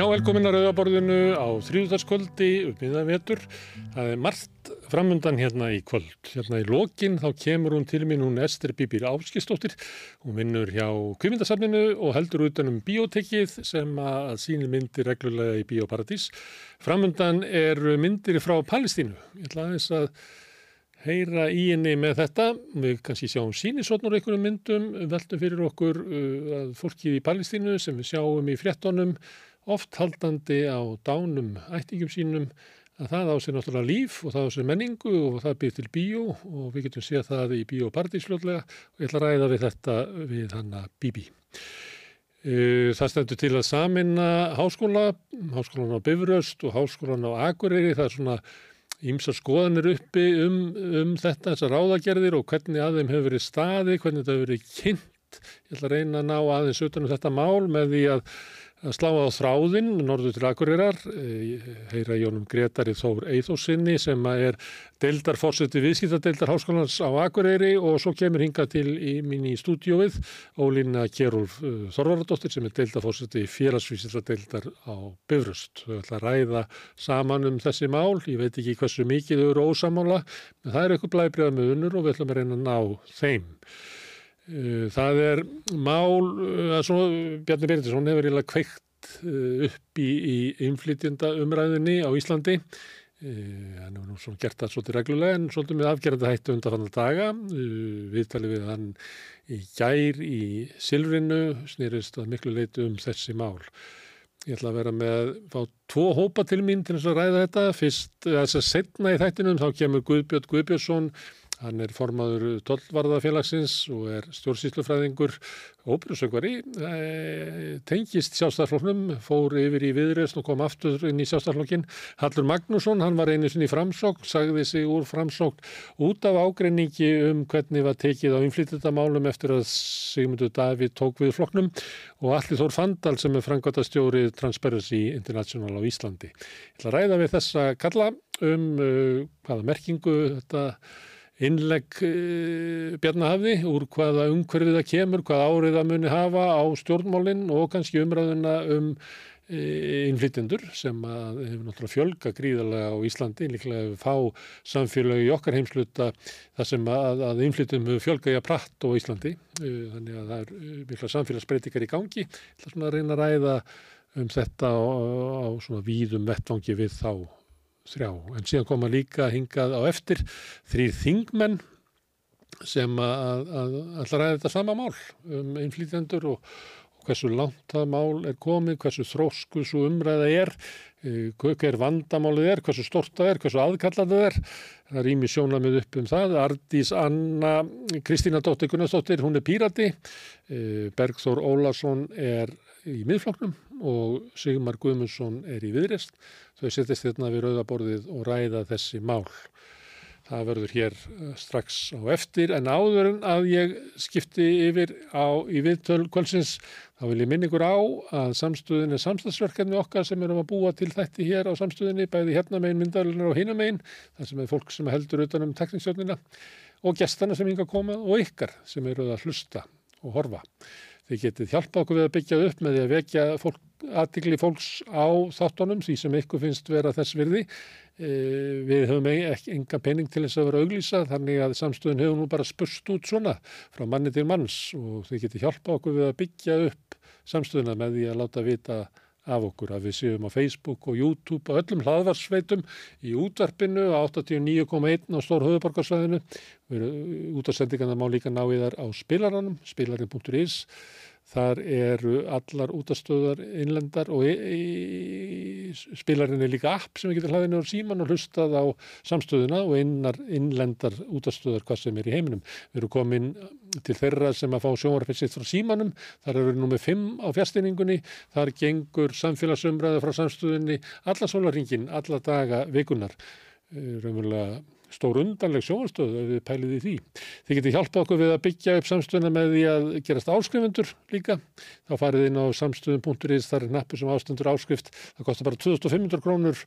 Já, velkomin að Rauðaborðinu á þrjúðarskvöldi upp í það vetur. Það er margt framundan hérna í kvöld. Hérna í lokin þá kemur hún til mín, hún Ester Bíbir Áskistóttir. Hún vinnur hjá Kvímyndasafninu og heldur utanum biotekið sem að síni myndir reglulega í Bíóparadís. Framundan er myndir frá Palestínu. Ég ætla aðeins að heyra í henni með þetta. Við kannski sjáum sínisotnur einhverjum myndum, veltum fyrir okkur uh, að fólkið í Palestínu sem við sjáum í fréttonum oft haldandi á dánum ættingum sínum að það á sér náttúrulega líf og það á sér menningu og það byrð til bíó og við getum séð það í bíópartísljóðlega og ég ætla að ræða við þetta við hanna Bibi. Það stendur til að samina háskóla, háskólan á Bifröst og háskólan á Akureyri, það er svona ímsa skoðanir uppi um, um þetta, þessar ráðagerðir og hvernig að þeim hefur verið staði, hvernig þetta hefur verið kynnt. Ég ætla að reyna að ná aðeins utanum þetta mál með því að að slá á þráðinn, norður til Akureyrar, eh, heyra Jónum Gretari Þór Eithósinni sem er deildarfórseti viðskiptadeildar háskólans á Akureyri og svo kemur hinga til í mín í stúdióið Ólína Kjærúlf eh, Þorvaradóttir sem er deildarfórseti félagsvísindadeildar á Bifröst. Þau ætla að ræða saman um þessi mál, ég veit ekki hversu mikið þau eru ósamála, en það er eitthvað blæbrið með unnur og við ætlum að reyna að ná þeim. Eh, það er mál, eh, svona, Bjarni Berendisson hefur eiginlega kveikt eh, upp í, í innflytjenda umræðinni á Íslandi. Hann hefur nú svona gert það svolítið reglulega en svolítið með afgerðandi hættu undanfannar daga. Viðtalið við hann í gær í Silvrinu snýrist að miklu leitu um þessi mál. Ég ætla að vera með fá tvo hópa til mín til þess að ræða þetta. Fyrst þess að setna í þættinum þá kemur Guðbjörn Guðbjörnsson Hann er formaður tollvarðafélagsins og er stjórnsýslufræðingur óbyrjusöngvari, eh, tengist sjálfstæðarfloknum, fór yfir í viðreist og kom aftur inn í sjálfstæðarflokkin. Hallur Magnússon, hann var einu sinni framsókn, sagði sig úr framsókn út af ágreiningi um hvernig var tekið á innflytjandamálum eftir að Sigmundur Davíð tók við floknum og Allir Þór Fandal sem er frangotastjóri Transparency International á Íslandi. Ég ætla að ræða við þessa kalla um uh, hvaða merkingu þetta innlegg e, Bjarnahafði úr hvaða umhverfið það kemur, hvaða árið það muni hafa á stjórnmálinn og kannski umræðuna um e, innflytjendur sem að hefur náttúrulega fjölga gríðarlega á Íslandi, líklega hefur fá samfélagi okkar heimsluta þar sem að, að innflytjum hefur fjölga í að pratt á Íslandi, e, þannig að það er mikla samfélagsbreytikar í gangi, það er svona að reyna að ræða um þetta á, á svona víðum vettvangi við þá þrjá. En síðan koma líka hingað á eftir þrýr þingmenn sem að, að ræða þetta sama mál um innflýtjendur og, og hversu langt það mál er komið, hversu þrósku svo umræða er, eh, hver vandamálið er, hversu stort það er, hversu aðkallað það er. Það er ími sjónamið upp um það. Ardís Anna, Kristína Dóttir Gunnarsdóttir, hún er pírati. Eh, Bergþór Ólason er í miðfloknum og Sigmar Guðmundsson er í viðrest. Þau setjast hérna við rauðaborðið og ræða þessi mál. Það verður hér eh, strax á eftir en áður en að ég skipti yfir á í viðtöl kvölsins þá vil ég minna ykkur á að samstöðin er samstagsverkefni okkar sem erum að búa til þætti hér á samstöðinni bæði hérna megin myndalunar og hinn megin þar sem er fólk sem heldur utanum tekníksjörnina og gestana sem hinga að koma og ykkar sem eru að hlusta og horfa. Þið getið hjálpa okkur við að byggja upp með því að vekja fólk, aðtikli fólks á þáttunum því sem ykkur finnst vera þess virði. E, við höfum ekki enga pening til þess að vera auglýsa þannig að samstöðun hefur nú bara spurst út svona frá manni til manns og þið getið hjálpa okkur við að byggja upp samstöðuna með því að láta vita af okkur að við séum á Facebook og YouTube og öllum hlaðvarsveitum í útvarpinu á 89.1 á stór höfuborgarsvæðinu. Útarsendingarna má líka ná í þar á spilaranum, spilarin.is Þar eru allar útastöðar innlendar og e e spilarinn er líka app sem við getum hlaðinu á síman og hlustað á samstöðuna og innar innlendar útastöðar hvað sem er í heiminum. Við erum komin til þeirra sem að fá sjónvarpið sitt frá símanum, þar eru nummið 5 á fjastinningunni, þar gengur samfélagsumræða frá samstöðunni alla sólaringin, alla daga vikunar. Raumulega stór undanleg sjónastöð ef við pælið í því. Þið getur hjálpað okkur við að byggja upp samstöðuna með því að gerast áskrifundur líka. Þá farið inn á samstöðun.is, þar er nappu sem ástendur áskrift. Það kostar bara 2500 krónur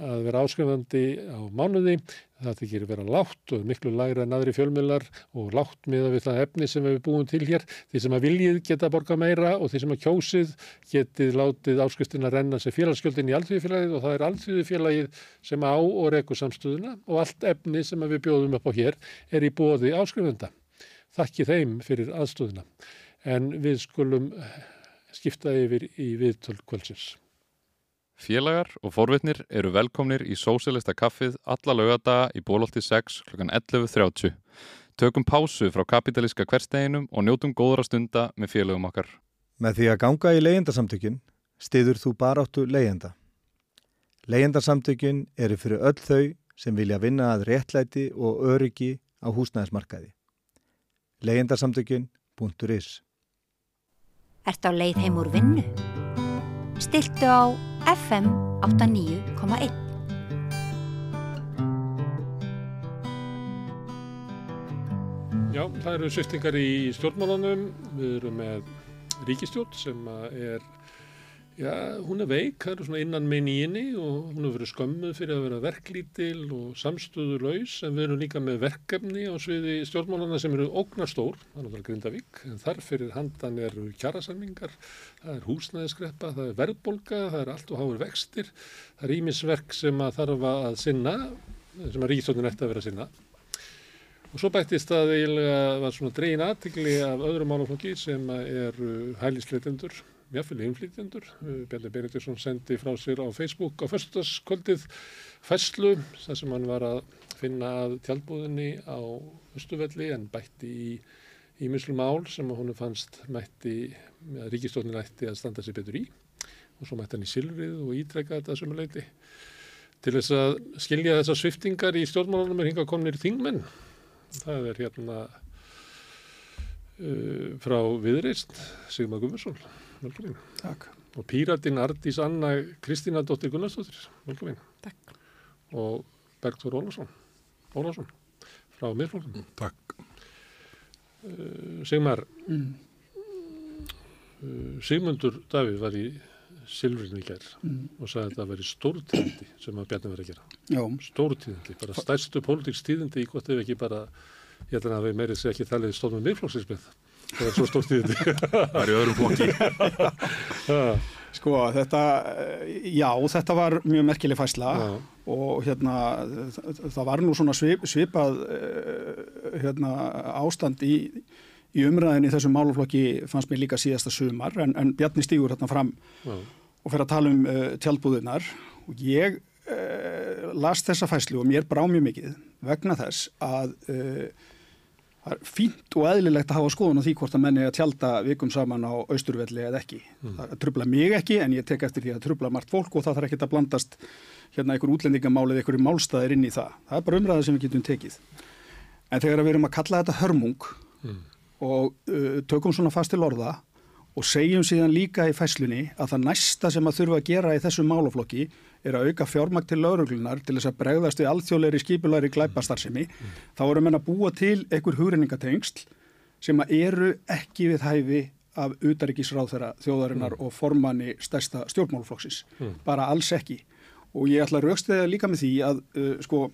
að vera áskrifandi á mánuði. Það þykir vera látt og miklu lægra en aðri fjölmjölar og látt miða við það efni sem við búum til hér. Því sem að viljið geta borga meira og því sem að kjósið getið látið áskriftina renna sem félagsgjöldin í alþjóðfélagið og það er alþjóðfélagið sem á og rekur samstöðuna og allt efni sem við bjóðum upp á hér er í bóði áskrifenda. Þakki þeim fyrir aðstöðuna. En við skulum skipta yfir í viðtöl kvöldsins. Félagar og forvitnir eru velkomnir í Sósilista kaffið alla lögadaga í bólótti 6 kl. 11.30. Tökum pásu frá kapitalíska hversteginum og njótum góðra stunda með félagum okkar. Með því að ganga í leyendasamtökin stiður þú baráttu leyenda. Leyendasamtökin eru fyrir öll þau sem vilja vinna að réttlæti og öryggi á húsnæðismarkaði. leyendasamtökin.is Ert á leið heim úr vinnu? Stiltu á FM 89,1 Já, það eru sviftingar í stjórnmálunum. Við erum með ríkistjórn sem er, já, hún er veik, það eru svona innan megin í henni og hún hefur verið skömmuð fyrir að vera verklítil og samstöðu laus en við erum líka með verkefni á sviði stjórnmáluna sem eru ógnarstór, það er Grindavík, en þar fyrir handan eru kjarasamningar, það er húsnæðiskreppa, það er verðbolga, það er allt og háur vextir, það er ímisverk sem að þarf að sinna, sem að ríkistjórnin ætti að vera að sinna. Og svo bættist að eiginlega var svona dregin aðtikli af öðrum málaflokki sem eru hælisleitendur, mjöfnvili innflýtendur. Bjarni Benediktsson sendi frá sér á Facebook á förstaskvöldið fæslu þar sem hann var að finna að tjálbúðinni á Östuvelli en bætti í ímislu mál sem hún fannst mætti, að ríkistofnin ætti að standa sér betur í og svo mætti hann í Silvrið og ítrekka þetta sumuleiti. Til þess að skilja þessar sviftingar í stjórnmálunum er hinga kominir þingmenn það er hérna uh, frá Viðreist Sigmar Gummarsson velkomin Takk. og píratinn Ardís Anna Kristína Dóttir Gunnarsdóttir velkomin Takk. og Bergþór Ólafsson Ólafsson frá miðflokkum Takk. uh, Sigmar Mm. uh, Sigmundur Davíð var í Silfrinu í gær Mm. og sagði að það væri stórtíðindi sem að Bjarni var að gera Já, stórtíðindi, bara stærstu pólitíkstíðindi í gott ef ekki bara ég held að við meiri sé ekki talið stofnum miðflokksins með það var svo stórstíðindi Það er í öðrum flokki. sko þetta, eh, já þetta var mjög merkileg fæsla Já. og hérna það var nú svona svip, svipað eh, hérna ástand í, í umræðinni í þessum máluflokki fannst mér líka síðasta sumar en, en Bjarni stígur hérna fram Já. og fer að tala um uh, tjaldbúðunar og ég uh, las þessa fæslu og mér brá mjög mikið vegna þess að uh, það er fínt og eðlilegt að hafa skoðun á því hvort að menni að tjalda vikum saman á austurvelli eða ekki. Það trubla mig ekki en ég tek eftir því að trubla margt fólk og það þarf ekki að blandast hérna einhver útlendingamálið, einhverju málstæðir inn í það. Það er bara umræða sem við getum tekið. En þegar við erum að kalla þetta hörmung og uh, tökum svona fast til orða og segjum síðan líka í fæslunni að það næsta sem að þurfa að gera í þessum málaflokki er að auka fjármagn til lauruglunar til þess að bregðast við alþjóðleiri skipulari glæpastarsemi, þá erum við að búa til einhver hugrenningatengsl sem að eru ekki við hæfi af utaríkisráþæra þjóðarinnar og formanni stærsta stjórnmálaflokksins. Bara alls ekki. Og ég ætla að raukstiða líka með því að uh, sko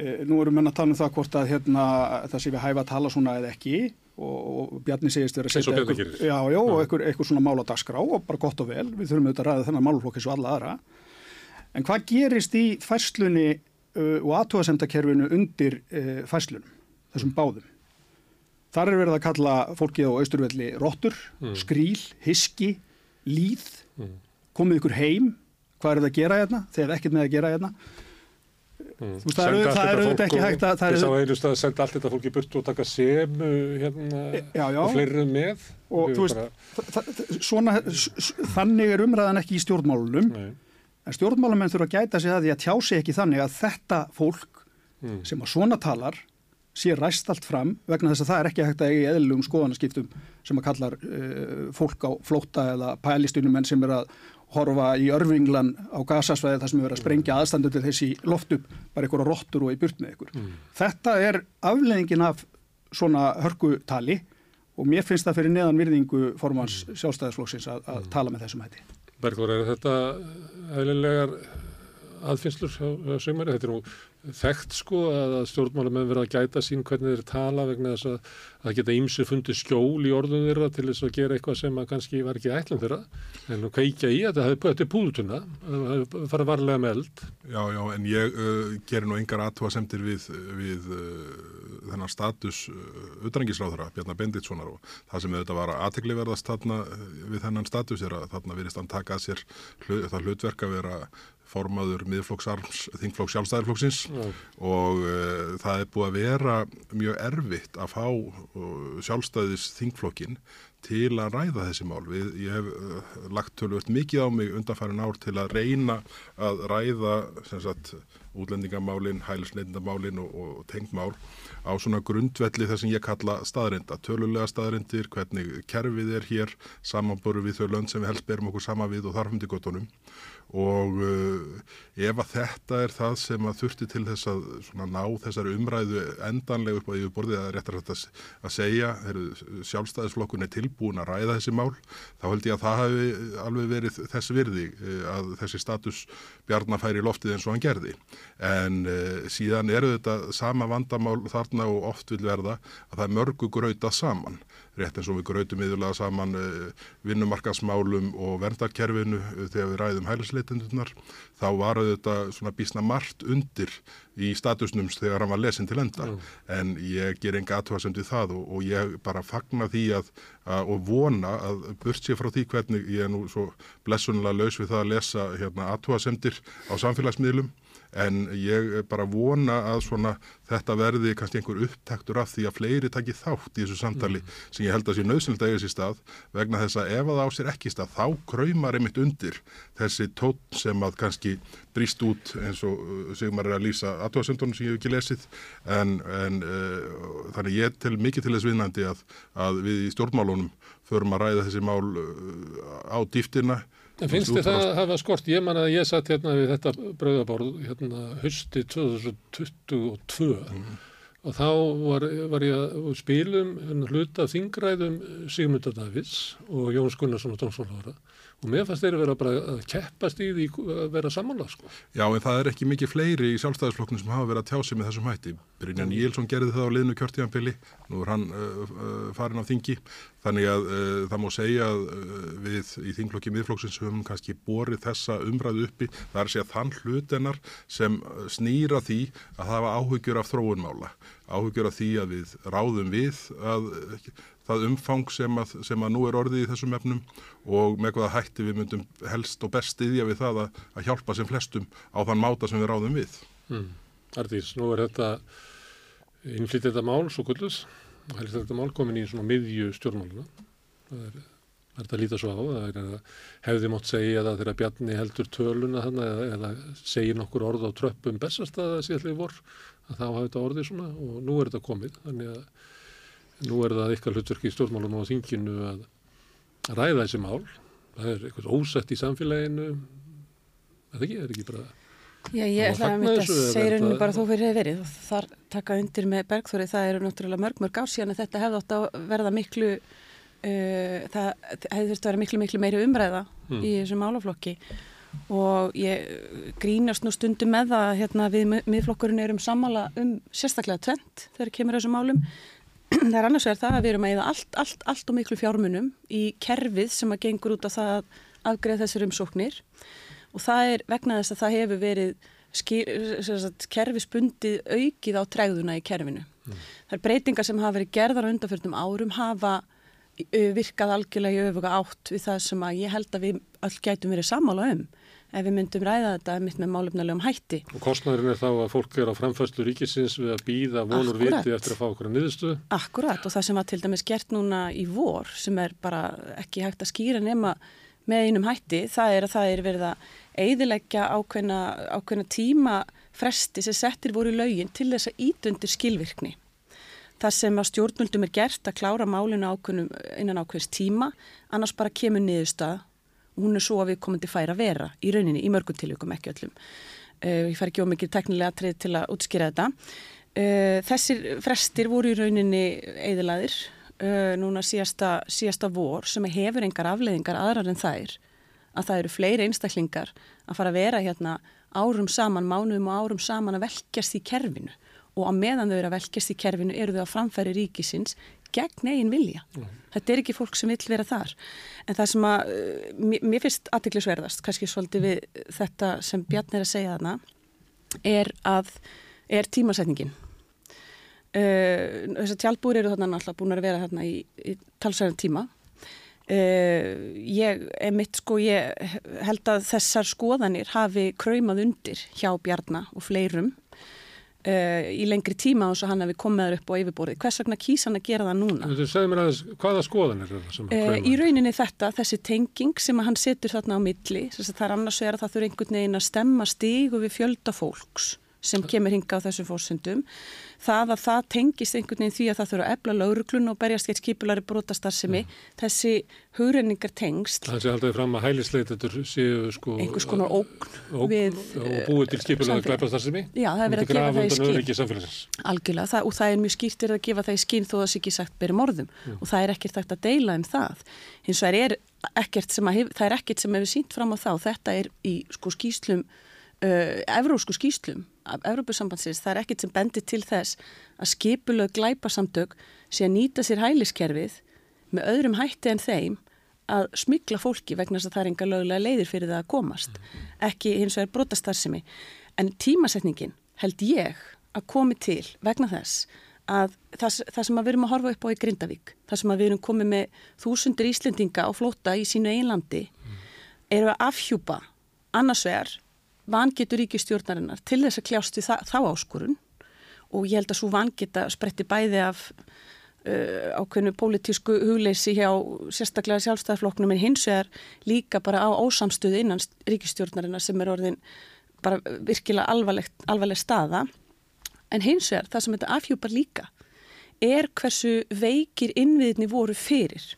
Eh, Nú erum menn að tala um það hvort að hérna, það sé við hæfa að tala svona eða ekki og, Bjarni segist vera að setja einhver, einhver svona mál á dagskrá og bara gott og vel, við þurfum auðvitað að ræða þennan málflokk eins og alla aðra en hvað gerist í færslunni uh, og aðtóðasemdakerfinu undir færslunum, þessum báðum? Þar er verið að kalla fólkið á austurvelli rottur, skríl, hiski líð. Komið ykkur heim, hvað er það að gera hérna þegar er ekkert með að gera hérna? Þú veist, það er auðvitað- ekki hægt að- það er auðvitað- að senda allt þetta fólk í burtu og taka semu hérna Já, já. og fleiri með. Og veist, bara- svona, þannig er umræðan ekki í stjórnmálunum. Nei. En stjórnmálamenn þurfa að gæta sig að því að tjá sig ekki þannig að þetta fólk Mm. sem að svona talar sé ræst allt fram vegna þess að það er ekki hægt að eiga í eðlugum skoðanaskiptum sem að kallar uh, fólk á flótta eða pælistunumenn sem er að horfa í örfinglan á gasasvæði þar sem er verið að sprengja aðstandu til þessi loft upp bara einhverja rottur og í burt með ykkur. Þetta er afleðingin af svona hörkutali og mér finnst það fyrir neðan virðingu formans sjálfstæðisflokksins að, að tala með þessum hætti. Bergþór, er þetta eðlilegar aðfinnslur á sögumæri. Þetta er nú þekkt sko að stjórnmála með verða að gæta sín hvernig þeir tala vegna þess að það geta ímsu fundið skjól í orðum þeirra til þess að gera eitthvað sem að kannski var ekki ætlum þeirra. En nú kveikja í að þetta er púðutuna, fara varlega með eld. Já, já, en ég uh, gerir nú engar aðtúasemtir við, við uh, þennan status uh, utrangisráðara, Bjarnar Benditssonar og það sem þetta var aðtegli verðast þarna við þennan status er að þarna virðist hann taka að sér hlut, það hlutverk að vera formaður miðflokksarms, þingflokks sjálfstæðarflokksins mm. og uh, það er búið að vera mjög erfitt að fá uh, sjálfstæðis þingflokkin til að ræða þessi mál. Við, ég hef uh, lagt tölvöld mikið á mig undanfærin ár til að reyna að ræða sagt, útlendingamálin, hælisleitindamálin og, og tengmál á svona grundvelli þess að ég kalla staðrinda, tölulega staðrindir, hvernig kerfið er hér, samanboru við þau lönd sem við helst berum okkur sama við og þarfum til gottunum og uh, ef að þetta er það sem að þurfti til þess að ná þessari umræðu endanlega upp á yfirborðið að réttar þetta að segja sjálfstæðisflokkun er tilbúin að ræða þessi mál þá held ég að það hafi alveg verið þess virði uh, að þessi status bjarnafæri loftið eins og hann gerði. En uh, síðan eru þetta sama vandamál þarna og oft vil verða að það mörgu gröita saman rétt eins og við grötum yfirlega saman uh, vinnumarkasmálum og verndarkerfinu uh, þegar við ræðum hælisleitindunar þá var þetta svona bísna margt undir í statusnums þegar hann var lesin til enda mm. en ég ger enga aðtöðasemt við það og, og ég bara fagna því að, að og vona að burt sér frá því hvernig ég er nú svo blessunlega laus við það að lesa hérna, aðtöðasemtir á samfélagsmiðlum en ég bara vona að svona þetta verði kannski einhver upptektur af því að fleiri takki þátt í þessu samtali mm. sem ég held að sé nöðsynlegt að eiga sér stað vegna þess að ef það á sér ekki stað þá kræmar einmitt undir þessi tótt sem að kannski bríst út eins og uh, Sigmar er að lýsa aðtóðasöndunum sem ég hef ekki lesið en, en uh, þannig ég tel mikið til þess vinnandi að, að við í stjórnmálunum förum að ræða þessi mál uh, á dýftina En finnst þið það að hafa skort? Ég man að ég satt hérna við þetta bröðaborð hérna hösti 2022 mm. og þá var, var ég að spilum hluta þingræðum Sigmundar Davids og Jóns Gunnarsson og Dómsvólára og mér fannst þeir að vera bara að keppast í því að vera samanlað sko. Já en það er ekki mikið fleiri í sjálfstæðisflokknum sem hafa verið að tjási með þessum hætti. Brynjan Níelsson gerði það á liðnu kjörtíðanbili, nú er hann uh, uh, farin á þingi, þannig að uh, það má segja að við í þingflokki miðflokksins höfum kannski borið þessa umræðu uppi, það er að segja þann hlutennar sem snýra því að hafa áhugjur af þróunmála, áhugjur af því að við ráðum við að það umfang sem að, sem að nú er orðið í þessum efnum og með hvaða hætti við myndum helst og best stiðja við það að, að hjálpa sem flestum á þann máta sem við ráðum við. Mm. Artís, nú er þetta innflytt þetta mál, svo kullus, þetta mál komin í svona miðju stjórnmáluna. Það er, er þetta að líta svo á, það er að hefði mótt segja það þegar Bjarni heldur töluna þannig eða, eða segir nokkur orð á tröppum bestastæða síðan vor að þá hafi þetta orðið svona og nú er þetta komið, þannig að Nú er það eitthvað hlutverki í stjórnmálum á þinginu að ræða þessi mál. Það er eitthvað ósett í samfélaginu. Það ekki, er ekki bara... Já, ég ætla að mynda að segja rauninu bara þó fyrir hefur verið. Þar taka undir með Bergþóri, það eru náttúrulega mörg mörg ár síðan að þetta hefði átt að verða miklu, uh, það hefði þurft að vera miklu miklu meiri umræða hmm. í þessum málaflokki og ég grínast nú stundum með það hérna við miðflokkurinn erum sammála um sérstaklega tvent þegar kemur þessum málum það er annars vegar það að við erum að eða allt, allt, allt og miklu fjármunum í kerfið sem að gengur út á það að afgreða þessar umsóknir og það er vegna þess að það hefur verið kerfisbundið aukið á tregðuna í kerfinu. Mm. Það er breytingar sem hafa verið gerðar á undanfjörnum árum hafa virkað algjörlega í öfuga átt við það sem að ég held að við öll gætum verið samála um ef við myndum ræða þetta mitt með málefnilegum hætti. Og kostnæðurinn er þá að fólk er á framfæslu ríkisins við að býða vonur viti eftir að fá okkur að niðurstu? Akkurat og það sem var til dæmis gert núna í vor sem er bara ekki hægt að skýra nema með einum hætti það er að það er verið að eidilegja ákveðna, ákveðna tíma fresti sem settir voru í laugin til þess að ítundir skilvirkni. Það sem að stjórnmjöldum er gert að klára málinu ákveðnum innan ákveðs tíma annars bara kemur niðurstað hún er svo að við komum til færa að vera í rauninni, í mörgum tilvíkum, ekki öllum. Uh, ég fær ekki ómikið teknilega trið til að útskýra þetta. Uh, þessir frestir voru í rauninni eðilaðir uh, núna síðasta, síðasta vor sem hefur engar afleiðingar aðrar en þær að það eru fleiri einstaklingar að fara að vera hérna árum saman, mánuðum og árum saman að velkjast í kerfinu og á meðan þau eru að velkjast í kerfinu eru þau að framfæri ríkisins gegn eigin vilja. Mm. Þetta er ekki fólk sem vill vera þar. En það sem að, uh, mér finnst aðtiklisverðast, kannski svolítið við þetta sem Bjarn er að segja þarna, er að, er tímasetningin. Uh, Þessar tjálbúri eru þarna alltaf búin að vera þarna í, í talsæðan tíma. Uh, ég, mitt sko, ég held að þessar skoðanir hafi kræmað undir hjá Bjarnar og fleirum Uh, í lengri tíma og svo hann hefði komið þar upp á yfirborðið. Hvers vegna kýs hann að gera það núna? Þú segði mér aðeins, hvaða skoðan er sem að uh, Í rauninni þetta, þessi tenging sem hann setur þarna á milli, þess að það er annars að það þurfa einhvern veginn að stemma stígu við fjölda fólks sem kemur hinga á þessum fórsendum það að það tengist einhvern veginn því að það þurfa að ebla lauruglun og berjast gett skipulari brotastarðsemi mm. þessi hugrenningar tengst. Það sé alltaf fram að hælisleitatur séu sko einhvers konar ógn, ógn við, og búið til skipulari glæpastarðsemi Já, það er verið að gefa það í skín Algjörlega, það, og það er mjög skýrt er að gefa það í skín þó að það sé ekki sagt byrjum orðum mm. og það er ekkert að deila um það. Hins vegar er ekkert sem, hef, er ekkert sem hefur sínt fram á þá. Þetta er í sko skýslum uh, evrósku skýslum af Evrópusambandsins, það er ekkert sem bendir til þess að skipulög glæpasamtök sé að nýta sér hæliskerfið með öðrum hætti en þeim að smykla fólki vegna þess að það er enga lögulega leiðir fyrir það að komast ekki hins vegar brotastarsimi en tímasetningin held ég að komi til vegna þess að það, það sem við erum að horfa upp á í Grindavík, það sem við erum komið með þúsundir Íslendinga á flóta í sínu einlandi, eru að afhjúpa annars vegar vangetur ríkistjórnarinnar til þess að kljást við þá áskorun. Og ég held að svo vangeta spretti bæði af uh, ákveðinu pólitísku hugleysi hjá sérstaklega sjálfstæðarflokknum en hins vegar líka bara á ósamstöðu innan ríkistjórnarinnar sem er orðin bara virkilega alvarleg staða. En hins vegar það sem þetta afhjúpar líka er hversu veikir innviðinni voru fyrir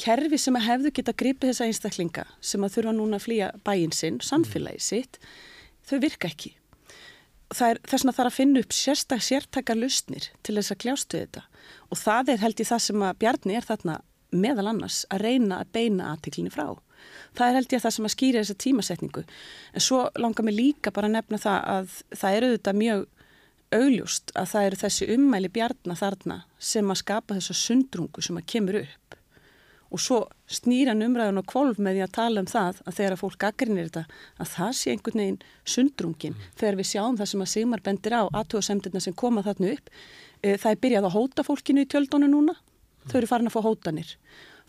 kerfi sem að hefðu geta gripið þessa einstaklinga sem að þurfa núna að flýja bæin sinn, samfélagi sitt, þau virka ekki. Það er þess að það er að finna upp sérstak, sértakar lustnir til þess að kljástu þetta og það er held í það sem að Bjarni er þarna meðal annars að reyna að beina aðtiklinni frá. Það er held ég að það sem að skýra þessa tímasetningu. En svo langar mig líka bara að nefna það að það eru þetta mjög augljóst að það eru þessi ummæli Bjarni þarna sem að skapa þessa sundrungu sem að kemur upp og svo snýra numræðun og kvolv með því að tala um það að þegar að fólk gaggrinir þetta að það sé einhvern veginn sundrungin. Mm. þegar við sjáum það sem að Sigmar bendir á aðtúasemdirna sem koma þarna upp e, það er byrjað að hóta fólkinu í tjöldónu núna. Mm. þau eru farin að fá hótanir.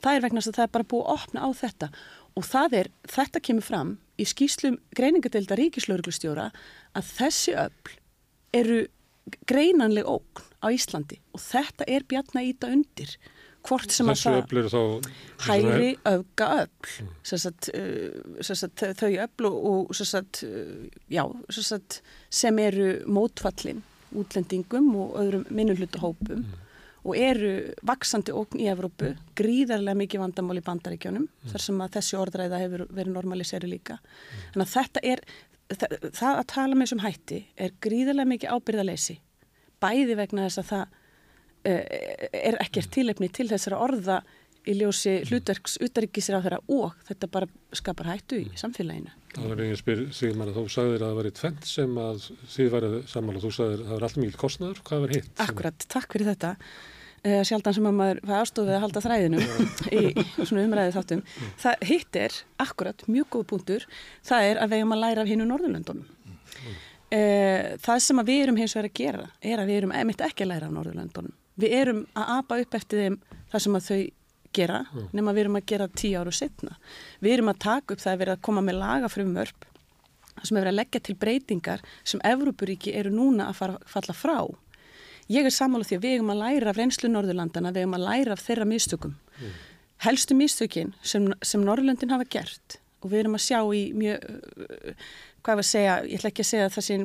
Það er vegna að það er bara búið að opna á þetta. Og það er, þetta kemur fram í skýslum greiningadeilda ríkislauglustjóra að þessi öll eru greinanleg ógn á Íslandi. Og þetta er bjarna íta undir hvort sem að það hægri auka öll mm. sagt, uh, sagt, þau öll og, og sagt, uh, já, sem eru mótfallin útlendingum og öðrum minnulutahópum mm. og eru vaksandi ókn í Evrópu, gríðarlega mikið vandamál í bandaríkjónum mm. þar sem að þessi orðræða hefur verið normaliseri líka. Mm. Þannig að þetta er, það, það að tala með þessum hætti er gríðarlega mikið ábyrðaleysi bæði vegna þess að það Eh, er ekkert tilefni til þessara orða í ljósi hlutverks utarikisir á þeirra og þetta bara skapar hættu í samfélaginu. Það var einhver spyr, Sigmar, að þú sagðir að það var eitt fenn sem að þið værið saman og þú sagðir að það var alltaf mikil kostnæður. Hvað var hitt? Akkurat, takk fyrir þetta. Uh, sjaldan sem að maður var ástofið að halda þræðinu í, svona umræðið þáttum. Það hitt er, akkurat, mjög góð punktur, það er að við erum að læra af hinn úr Norðurlöndunum. Uh, það sem við erum hins vegar að gera er að við erum emitt ekki að læra af Norðurlöndunum við erum að apa upp eftir þeim það sem að þau gera mm. nema við erum að gera tíu áru setna við erum að taka upp það að vera að koma með lagafrumvörp sem er að leggja til breytingar sem Evrópuríki eru núna að fara, falla frá ég er samála því að við erum að læra af reynslu Norðurlandana, við erum að læra af þeirra mistökum mm. helstu mistökin sem, sem Norðurlandin hafa gert og við erum að sjá í mjög hvað var að segja, ég ætla ekki að segja það sem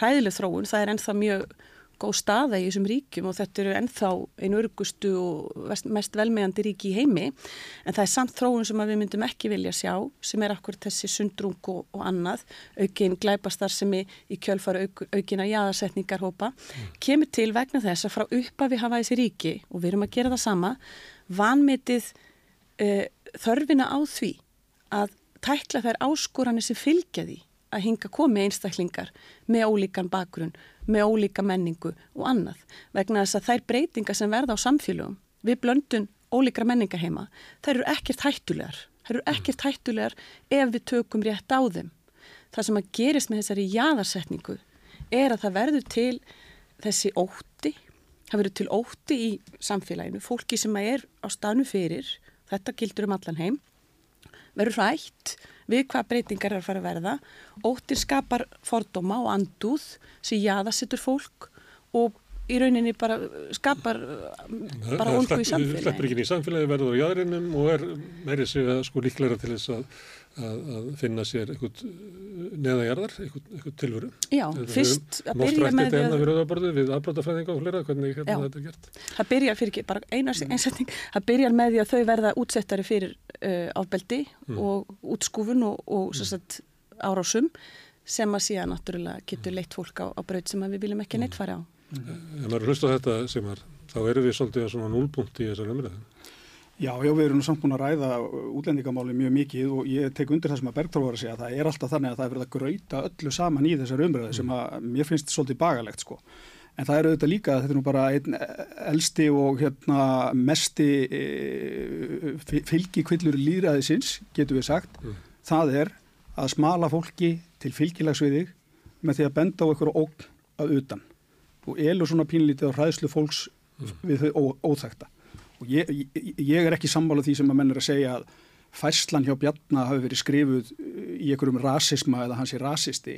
ræðileg þróun, það er ennþá mjög góð staða í þessum ríkjum og þetta eru ennþá einu örgustu og mest velmegandi ríki í heimi. En það er samt þróun sem við myndum ekki vilja sjá sem er akkur þessi sundrung og, og annað, aukin glæpastar sem er í kjölfara auk, aukina jáðarsetningarhópa, mm. kemur til vegna þess að frá uppafi hafa þessi ríki og við erum að gera það sama vanmetið uh, þörfina á því að tækla þær áskoranir sem fylgja því að hinga komi einstaklingar með ólíkan bakgrunn, með ólíka menningu og annað. Vegna þess að þær breytingar sem verða á samfélögum við blöndun ólíkra menningaheima, þær eru ekkert hættulegar. Þær eru ekkert hættulegar ef við tökum rétt á þeim. Það sem að gerist með þessari jáðarsetningu er að það verður til þessi ótti, það verður til ótti í samfélaginu, fólki sem er á stanu fyrir, þetta gildur um allan heim, verður hrætt við hvað breytingar er að fara að verða, óttir skapar fordóma og andúð sem jáðarsettur fólk og í rauninni bara skapar bara ólgu í samfélagi. Það sleppur ekki í samfélagi, verður á jæðrinum og er meiri sig að sko líklæra til þess að, að, að finna sér eitthvað neðajarðar, eitthvað, eitthvað tilveru. Já, fyrst að byrja með því að... Við rauðaborðu við afbrotafræðinga og flera, hvernig hérna þetta er gert. Það byrjar fyrir ekki, bara eina einsetning, það byrjar með því að þau verða útsettari fyrir uh, ábeldi mm. og útskúfun og, og mm. sagt, árásum sem að síðan náttúrulega getur leitt fólk á, á braut sem við viljum ekki neitt fara á. Ef maður hlusta þetta sem er, þá eru við svolítið svona núlpunkt í þessar umræðu. Já, já, við erum samt búin að ræða útlendingamáli mjög mikið og ég tek undir það sem að Bergþór var að segja að það er alltaf þannig að það er verið að gröita öllu saman í þessar umræðu sem að mér finnst svolítið bagalegt sko. En það eru auðvitað líka, þetta er nú bara einn elsti og hérna mesti e, fylgikvillur líðræðisins, getur við sagt. Mm. Það er að smala fólki til fylgilagsviðig með því að benda á einhverju ógn að utan og elur svona pínlítið á hræðslu fólks mm. við þau óþægta. Og ég, ég, ég er ekki sammála því sem að menn er að segja að fæslan hjá Bjarnar hafi verið skrifuð í einhverjum rasisma eða hans er rasisti.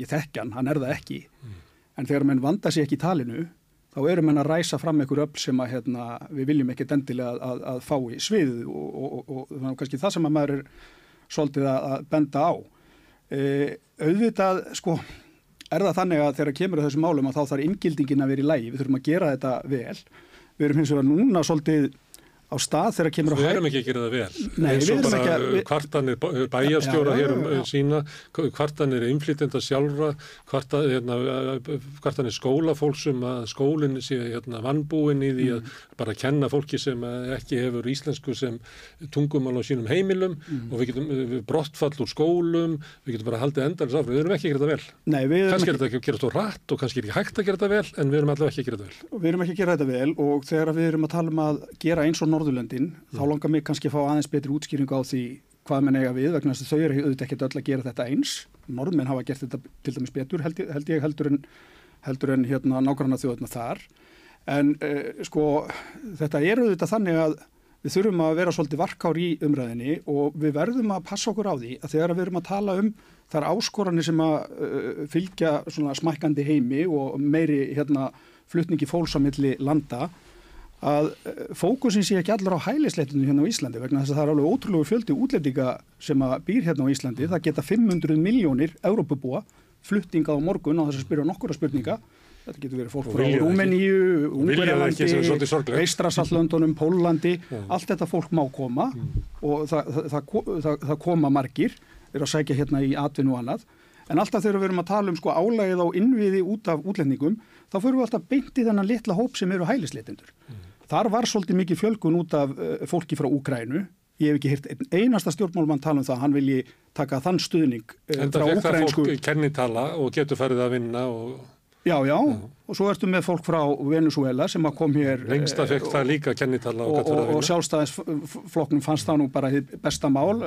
Ég þekk hann, hann er það ekki. Mm. En þegar menn vanda sér ekki í talinu, þá eru menn að ræsa fram einhver öll sem að hérna, við viljum ekki dendilega að, að, að fá í svið og, og, og, og kannski það sem að maður er svolítið að benda á. E, auðvitað, sko, er það þannig að þegar kemur þessu málum að þá þarf inngildingin að vera í lægi, við þurfum að gera þetta vel. Við erum hins vegar núna svolítið á stað þegar kemur. Við erum ekki að gera það vel. Nei, við erum ekki að... Kvartanir bæjarstjóra hér um sína, kvartanir inflytenda sjálfra, hérna, kvartanir skólafólksum að skólinn sé hérna, vannbúin í því að mm. bara kenna fólki sem ekki hefur íslensku sem tungumál á sínum heimilum mm. og við getum við brottfall úr skólum, við getum bara haldið endan við erum ekki að gera það vel. Nei, kannski er þetta ekki að gera þetta rætt og kannski er ekki hægt að gera þetta vel en við erum allavega ekki að gera þetta vel. Við erum ekki að gera þetta vel og þegar við erum að tala um að gera eins og Norðurlöndin, þá langar mig kannski að fá aðeins betri útskýringu á því hvað menn eiga við vegna þess að þau eru auðvitað ekkert öll að gera þetta eins. Norðmenn hafa gert þetta til dæmis betur held, held ég heldur en, heldur en hérna nákvæmna þjóðuna þar. En eh, sko þetta er auðvitað þannig að við þurfum að vera svolítið varkár í umræðinni og við verðum að passa okkur á því að þegar við erum að tala um þar áskoranir sem að uh, fylgja smækandi heimi og meiri hérna, flutningi fólksamilli landa að eh, fókusin sé ekki allar á hælisleitinu hérna á Íslandi vegna þess að það er alveg ótrúlegu fjöldi útlendinga sem að býr hérna á Íslandi. Það geta 500 miljónir Európabúa fluttinga á morgun á þess að spyrja nokkura spurninga. Þetta getur verið fólk frá Rúmeníu, Ungverjalandi, Eistrasallöndunum, Pólandi. Ja. Allt þetta fólk má koma mm. og það, það, það, það koma margir, er að sækja hérna í atvinnu og annað. En alltaf þegar við erum að tala um sko álægið á innviði út af útlendingum, þá fyrir við alltaf beint í þennan litla hóp sem eru hælisleitindur. Mm. Þar var svolítið mikið fjölgun út af uh, fólki frá Úkrænu. Ég hef ekki hirt einasta stjórnmálmann tala um það, hann vilji taka þann stuðning uh, frá Úkrænsku. En það fekk það fólk kennitala og getur farið að vinna og... Já, já, já, og svo ertu með fólk frá Venezuela sem að kom hér... Lengsta fekk það líka kennitala og, og, og, og sjálfstæðisflokknum fannst það nú bara besta mál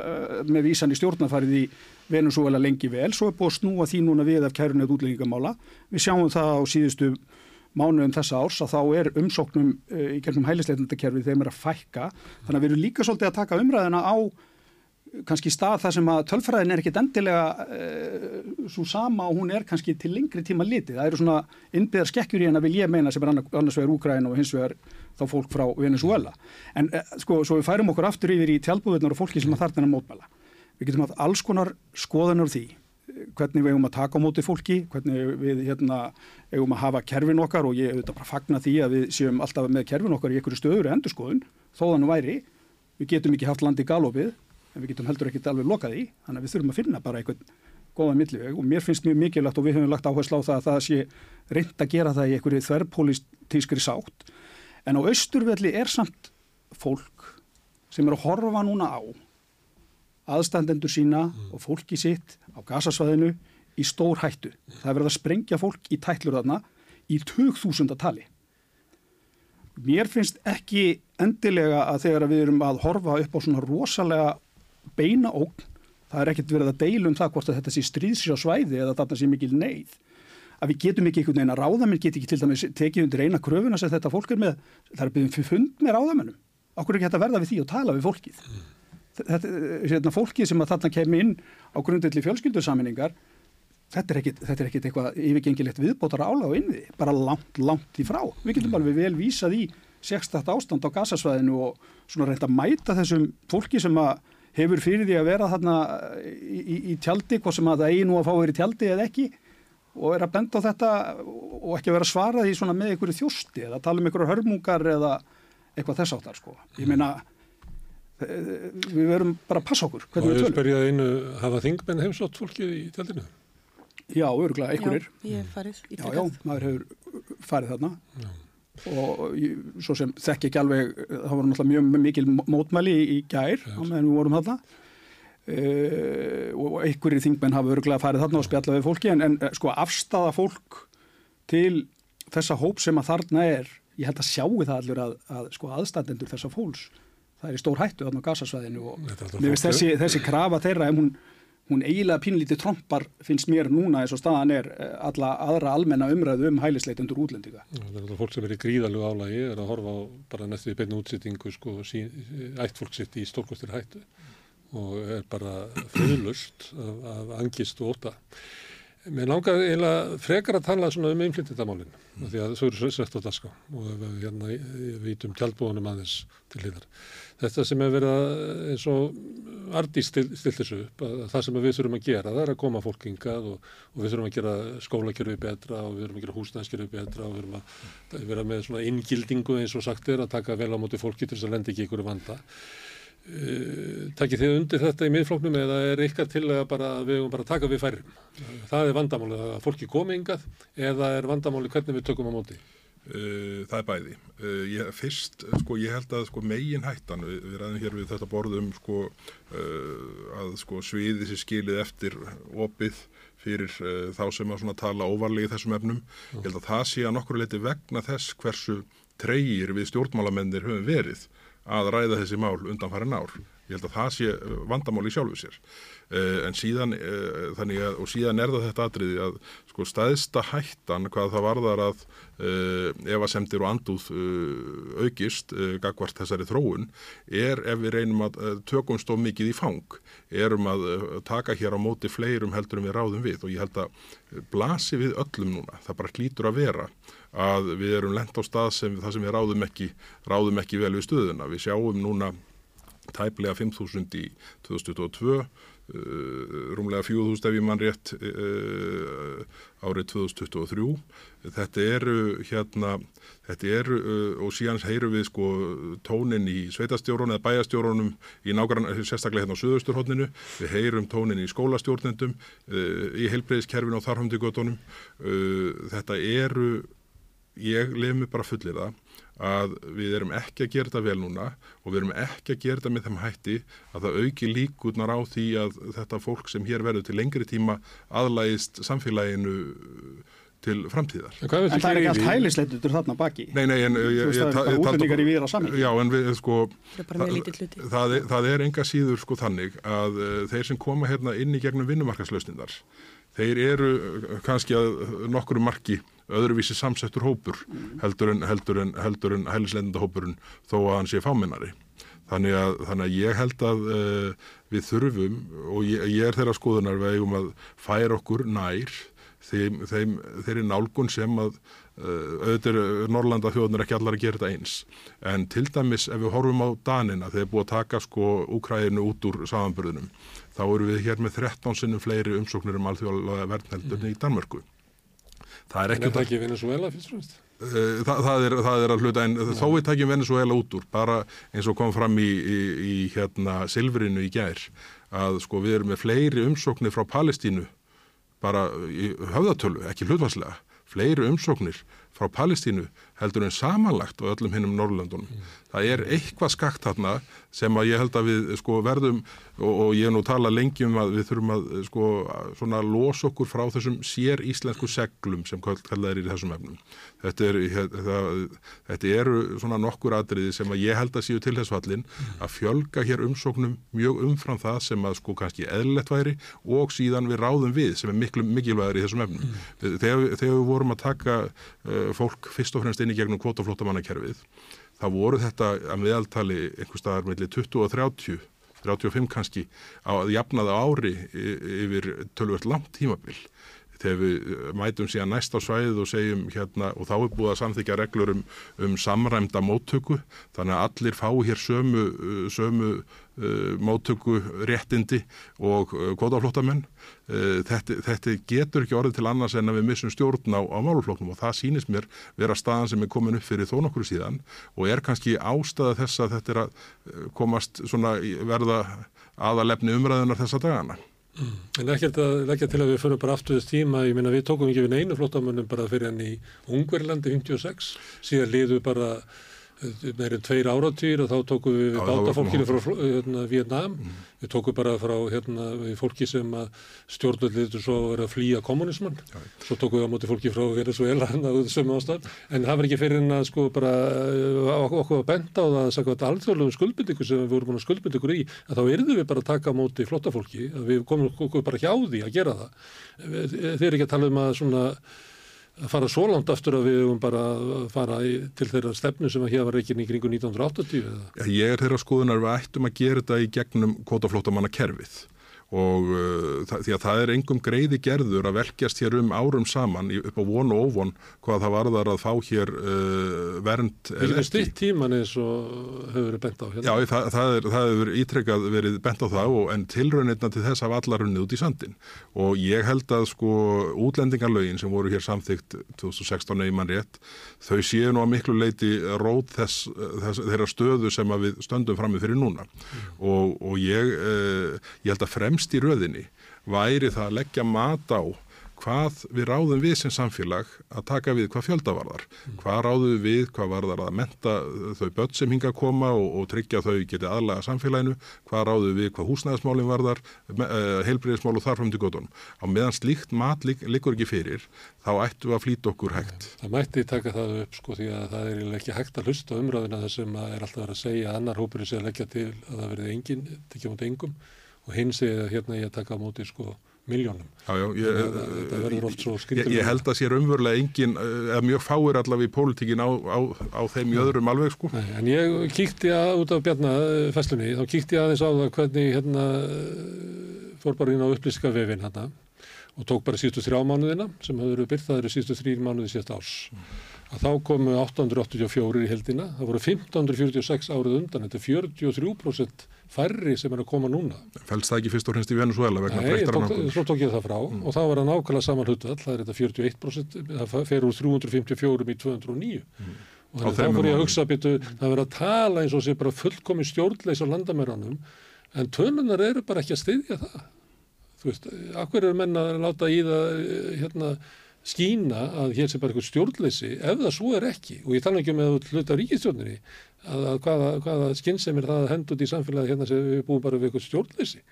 með vísan í stjórnafarið í Venezuela lengi vel. Svo er búið að snúa því núna við af kærunni mánuðum þessa árs að þá er umsóknum uh, í gegnum hælisleitndakerfi þeim er að fækka. Þannig að við erum líka svolítið að taka umræðina á kannski stað þar sem að tölfræðin er ekkit endilega uh, svo sama og hún er kannski til lengri tíma litið. Það eru svona innbyðar skekkjur í henn að vil ég meina sem er annars vegar Úgræn og hins vegar þá fólk frá Venezuela. En uh, sko, svo við færum okkur aftur yfir í tjálbúðunar og fólki sem að þarna mótmæla. Við getum haft alls konar skoðanur því hvernig við eigum að taka á móti fólki, hvernig við hérna, eigum að hafa kerfin okkar og ég auðvitað bara fagna því að við séum alltaf með kerfin okkar í einhverju stöður endur skoðun, þó þannig væri, við getum ekki haft landi í galopið, en við getum heldur ekkert alveg lokað í, þannig að við þurfum að finna bara einhvern góða milliveg. Og mér finnst mjög mikilvægt og við höfum lagt áherslu á það að það sé reynd að gera það í einhverju þverrpolítískri sátt, en á austurvelli er samt fólk sem er að horfa núna á aðstandendur sína og fólki sitt á gasasvæðinu í stór hættu. Það er verið að sprengja fólk í tætlur þarna í 2000 tali. Mér finnst ekki endilega að þegar við erum að horfa upp á svona rosalega beina ógn, það er ekkert verið að deila um það hvort að þetta sé stríðsjá svæði eða þarna sé mikil neyð, að við getum ekki einhvern veginn að ráðamenn get ekki til dæmis tekið undir eina kröfuna sem þetta fólk er með, það er byrjum fyrir fund með ráðamennum. Okkur er ekki hægt að verða við því og tala við fólkið. Þetta, hérna, fólkið sem að þarna kemur inn á grundvelli fjölskyldusaminningar, þetta er ekkit, þetta er ekkit eitthvað yfirgengilegt viðbótara álag og innviði, bara langt, langt í frá. Við getum alveg vel vísað í sérstætt ástand á gasasvæðinu og svona reynd að mæta þessum fólki sem að hefur fyrir því að vera þarna í, í, í tjaldi, hvað sem að það eigi nú að fá verið tjaldi eða ekki og er að benda á þetta og ekki að vera svarað í svona með einhverju þjósti eða tala um einhverju hörmungar eða eitthvað þess áttar sko. Ég meina, við verum bara að passa okkur. Og hvernig ég við tölum. spyrja einu, hafa þingmenn heimsótt fólkið í tjaldinu? Já, örgulega, einhverjir. Já, ég hef farið í Já, já, maður hefur farið þarna. Og ég, svo sem þekki ekki alveg, það voru náttúrulega mjög mikil mótmæli í, í gær á meðan við vorum þarna. Uh, og einhverjir þingmenn hafa örgulega farið þarna og spjallað við fólki en, en eh, sko afstafa fólk til þessa hóp sem að þarna er ég held að sjáu það allir að, að sko aðstandendur þessa fólks það er í stór hættu á gasasvæðinu og þessi, þessi krafa þeirra hún hún eiginlega pínlítið trompar finnst mér núna eins og staðan er eh, alla aðra almenna umræðu um hælisleitundur útlendinga. Það er fólk sem er í gríðalegu álægi, er að horfa á bara næstu í beinu útsettingu sko, sí, ætt fólk sitt í stórkostir hættu og er bara friðlust af, af angist og óta. Mér langar eiginlega frekar að tala svona um einflindindamálinn, mm. því að þau eru sett á daska og við hérna vítum tjaldbúðunum aðeins til hlýðar. Þetta sem er verið að, eins og Ardís stilt þessu upp, að það sem við þurfum að gera, það er að koma fólk hingað og, og við þurfum að gera skólakerfi betra og við þurfum að gera húsnæðskerfi betra og við þurfum að vera með svona inngildingu eins og sagt er að taka vel á móti fólki til þess að lenda ekki ykkur vanda. Uh, takið þið undir þetta í miðflóknum eða er ykkar til að bara, við höfum bara að taka við færum? Það er vandamálið að fólki komi yngað eða er vandamálið hvernig við tökum á móti? Uh, það er bæði. Uh, ég, fyrst, sko, ég held að sko, megin hættan, við, ræðum hér við þetta borðum sko, að sko, sviði sér skilið eftir opið fyrir þá sem að tala óvarlega í þessum efnum. Ég held að það sé að nokkur leiti vegna þess hversu treyir við stjórnmálamennir höfum verið að ræða þessi mál undan farin ár. Ég held að það sé vandamál í sjálfu sér. Uh, en síðan, uh, þannig að, og síðan er það þetta atriði að sko staðista hættan hvað það varðar að uh, efasemdir og andúð aukist gagvart þessari þróun er ef við reynum að tökum stóð mikið í fang, erum að taka hér á móti fleirum heldur en við ráðum við og ég held að blasi við öllum núna, það bara klítur að vera að við erum lent á stað sem það sem við ráðum ekki, ráðum ekki vel við stöðuna. Við sjáum núna tæplega 5.000 í 2022 Uh, rúmlega 4.000 ef ég mann rétt uh, árið 2023 þetta eru hérna þetta eru uh, og síðan heyru við sko tónin í sveitastjórunum eða bæjastjórunum í nákvæmlega sérstaklega hérna á söðusturhóttinu við heyrum tónin í skólastjórnendum í heilbreyðiskerfinu og þarhamdugötunum þetta eru ég lef mig bara fullir það að við erum ekki að gera þetta vel núna og við erum ekki að gera þetta með þeim hætti að það auki líkurnar á því að þetta fólk sem hér verður til lengri tíma aðlægist samfélaginu til framtíðar. En, en það er ekki allt hælisleitur þarna baki? Nei, nei, en ég... Þú veist, það er útlendingar í viðra saman? Já, en við, sko... Það, það, það, það er enga síður, sko, þannig að uh, þeir sem koma hérna inn í gegnum vinnumarkaslausnindar, þeir eru kannski að nokkru marki öðruvísi samsettur hópur heldur en, heldur en, heldur en hælislendanda hópurinn þó að hann sé fámennari. Þannig að, þannig að ég held að uh, við þurfum og ég, ég er þeirra skoðunar við eigum að færa okkur nær þeim, þeim, þeirri nálgun sem að uh, auðvitað Norrlanda þjóðnir ekki allar að gera þetta eins. En til dæmis ef við horfum á Danina þegar búið að taka sko Úkræðinu út úr samanbörðunum þá eru við hér með 13 sinnum fleiri umsóknir um alþjóðlega verðnheldur mm. í Danmarku. Það er ekki... En er það ekki Venezuela fyrst og fremst? Það, það, er, það er að hluta en Nei. þó við takjum Venezuela út úr bara eins og kom fram í, í, í hérna Silfrinu í gær að sko við erum með fleiri umsóknir frá Palestínu bara í höfðatölu, ekki hlutvarslega fleiri umsóknir frá Palestínu heldur en samanlagt á öllum hinnum Norrlöndunum. Það er eitthvað skakt þarna sem að ég held að við sko verðum og, og ég nú tala lengi um að við þurfum að sko svona losa okkur frá þessum sér íslensku seglum sem kallað er í þessum efnum. Þetta, er, þetta, þetta eru svona nokkur atriði sem að ég held að séu til þess fallin að fjölga hér umsóknum mjög umfram það sem að sko kannski eðlilegt væri og síðan við ráðum við sem er miklu mikilvægur í þessum efnum. Þegar, þegar við vorum að taka uh, fólk fyrst og fremst inn í gegnum kvotaflótamannakerfið þá voru þetta að meðaltali einhver staðar mellir 20 og 30 35 kannski að jafnaða ári yfir tölvöld langt tímabil. Þegar við mætum síðan næst á svæðið og segjum hérna og þá er búið að samþykja reglur um, um samræmda móttöku þannig að allir fái hér sömu, sömu uh, móttöku réttindi og uh, kvotaflótamenn uh, þetta, þetta getur ekki orðið til annars en að við missum stjórn á, á máluflóknum og það sýnist mér vera staðan sem er komin upp fyrir þó nokkur síðan og er kannski ástæða þess að þetta er að komast svona verða aðalefni umræðunar þessa dagana. Mm. En leggja til að við fyrir bara aftur þess tíma, ég minna við tókum ekki við neinu flottamönnum bara fyrir henni í Ungverlandi 56, síðan liðu bara meirinn tveir áratýr og þá tókum við bátafólkinu frá hérna, Vietnam, mm. við tókum bara frá hérna, fólki sem stjórnvöldliður svo að vera að flýja kommunismann, Já. svo tókum við á móti fólki frá Venezuela sem ástæð, en það var ekki fyrir en að sko bara okkur að benda á það að sagja þetta alþjóðlegum skuldbyndiku sem við vorum búin að skuldbyndikur í, að þá erðu við bara að taka á móti flottafólki, að við komum okkur bara hjá því að gera það. Þeir eru ekki að tala um að svona að fara svo langt aftur að við höfum bara að fara í, til þeirra stefnu sem að hér var reygin í kringu 1980 eða? Ég er þeirra skoðunar við ættum að gera þetta í gegnum kvotaflótamanna kerfið og uh, það, því að það er engum greiði gerður að velkjast hér um árum saman upp á von og óvon hvað það varðar að fá hér uh, vernd eða ekki. Stitt tíman eins og hefur verið bent á hérna. Já, það, það, er, það hefur ítrekkað verið bent á það og, en tilraunirna til þess hafa allar runnið út í sandin og ég held að sko útlendingarlögin sem voru hér samþygt 2016 neyman rétt, þau séu nú að miklu leiti rót þess, þess þeirra stöðu sem við stöndum fram með fyrir núna mm. og, og ég, uh, ég held að frem fremst í röðinni væri það að leggja mat á hvað við ráðum við sem samfélag að taka við hvað fjöldavarðar. Mm. Hvað ráðum við, hvað varðar að menta þau börn sem hinga að koma og, og tryggja þau geti aðlaga samfélaginu, hvað ráðum við hvað húsnæðismálinn varðar, uh, heilbreyðismál og þarfram til gotunum. Á meðan slíkt mat lik, likur ekki fyrir, þá ættum við að flýta okkur hægt. Það mætti taka það upp sko því að það er ekki hægt að hlusta umræðina þessum að er alltaf að segja að annar hópurinn sé að leggja til að það verði engin, og hins eða hérna ég taka á móti sko miljónum. Já, já, ég, það verður oft svo skrifin. Ég, ég held að sér umverulega engin, eða mjög fáir allavega í pólitíkin á, á, á þeim í öðrum alveg sko. Nei, en ég kíkti að út af Bjarnafesslunni, þá kíkti ég aðeins á það hvernig hérna fór bara inn á upplýskavefin hérna og tók bara síðustu þrjá mánuðina sem hafður verið byrkt, það eru síðustu þrýr mánuði síðast árs. Mm. Að þá komu 884 í heldina, það voru 1546 árið undan, þetta er 43% færri sem er að koma núna. Fælst það ekki fyrst og hrenst í Venezuela vegna breyttar náttúrulega? Nei, svo tók ég það frá mm. og það var að nákvæmlega saman hlutvall, það er þetta 41%, það fer úr 354 í 209 mm. og þannig þá fór ég að hugsa býtu, það verður að tala eins og sé bara fullkomi stjórnleis á landamæranum en tölunar eru bara ekki að styðja það. Þú veist, akkur eru menna að láta í það hérna skína að hér sé bara eitthvað stjórnleysi ef það svo er ekki og ég tala ekki um að hluta ríkistjórnir í að, að hvaða, hvaða skinnsem er það að henda út í samfélagi hérna sem við búum bara við eitthvað stjórnleysi?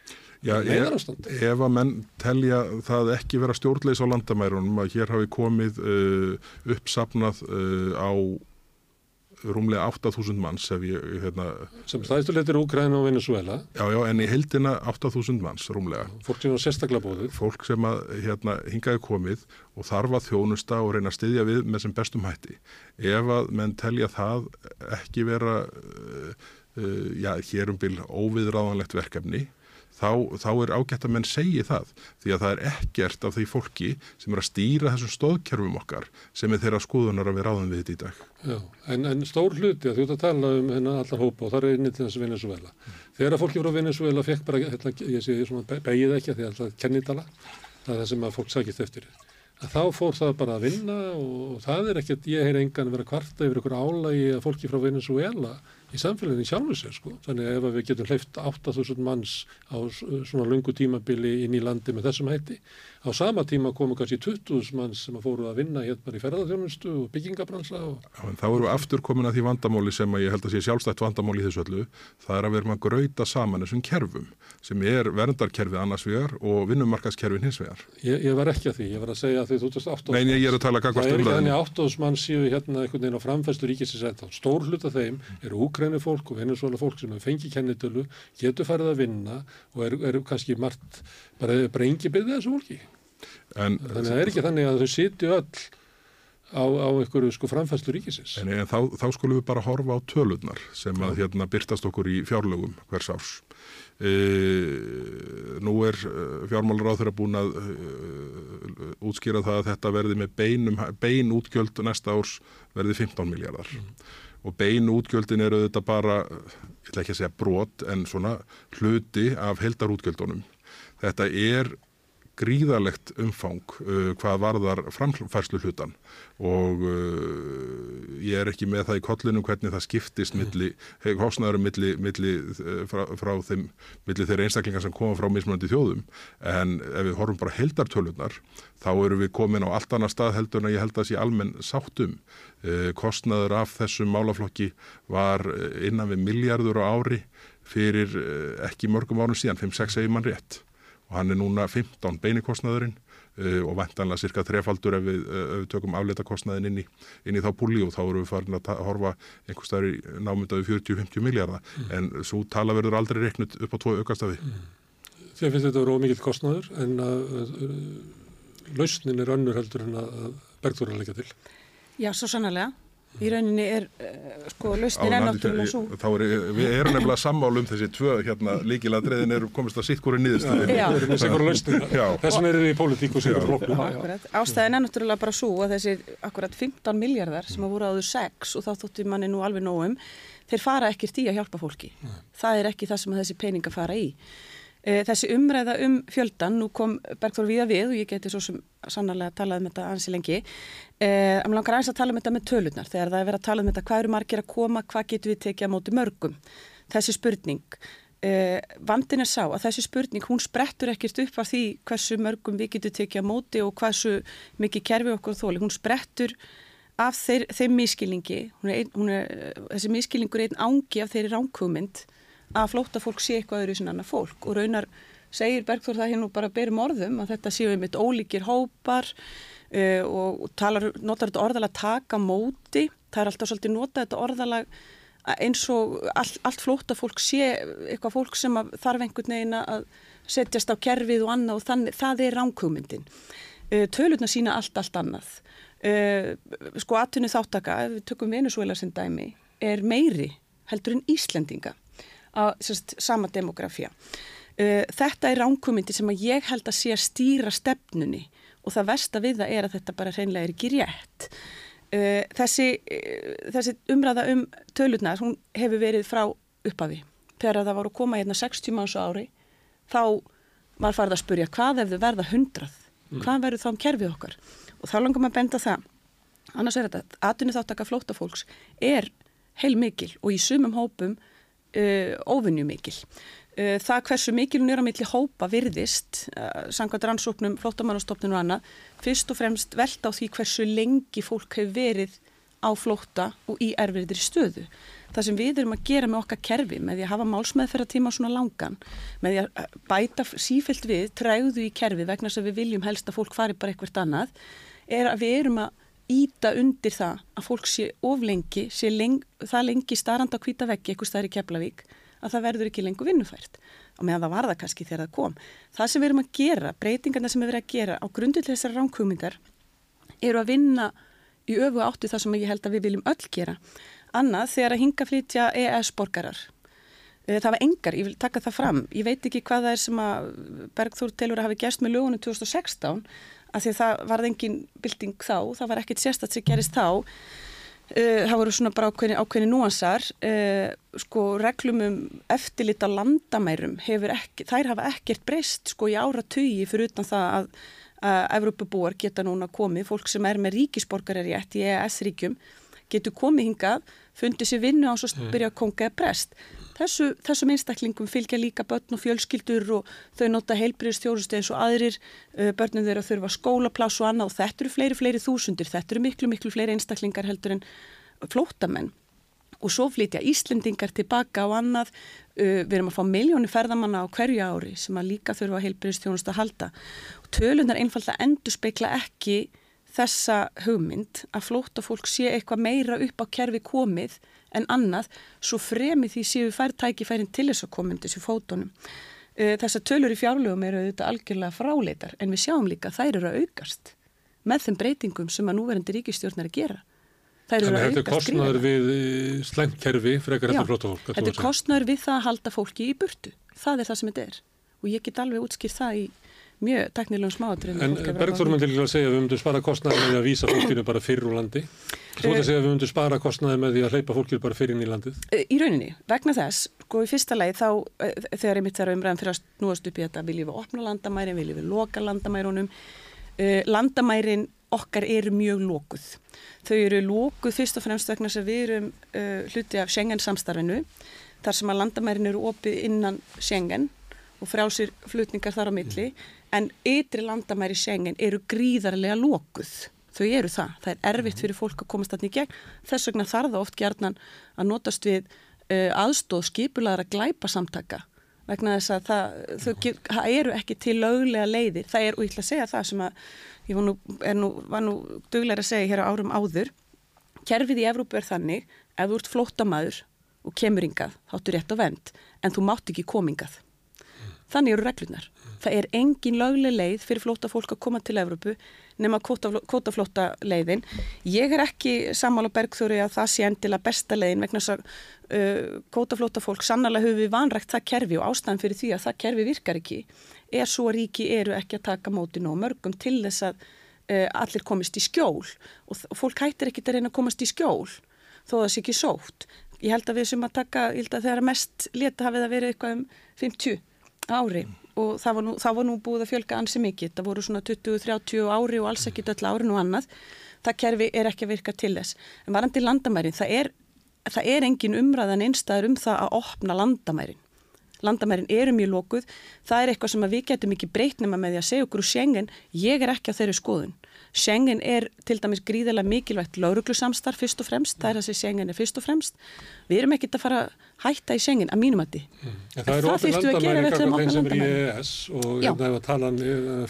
Já, ef, ef að menn telja það ekki vera stjórnleys á landamærunum að hér hafi komið uh, uppsapnað uh, á rúmlega 8.000 manns ég, hérna, sem stæðstuleitir Úkræna og Venezuela já, já, en í heldina 8.000 manns rúmlega. Fólk sem var sérstaklega bóðið fólk sem að hérna, hingaði komið og þarf að þjónusta og reyna að styðja við með sem bestum hætti. Ef að menn telja það ekki vera uh, uh, já, hérum byl óviðráðanlegt verkefni þá, þá er ágætt að menn segi það því að það er ekkert af því fólki sem er að stýra þessum stóðkerfum okkar sem er þeirra skoðunar að við ráðum við þetta í dag. Já, en, en stór hluti að þú ert að tala um hennar allar hópa og það er einnig til þessu Venezuela. Mm. Þegar að fólki frá Venezuela fekk bara, hérna, ég sé svona begið ekki að því að það er kennitala, það er það sem að fólk sækist eftir að þá fór það bara að vinna og það er ekkert, ég heyr engan vera kvarta yfir ykkur álægi að fólki frá Venezuela í samfélaginu í sjálfu sér sko. Þannig að ef við getum hleyft 8000 manns á svona lungu tímabili inn í landi með þessum hætti, á sama tíma komu kannski 20.000 manns sem að fóru að vinna hérna í ferðarþjónustu og byggingabransa. Og... Já, en þá eru við aftur komin að því vandamáli sem að ég held að sé sjálfstætt vandamáli í þessu öllu. Það er að vera maður að gröita saman þessum kerfum sem er verndarkerfið annars vegar og vinnumarkaskerfin hins vegar. Ég, ég var ekki að því, ég var að segja að því þú veist aftur. Nei, ég er að tala gagvast um það. Það er ekki þannig að 8.000 mann séu hérna einhvern veginn á framfæstu ríkisins þá stór hluta þeim En, þannig að það er ekki þannig að þau sitju öll á, á einhverju sko framfæslu ríkisins. En, en þá, þá skulum við bara horfa á tölurnar sem að hérna byrtast okkur í fjárlögum hvers árs. E, nú er e, fjármálur á þeirra búin að e, útskýra það að þetta verði með beinum, bein útgjöld næsta árs verði 15 miljardar. Mm. Og bein útgjöldin eru þetta bara, ég ætla ekki að segja brot, en svona hluti af heldarútgjöldunum. Þetta er gríðalegt umfang uh, hvað varðar framfærslu hlutan og uh, ég er ekki með það í kollinu hvernig það skiptist milli, hosnaðurum milli, milli uh, frá, frá þeim, milli þeirra einstaklingar sem koma frá mismunandi þjóðum. En ef við horfum bara heldartölunar þá eru við komin á allt annar stað heldur en að ég held að það sé almenn sáttum uh, kostnaður af þessum málaflokki var innan við miljardur á ári fyrir ekki mörgum árum síðan, 5-6 segir mann rétt og hann er núna 15 beinikostnaðurinn uh, og vendanlega cirka þrefaldur ef við, uh, við tökum afleita kostnaðin inn í, inn í þá púli og þá eru við farin að horfa einhver staðar í námyndaðu 40-50 miljardar mm. en svo tala verður aldrei reiknut upp á tvo aukastafi. Mm. Þið finnst þetta vera ómikið kostnaður en að, að lausnin er önnur heldur en að bergþóra leggja til. Já, svo sannarlega í rauninni er uh, sko lausnin ennáttúrulega svo þá er, við erum nefnilega sammál um þessi tvö hérna líkiladriðin er komist að sitt hverju nýðustuðin þessum er þið í politík og sér ástæðin ennáttúrulega bara svo að þessi akkurat 15 miljardar sem að voru áður 6 og þá þóttum manni nú alveg nógum þeir fara ekkert í að hjálpa fólki. Nei. það er ekki það sem þessi peninga fara í þessi umræða um fjöldan, nú kom Bergþór Víða við og ég geti svo sem sannarlega talað um þetta ansi lengi. Eh, Mér langar aðeins að tala um þetta með tölunar þegar það er verið að tala um þetta hvað eru margir að koma, hvað getur við tekið á móti mörgum. Þessi spurning, eh, vandin er sá að þessi spurning hún sprettur ekkert upp af því hversu mörgum við getum tekið á móti og hversu mikið kerfi okkur þóli. Hún sprettur af þeir, þeim miskilningi, hún er, hún er, þessi miskilningur er einn ángi af þeirri ránkvömynd að flóta fólk sé eitthvað öðru sem annar fólk og raunar segir Bergþór það hérna bara berum orðum að þetta séu einmitt ólíkir hópar uh, og talar, notar þetta orðalega taka móti, það er alltaf svolítið nota þetta orðalega eins og all, allt flóta fólk sé eitthvað fólk sem þarf einhvern veginn að setjast á kerfið og annað og þannig, það er ránkugmyndin. Uh, tölurna sína allt, allt annað. Uh, sko aðtunni þáttaka, ef við tökum Venezuela sem dæmi, er meiri heldur en Íslendinga á sérst, sama demografía. Uh, þetta er ránkumindi sem að ég held að sé að stýra stefnunni og það versta við það er að þetta bara hreinlega er ekki rétt. Uh, þessi, uh, þessi umræða um tölurnar, hún hefur verið frá upphafi. Þegar það voru að koma hérna 60 mánu ári, þá var farið að spurja hvað ef þau verða hundrað? Mm. Hvað verður þá um kerfið okkar? Og þá langar maður að benda það. Annars er þetta, aðtunni þáttaka flótafólks er heil mikil og í sumum hópum uh, óvinnju mikil. Uh, það hversu mikil hún er á milli hópa virðist, uh, sangað rannsóknum, flótamannastofnun og annað, fyrst og fremst velta á því hversu lengi fólk hefur verið á flóta og í erfiðri stöðu. Það sem við erum að gera með okkar kerfi, með því að hafa málsmeðferðartíma svona langan, með því að uh, bæta sífelt við, træðu í kerfi vegna sem við viljum helst að fólk fari bara eitthvað annað, er að við erum að íta undir það að fólk sé oflengi, sé leng, það lengi starranda á hvita veggi eitthvað starri Keflavík að það verður ekki lengur vinnufært og meðan það var það kannski þegar það kom. Það sem við erum að gera, breytingarna sem við erum að gera á grundull þessar ránkvömmingar eru að vinna í öfu áttu það sem ég held að við viljum öll gera. Annað þegar að hinga flytja EES-borgarar. Eh, það var engar, ég vil taka það fram. Ég veit ekki hvað það er sem að Bergþór telur að hafi gerst með lögunum 2016 að því að það var engin bilding þá, það var ekkit sérstatt sem gerist þá. Uh, það voru svona bara ákveðni, ákveðni núansar. Uh, sko reglum um eftirlita landamærum ekki, þær hafa ekkert breyst sko í ára tugi fyrir utan það að að Evropabúar geta núna komið, fólk sem er með ríkisborgar er rétt í EES-ríkjum, getur komið hingað fundið sér vinnu á svo byrja að konga eða brest. Þessu, þessum einstaklingum fylgja líka börn og fjölskyldur og þau nota heilbriðstjórustu eins og aðrir, uh, börnum þeirra þurfa skólapláss og annað og þetta eru fleiri, fleiri þúsundir, þetta eru miklu, miklu fleiri einstaklingar heldur en flótamenn og svo flytja Íslendingar tilbaka og annað, uh, við erum að fá miljónu ferðamanna á hverju ári sem að líka þurfa heilbriðstjónustu að halda. Og tölunar einfallega endur speikla ekki þessa hugmynd að flóta fólk sé eitthvað meira upp á kerfi komið en annað svo fremi því séu fær tækifærin til þess að koma um þessu fótonum. Þessar tölur í fjárlögum eru auðvitað algjörlega fráleitar en við sjáum líka að þær eru að aukast með þeim breytingum sem að núverandi ríkistjórn er að gera. Þannig að þetta er kostnæður við slengt kerfi frekar eftir flóta fólk. Þetta er kostnæður við það að halda fólki í burtu. Það er það sem þetta er og ég get alveg útskýrt það í mjög teknilegum smáatrið. En Bergþórum til að segja að við myndum spara kostnæði með því að vísa fólkinu bara fyrir úr landi. Þú ætti að segja að við myndum spara kostnæði með því að hleypa fólkinu bara fyrir inn í landið. Í rauninni, vegna þess, sko í fyrsta leið þá þegar ég mitt þeirra umræðan fyrir að snúast upp í þetta viljum við opna landamærin, viljum við loka landamærunum. Landamærin okkar eru mjög lókuð. Þau eru lókuð fyrst og fremst vegna sem við erum hluti af Schengen samstarfinu þar sem að landamærin eru opið innan Schengen og frjálsir flutningar þar á milli en ytri landamæri Schengen eru gríðarlega lókuð. Þau eru það. Það er erfitt fyrir fólk að komast þarna í gegn. Þess vegna þarf það oft gerðnan að notast við uh, aðstóð skipulegar að glæpa samtaka vegna þess að það, þau, það eru ekki til löglega leiðir. Það er, og ég ætla að segja það sem að ég var nú, nú, var nú duglega að segja hér á árum áður, kerfið í Evrópu er þannig, ef þú ert flótamaður og kemur yngað, þáttu rétt á vend, en þú mátt ekki komingað. Þannig eru reglunar. Það er engin lögleg leið fyrir flóta fólk að koma til Evrópu nema kvotaflóta leiðin. Ég er ekki sammála bergþóri að það sé endilega besta leiðin vegna þess að uh, kvotaflóta fólk sannlega höfum við vanrægt það kerfi og ástæðan fyrir því að það kerfi virkar ekki er svo að ríki eru ekki að taka mótin og mörgum til þess að uh, allir komist í skjól og, fólk hættir ekki að reyna að komast í skjól þó það sé ekki sótt. Ég held að við sem að taka, ég held að þegar mest leta hafið að vera eitthvað um 50 ári og það var, nú, það var nú búið að fjölga ansi mikið, það voru svona 20-30 ári og alls ekki öll árin og annað. Það kerfi er ekki að virka til þess. En varandi landamærin, það er, það er engin umræðan einstæður um það að opna landamærin. Landamærin eru mjög lókuð, það er eitthvað sem við getum ekki breytt nema með því að segja okkur úr Schengen, ég er ekki á þeirri skoðun. Schengen er til dæmis gríðilega mikilvægt lauruglusamstarf fyrst og fremst, það er að segja Schengen er fyrst og fremst. Við erum ekki að fara hætta í Schengen að mínum að því mm. Það er ofin landamæri kakar þeim sem er í EES og hérna hefur talað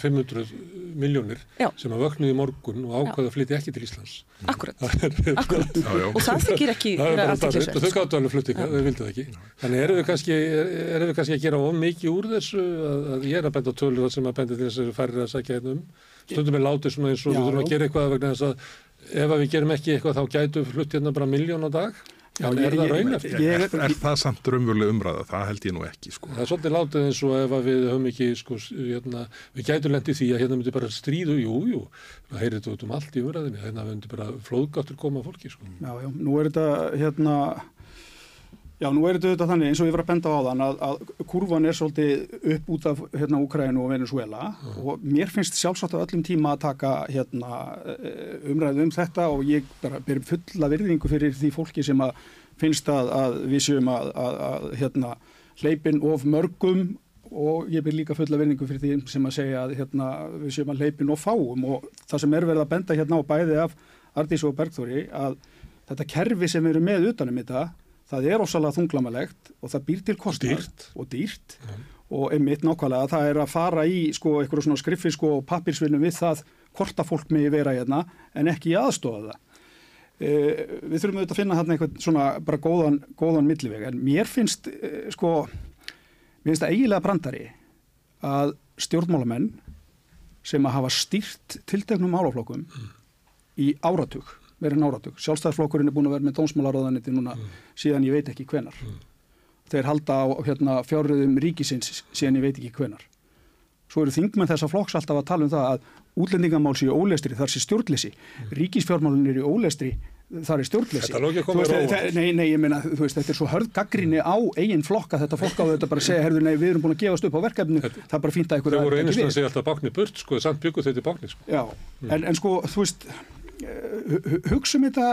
500 miljónir sem að vöknuði í morgun og ákvaða að flytja ekki til Íslands. Akkurat, akkurat og það þykir ekki vera aftiklisvert Þau gáttu alveg fluttinga, þau vildu það ekki. Þannig erum við kannski, er við kannski að gera of mikið úr þessu að, að ég er að benda tölur sem að benda til þess að færri að sækja hérna um. Stundum er látið svona eins og já, við þurfum að gera eitthvað vegna þess að ef við gerum ekki eitthvað þá gætu flutt hérna bara miljón á dag Já, er ég, það raunir? Er, er, er það samt raunveruleg umræða? Það held ég nú ekki sko. Það er svolítið látið eins og ef við höfum ekki sko, hérna, við gætum lendið því að hérna myndi bara stríðu, jú, jú það heyrið þetta út um allt í umræðinni hérna myndi bara flóðgáttur koma fólki sko. Já, já, nú er þetta hérna Já, nú er þetta þannig eins og ég var að benda á þann að, að kurvan er svolítið upp út af hérna Úkrænu og Venezuela mm. og mér finnst sjálfsagt á öllum tíma að taka hérna umræðu um þetta og ég bara ber fulla virðingu fyrir því fólki sem að finnst að, að við séum að, að hérna hleypin of mörgum. Og ég ber líka fulla virðingu fyrir því sem að segja að hérna við séum að hleypin of fáum. Og það sem er verið að benda hérna á bæði af Ardís og Bergþóri að þetta kerfi sem erum með utanum þetta það er ósalega þunglamalegt og það býr til kostnar dýrt. og dýrt ja. og einmitt nákvæmlega það er að fara í sko eitthvað svona skriffisk og pappirsvinnum við það hvort að fólk megi vera hérna en ekki aðstofa það. E, við þurfum auðvitað að finna hérna eitthvað svona bara góðan, góðan milliveg en mér finnst e, sko, mér finnst það eiginlega brandari að stjórnmálamenn sem að hafa stýrt tilteknum álaflokkum mm. í áratug verið náratug. Sjálfstæðarflokkurinn er búin að vera með dómsmálaráðaniti núna mm. síðan ég veit ekki hvenar. Mm. Þeir halda á hérna, fjárriðum ríkisins síðan ég veit ekki hvenar. Svo eru þingmenn þessa flokks alltaf að tala um það að útlendingamál séu ólestri, þar sé stjórnleysi. Mm. Ríkisfjármálun eru ólestri, þar er stjórnleysi. Þetta lókið veist, það, Nei, nei, ég meina, þú veist, þetta er svo hörð gaggrinni á eigin flokka, þetta flokka á þetta bara segja, herðu, nei, við erum búin að gefast upp á verkefnu, þetta, það er bara fínt að ykkur að ekki við. Þau voru einast að segja alltaf báknir burt, sko, samt byggu þetta báknir, sko. Já, mm. en, en sko, þú veist, hugsaum þetta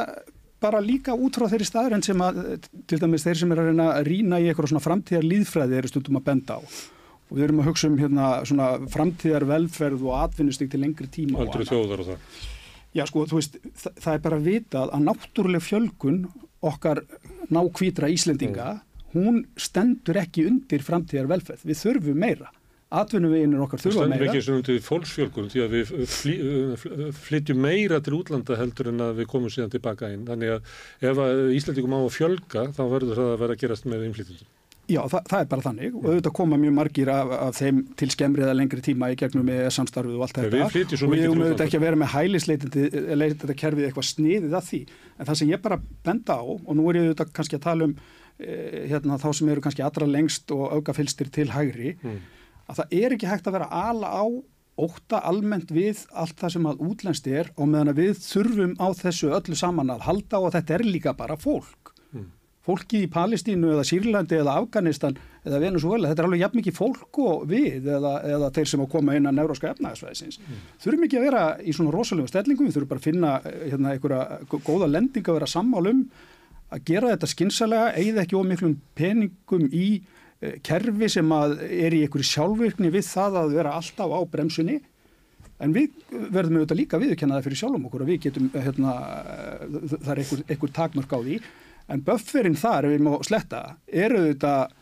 bara líka út frá þeirri staðrænt sem að til dæmis þeir sem er að reyna að rýna í eitthvað svona framtíðar líðfræði eru stundum að benda á og við erum að hugsa um hérna svona framtíðar velferð og atvinnustig til lengri tíma annað. þjóðar og það. Já sko, þú veist, það, það er bara að vita að náttúruleg fjölgun okkar nákvítra Íslendinga, hún stendur ekki undir framtíðar velferð. Við þurfum meira. Atvinnuveginir okkar Það þurfa meira. ekki sem undir fólksfjölgun því að við flý, uh, flytjum meira til útlanda heldur en að við komum síðan tilbaka inn. Þannig að ef að Íslandingum á að fjölga þá verður það að vera að gerast með innflytjum. Já, það, það er bara þannig og auðvitað koma mjög margir af, af þeim til skemmri eða lengri tíma í gegnum með samstarfið og allt þetta. og við til höfum auðvitað ekki að vera með hælisleitandi kerfið eitthvað sniðið að því. En það sem ég bara benda á og nú er ég auðvitað kannski að tala um eh, hérna, þá sem eru kannski allra lengst og aukafylstir til hægri Mm. Að það er ekki hægt að vera ala á óta almennt við allt það sem að útlenskt er og meðan að við þurfum á þessu öllu saman að halda og að þetta er líka bara fólk. Mm. Fólkið í Palestínu eða Sýrlandi eða Afganistan eða Venezuela, þetta er alveg jafn mikið fólk og við eða, eða þeir sem að koma inn að neuróska efnaðisvæðisins. Þurfum ekki að vera í svona rosalegum stellingum, við þurfum bara að finna eh, hérna, einhverja góða lending að vera sammálum að gera þetta skinsalega, eigða ekki ómiklum peningum í kerfi sem er í einhverju sjálfvirkni við það að vera alltaf á bremsunni en við verðum auðvitað líka að viðurkenna það fyrir sjálfum okkur að við getum eh, hérna, eh, það er einhver, einhver takmörk á því en bufferinn þar, ef við má sletta er auðvitað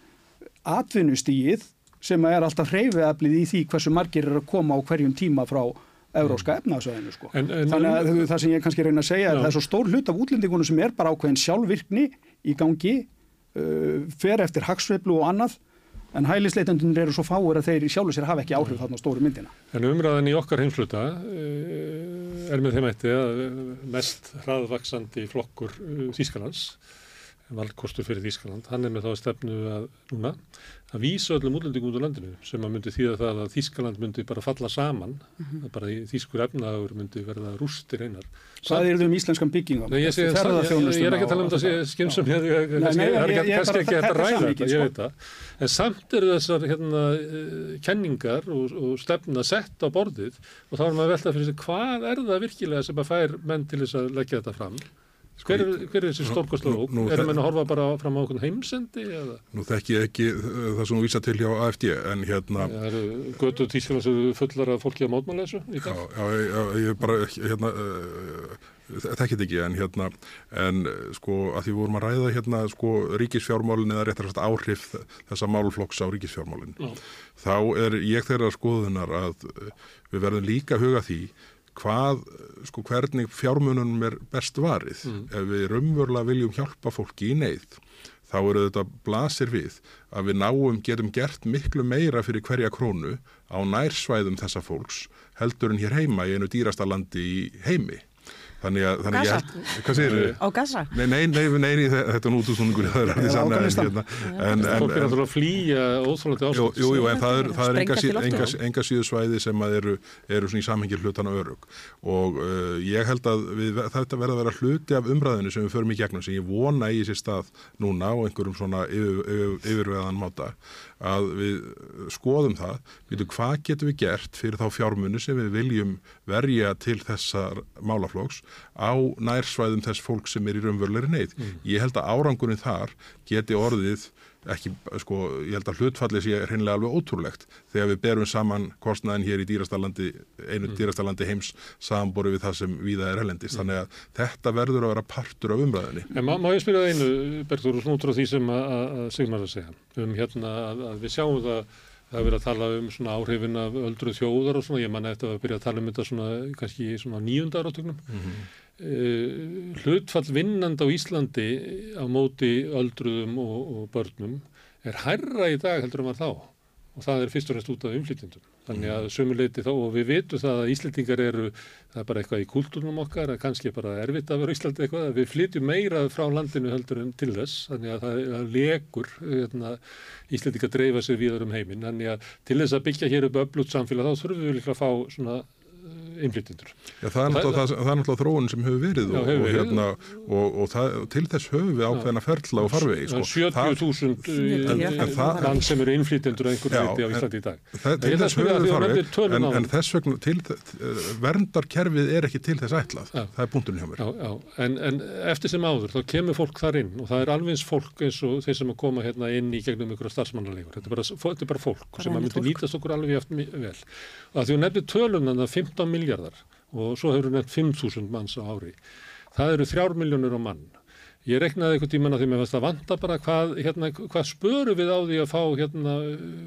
atvinnustíið sem er alltaf hreyfiðablið í því hversu margir eru að koma á hverjum tíma frá evróska efnaðsvæðinu sko. En- en- Þannig að það- sem ég kannski reyna að segja er Já. að það er svo stór hlut af útlendingunum sem er bara ákveðin sjálfvirkni í gangi uh, fer eftir hagsveiflu og annað en hælisleitendunir eru svo fáir að þeir í sjálfu sér hafa ekki áhrif þarna á stóru myndina. En umræðan í okkar heimsluta uh, er með þeim eitti að uh, mest hraðvaksandi flokkur uh, Valdkostur fyrir Þýskaland, hann er með þá stefnu að núna að vísa öllum útlendingum út úr landinu sem að myndi þýða það að Þýskaland myndi bara falla saman, að bara í þýskur efnaður myndi verða rústir einar. Hvað er þau um íslenskan byggingum? Nei, ég, ég, ég er ekki að tala um það er ég- er bara- ekki að ræða þetta, ég sko. veit það. En samt eru þessar hérna, uh, kenningar og, og stefna sett á borðið og þá er maður að velta fyrir sig hvað er það virkilega sem að fær menn til þess að leggja þetta fram? Hver er, hver er þessi ók? nú- Erum menn að horfa bara fram á okkur heimsendi? Eða? Nú þekki ég ekki uh, það sem þú vísa til hjá AFD en hérna Það eru götu sem fullar af fólki að mótmála þessu í Já, dag? já, já, ég bara hérna uh, þekki þetta ekki en hérna en uh, sko að því vorum að ræða hérna sko ríkisfjármálin eða réttar sagt áhrif þessa málflokks á ríkisfjármálin Já. þá er ég þeirra skoðunar að við verðum líka að huga því hvað, sko hvernig fjármununum er best varið Mm. ef við raunverulega viljum hjálpa fólki í neyð þá eru þetta blasir við að við náum, getum gert miklu meira fyrir hverja krónu á nærsvæðum þessa fólks heldur en hér heima í einu dýrasta landi í heimi. Þannig að, þannig að ég held, hvað segir þau? Á Gaza? Nei, nei, nei, nei, nei, þetta er nútusnúningur, það er alveg sann en, Afganistan. hérna, en, en, Fólk er en, náttúrulega að flýja Jú, ástand. jú, jú, en það er, það er enga, enga, enga síðu svæði sem að eru, eru svona í samhengir hlutana örug og uh, ég held að við, þetta verða að vera hluti af umræðinu sem við förum í gegnum sem ég vona í sér stað núna á einhverjum svona yfir, yfir, yfirveðan máta að við skoðum það, veitum hvað getum við gert fyrir þá fjármunni sem við viljum verja til þessar málaflóks á nærsvæðum þess fólk sem er í raunverulegri neyð. Ég held að árangurinn þar geti orðið ekki, sko, ég held að hlutfallið sé hreinlega alveg ótrúlegt þegar við berum saman kostnaðin hér í dýrastalandi, einu dýrastalandi heims samanborið við það sem víða er helendist. Þannig að þetta verður að vera partur af umræðinni. En má, má ég spyrja einu, Bergþór, svona út frá því sem að, Sigmar að segja, um hérna að, að við sjáum það, það er verið að tala um svona áhrifin af öldruð þjóðar og svona, ég manna eftir að byrja að tala um þetta svona, kannski í svona nýjunda áratögnum. Mm hlutfall vinnand á Íslandi á móti öldruðum og, og börnum er hærra í dag heldur en var þá. Og það er fyrst og reynst út af umflytjendum. Þannig að sömuleiti þá og við vitum það að Íslendingar eru, það er bara eitthvað í kultúrnum okkar, að kannski er bara erfitt að vera Íslandi eitthvað, að við flytjum meira frá landinu heldur en til þess, þannig að það, það legur hérna, Íslendingar dreifa sig viður um heiminn, þannig að til þess að byggja hér upp öflut samfélag þá þurfum við líka að fá svona innflytjendur. Já, það er náttúrulega, það, það er náttúrulega þróun sem hefur verið Já, og, hefur og, verið. hérna, og, og það, til þess höfum við ákveðna ferla og farvegi. Sko. er 70.000 En- en það- mann sem eru innflytjendur að einhverju Já, viti á en- Íslandi í dag. Það, til að þess spyrja höfum því við að nefnir farveg, töluna en, en þess vegna til, verndarkerfið er ekki til þess ætlað. Já. Það er punkturinn hjá mér. Já, já, en, en eftir sem áður þá kemur fólk þar inn og það er alveg eins fólk eins og þeir sem að koma hérna inn í gegnum ykkur starfsmannalegur. Þetta er bara, fólk sem að myndi nýtast okkur alveg eftir vel. Og að því hún nefnir tölunum það 15 miljardar og svo hefur hún nefnt 5.000 manns á ári. Það eru þrjár miljónur á mann. Ég reknaði einhvern tíman að því að vanta bara hvað, hérna, hvað spöru við á því að fá hérna,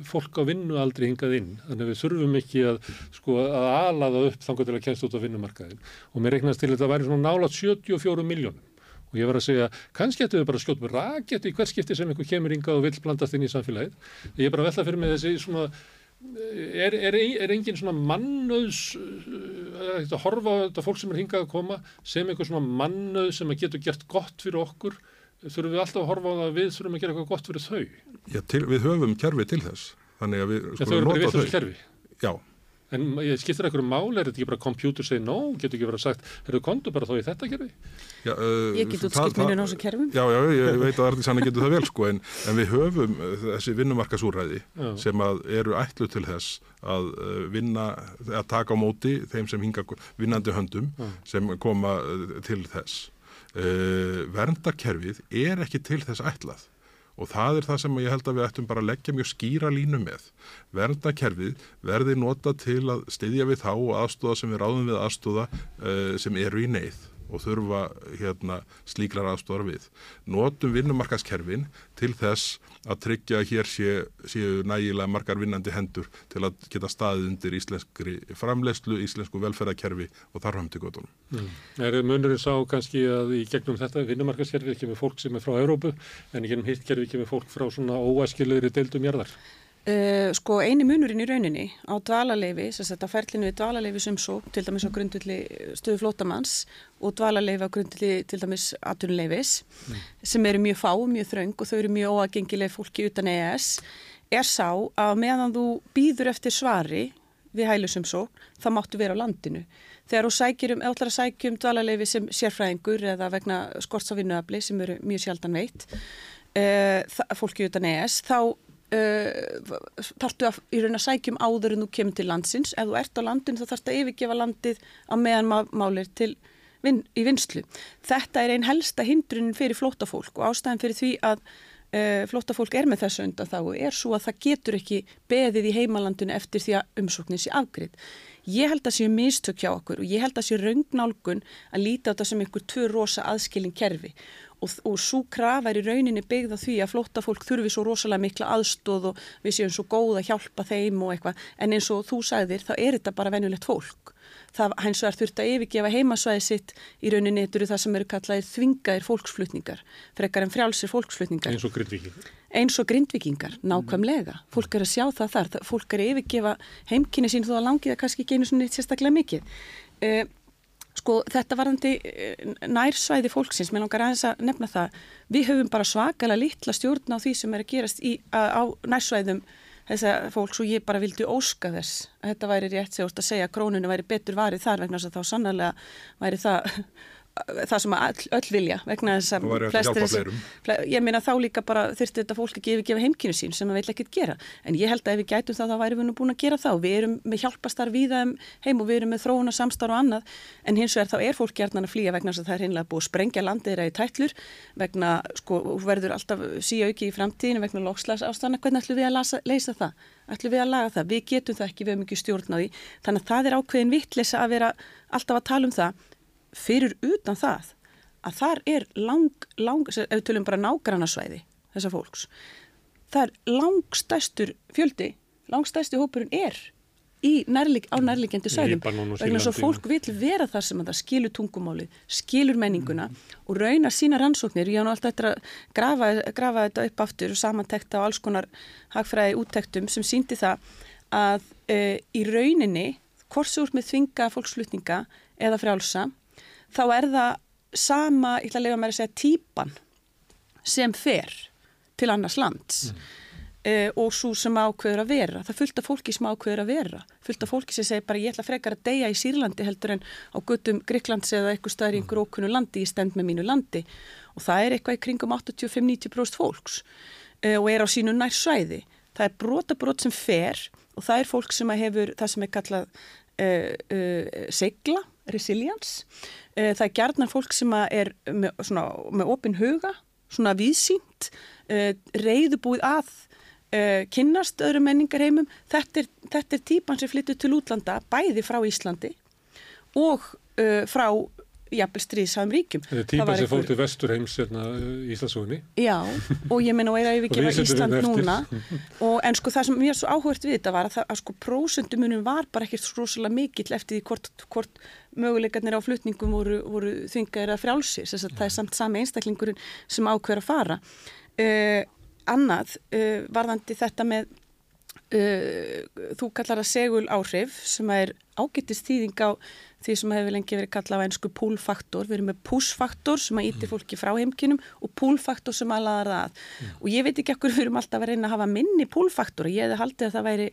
fólk á vinnu aldrei hingað inn. Þannig að við þurfum ekki að, sko, að ala það upp þangar til að kemst út á vinnumarkaðin. Og mér reknaðist til að þetta væri svona nála 74 miljónum. Og ég var að segja, kannski ættum við bara að skjóta með rakett í hvert skipti sem einhver kemur hingað og vill blandast inn í samfélagið. Ég er bara að velta fyrir mig þessi svona, er, er, er engin svona mannöðs, uh, að horfa á þetta fólk sem er hingað að koma, sem einhver svona mannöð sem að getur gert gott fyrir okkur, þurfum við alltaf að horfa á það að við þurfum að gera eitthvað gott fyrir þau. Já, til, við höfum kerfi til þess. Þannig að við skulum nota þau. Já, En ég skiptir eitthvað máli, er þetta ekki bara computer say no, getur ekki verið að sagt, er þau kontu bara þá í þetta kerfi? já, uh, Ég get útskipt það- minnun á þessu kerfum. Já, já, ég veit að Arndís Hanna getur það vel sko, en, en við höfum uh, þessi vinnumarkasúræði Já. sem að eru ætlu til þess að uh, vinna, að taka á móti þeim sem hinga vinnandi höndum sem koma til þess. Uh, verndarkerfið er ekki til þess ætlað og það er það sem ég held að við ættum bara að leggja mjög skýra línu með. Verndarkerfið verði nota til að styðja við þá og aðstóða sem við ráðum við aðstóða uh, sem eru í neyð og þurfa hérna, slíklar aðstóðar við. Notum vinnumarkaskerfin til þess að tryggja að hér sé, séu nægilega margar vinnandi hendur til að geta staðið undir íslenskri framlegslu, íslensku velferðarkerfi og þar fram til göttunum. Mm. Er munurinn sá kannski að í gegnum þetta vinnumarkaskerfið kemur fólk sem er frá Európu en í gegnum hitt kerfið kemur fólk frá svona óæskilegri deildum jarðar? Uh, sko eini munurinn í rauninni á dvalarleifi, sem sagt á ferlinu við dvalarleifi sem svo, til dæmis á grundulli stöðu flótamanns og dvalarleifi á grundulli til dæmis atvinnuleifis sem eru mjög fá, mjög þröng og þau eru mjög óagengileg fólki utan EES er sá að meðan þú býður eftir svari við hælusum svo, þá máttu vera á landinu. Þegar þú sækir um, ætlar að sækjum dvalarleifi sem sérfræðingur eða vegna skorts á vinnuafli sem eru mjög sjaldan veitt, uh, fólki utan EES, þá uh, þarftu að í raun að sækjum áður en þú kemur til landsins. Ef þú ert á landinu þá þarftu að yfirgefa landið á meðan má, málir til vin, í vinslu. Þetta er einn helsta hindrunin fyrir flótafólk og ástæðan fyrir því að uh, flótafólk er með þessu undan þá er svo að það getur ekki beðið í heimalandinu eftir því að umsóknin sé afgriðt. Ég held að séu mistök hjá okkur og ég held að séu raungnálgun að líta á þetta sem einhver tvö rosa aðskilin kerfi og, og svo krafa er í rauninni byggð á því að flótta fólk þurfi svo rosalega mikla aðstóð og við séum svo góð að hjálpa þeim og eitthvað. En eins og þú sagðir þá er þetta bara venjulegt fólk. Það hins vegar þurft að yfirgefa heimasvæði sitt í rauninni þetta eru það sem eru kallaðir þvingaðir fólksflutningar, frekar en frjálsir fólksflutningar. Eins og grindvíkingur. eins og grindvikingar, nákvæmlega. Fólk er að sjá það þar, fólk er að yfirgefa heimkynni sín þó að langi það kannski ekki einu svona neitt sérstaklega mikið. Uh, sko þetta varðandi uh, nærsvæði fólksins, mér langar aðeins að nefna það, við höfum bara svakalega litla stjórn á því sem er að gerast í, a, á nærsvæðum þess að fólks og ég bara vildi óska þess að þetta væri rétt ert að segja að krónunu væri betur varið þar vegna þess að þá sannarlega væri það það sem að öll, vilja vegna þess að flestir Ég meina þá líka bara þurfti þetta fólk ekki yfirgefa heimkynnu sín sem það vil ekkert gera. En ég held að ef við gætum það þá væri við nú búin að gera þá. Við erum með hjálpastar víða um heim og við erum með þróuna samstar og annað. En hins vegar þá er fólk gjarnan að flýja vegna þess að það er hinnlega búið að sprengja landið þeirra í tætlur vegna, sko, verður alltaf síu auki í framtíðinu vegna lokslas ástana. Hvernig ætlum við að lasa, leysa það? Ætlum við að laga það? Við getum það ekki, við höfum ekki stjórn á því. Þannig að það er ákveðin vittleysa að vera alltaf að tala um það fyrir utan það að þar er lang, lang ef við tölum bara nágrannasvæði þessar fólks, það er langstæstur fjöldi, langstæsti hópurinn er nærlig, á Líbanon og vegna Sýrlandi. fólk vil vera þar sem að það skilur tungumálið, skilur menninguna og raunar sína rannsóknir ég á nú alltaf eftir að grafa, grafa þetta upp aftur og samantekta á alls konar hagfræði úttektum sem síndi það að e, í rauninni hvort sem úr með þvinga fólkslutninga eða frjálsa þá er það sama, ég ætla að lega mér að segja típan sem fer til annars lands uh, og svo sem ákveður að vera. Það fullt af fólki sem ákveður að vera. Fullt af fólki sem segir bara ég ætla frekar að deyja í Sýrlandi heldur en á guttum Gríklands eða eitthvað staðar í einhver okkunnu landi í stend með mínu landi og það er eitthvað í kringum 85-90% fólks uh, og er á sínu nær svæði. Það er brotabrót sem fer og það er fólk sem hefur það sem er kallað uh, segla, resilience. Það er gerðnar fólk sem er með, svona, með opin huga, svona viðsýnt, reyðubúið að uh, kynnast öðrum menningarheimum. Þetta er, þetta er típan sem flyttur til útlanda bæði frá Íslandi og frá jafnvel stríðsafum ríkjum. Þetta er típan sem fór til vesturheims hérna, Íslandsóðinni. Já, og ég menna og er að yfirgefa Ísland núna og en sko það sem mér svo áhugert við þetta var að, að sko prósundumunum var bara ekkert rosalega mikill eftir því hvort, hvort möguleikarnir á flutningum voru, voru þvingaðir að frjálsi, þess að það er samt sami einstaklingurinn sem ákveður að fara. Uh, annað uh, varðandi þetta með uh, þú kallar það segul áhrif sem er ágættist þýðing á því sem hefur lengi verið kallað á einsku púlfaktor, við erum með púsfaktor sem að íti mm. fólki frá heimkinum og púlfaktor sem að laða það mm. og ég veit ekki okkur við erum alltaf að reyna að hafa minni púlfaktor og ég hefði haldið að það væri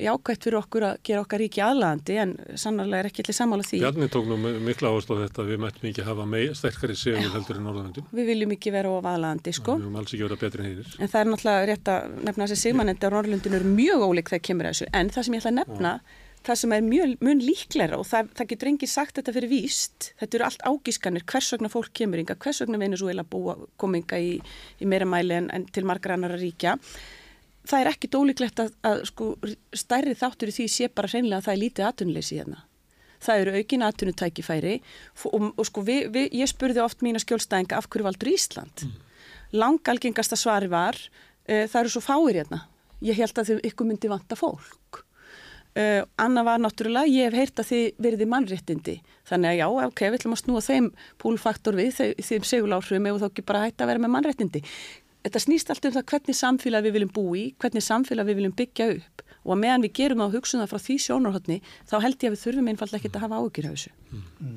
jákvægt fyrir okkur að gera okkar ríki aðlandi en sannarlega er ekki allir samála því. Bjarni tók nú mikla áherslu á þetta við mættum ekki hafa sterkari segul heldur en Norðurlandin. Við viljum ekki vera á aðlandi sko. Við viljum alls ekki vera betri en heinir. En það er náttúrulega rétt að nefna þessi sigmanendi á Norðurlandin eru mjög ólík þegar kemur þessu en það sem ég ætla að nefna Já. Það sem er mjög, mjög líklæra og það, það getur engi sagt þetta fyrir víst, þetta eru allt ágískanir, hvers vegna fólk kemur ynga, hvers vegna Venezuela búa kominga í, í meira mæli en, en til margar annara ríkja það er ekkit ólíklegt að, að sko, stærri þáttur í því sé bara hreinlega að það er lítið atunleysi hérna. Það eru aukin atunutækifæri og, og sko við, við, ég spurði oft mína skjólstæðinga af hverju valdur Ísland. Mm. Langalgengasta svari var uh, það eru svo fáir hérna. Ég held að þau ykkur myndi vanta fólk. Uh, Anna var náttúrulega, ég hef heyrt að þið verði mannréttindi. Þannig að já, ok, við ætlum að snúa þeim púlfaktor við, þeim seguláhrifum ef þú ekki bara hætti að vera með mannréttindi þetta snýst allt um það hvernig samfélag við viljum bú í, hvernig samfélag við viljum byggja upp og að meðan við gerum það og hugsun það frá því sjónarhóttni þá held ég að við þurfum einfallega ekki að hafa ágjur af þessu. Mm.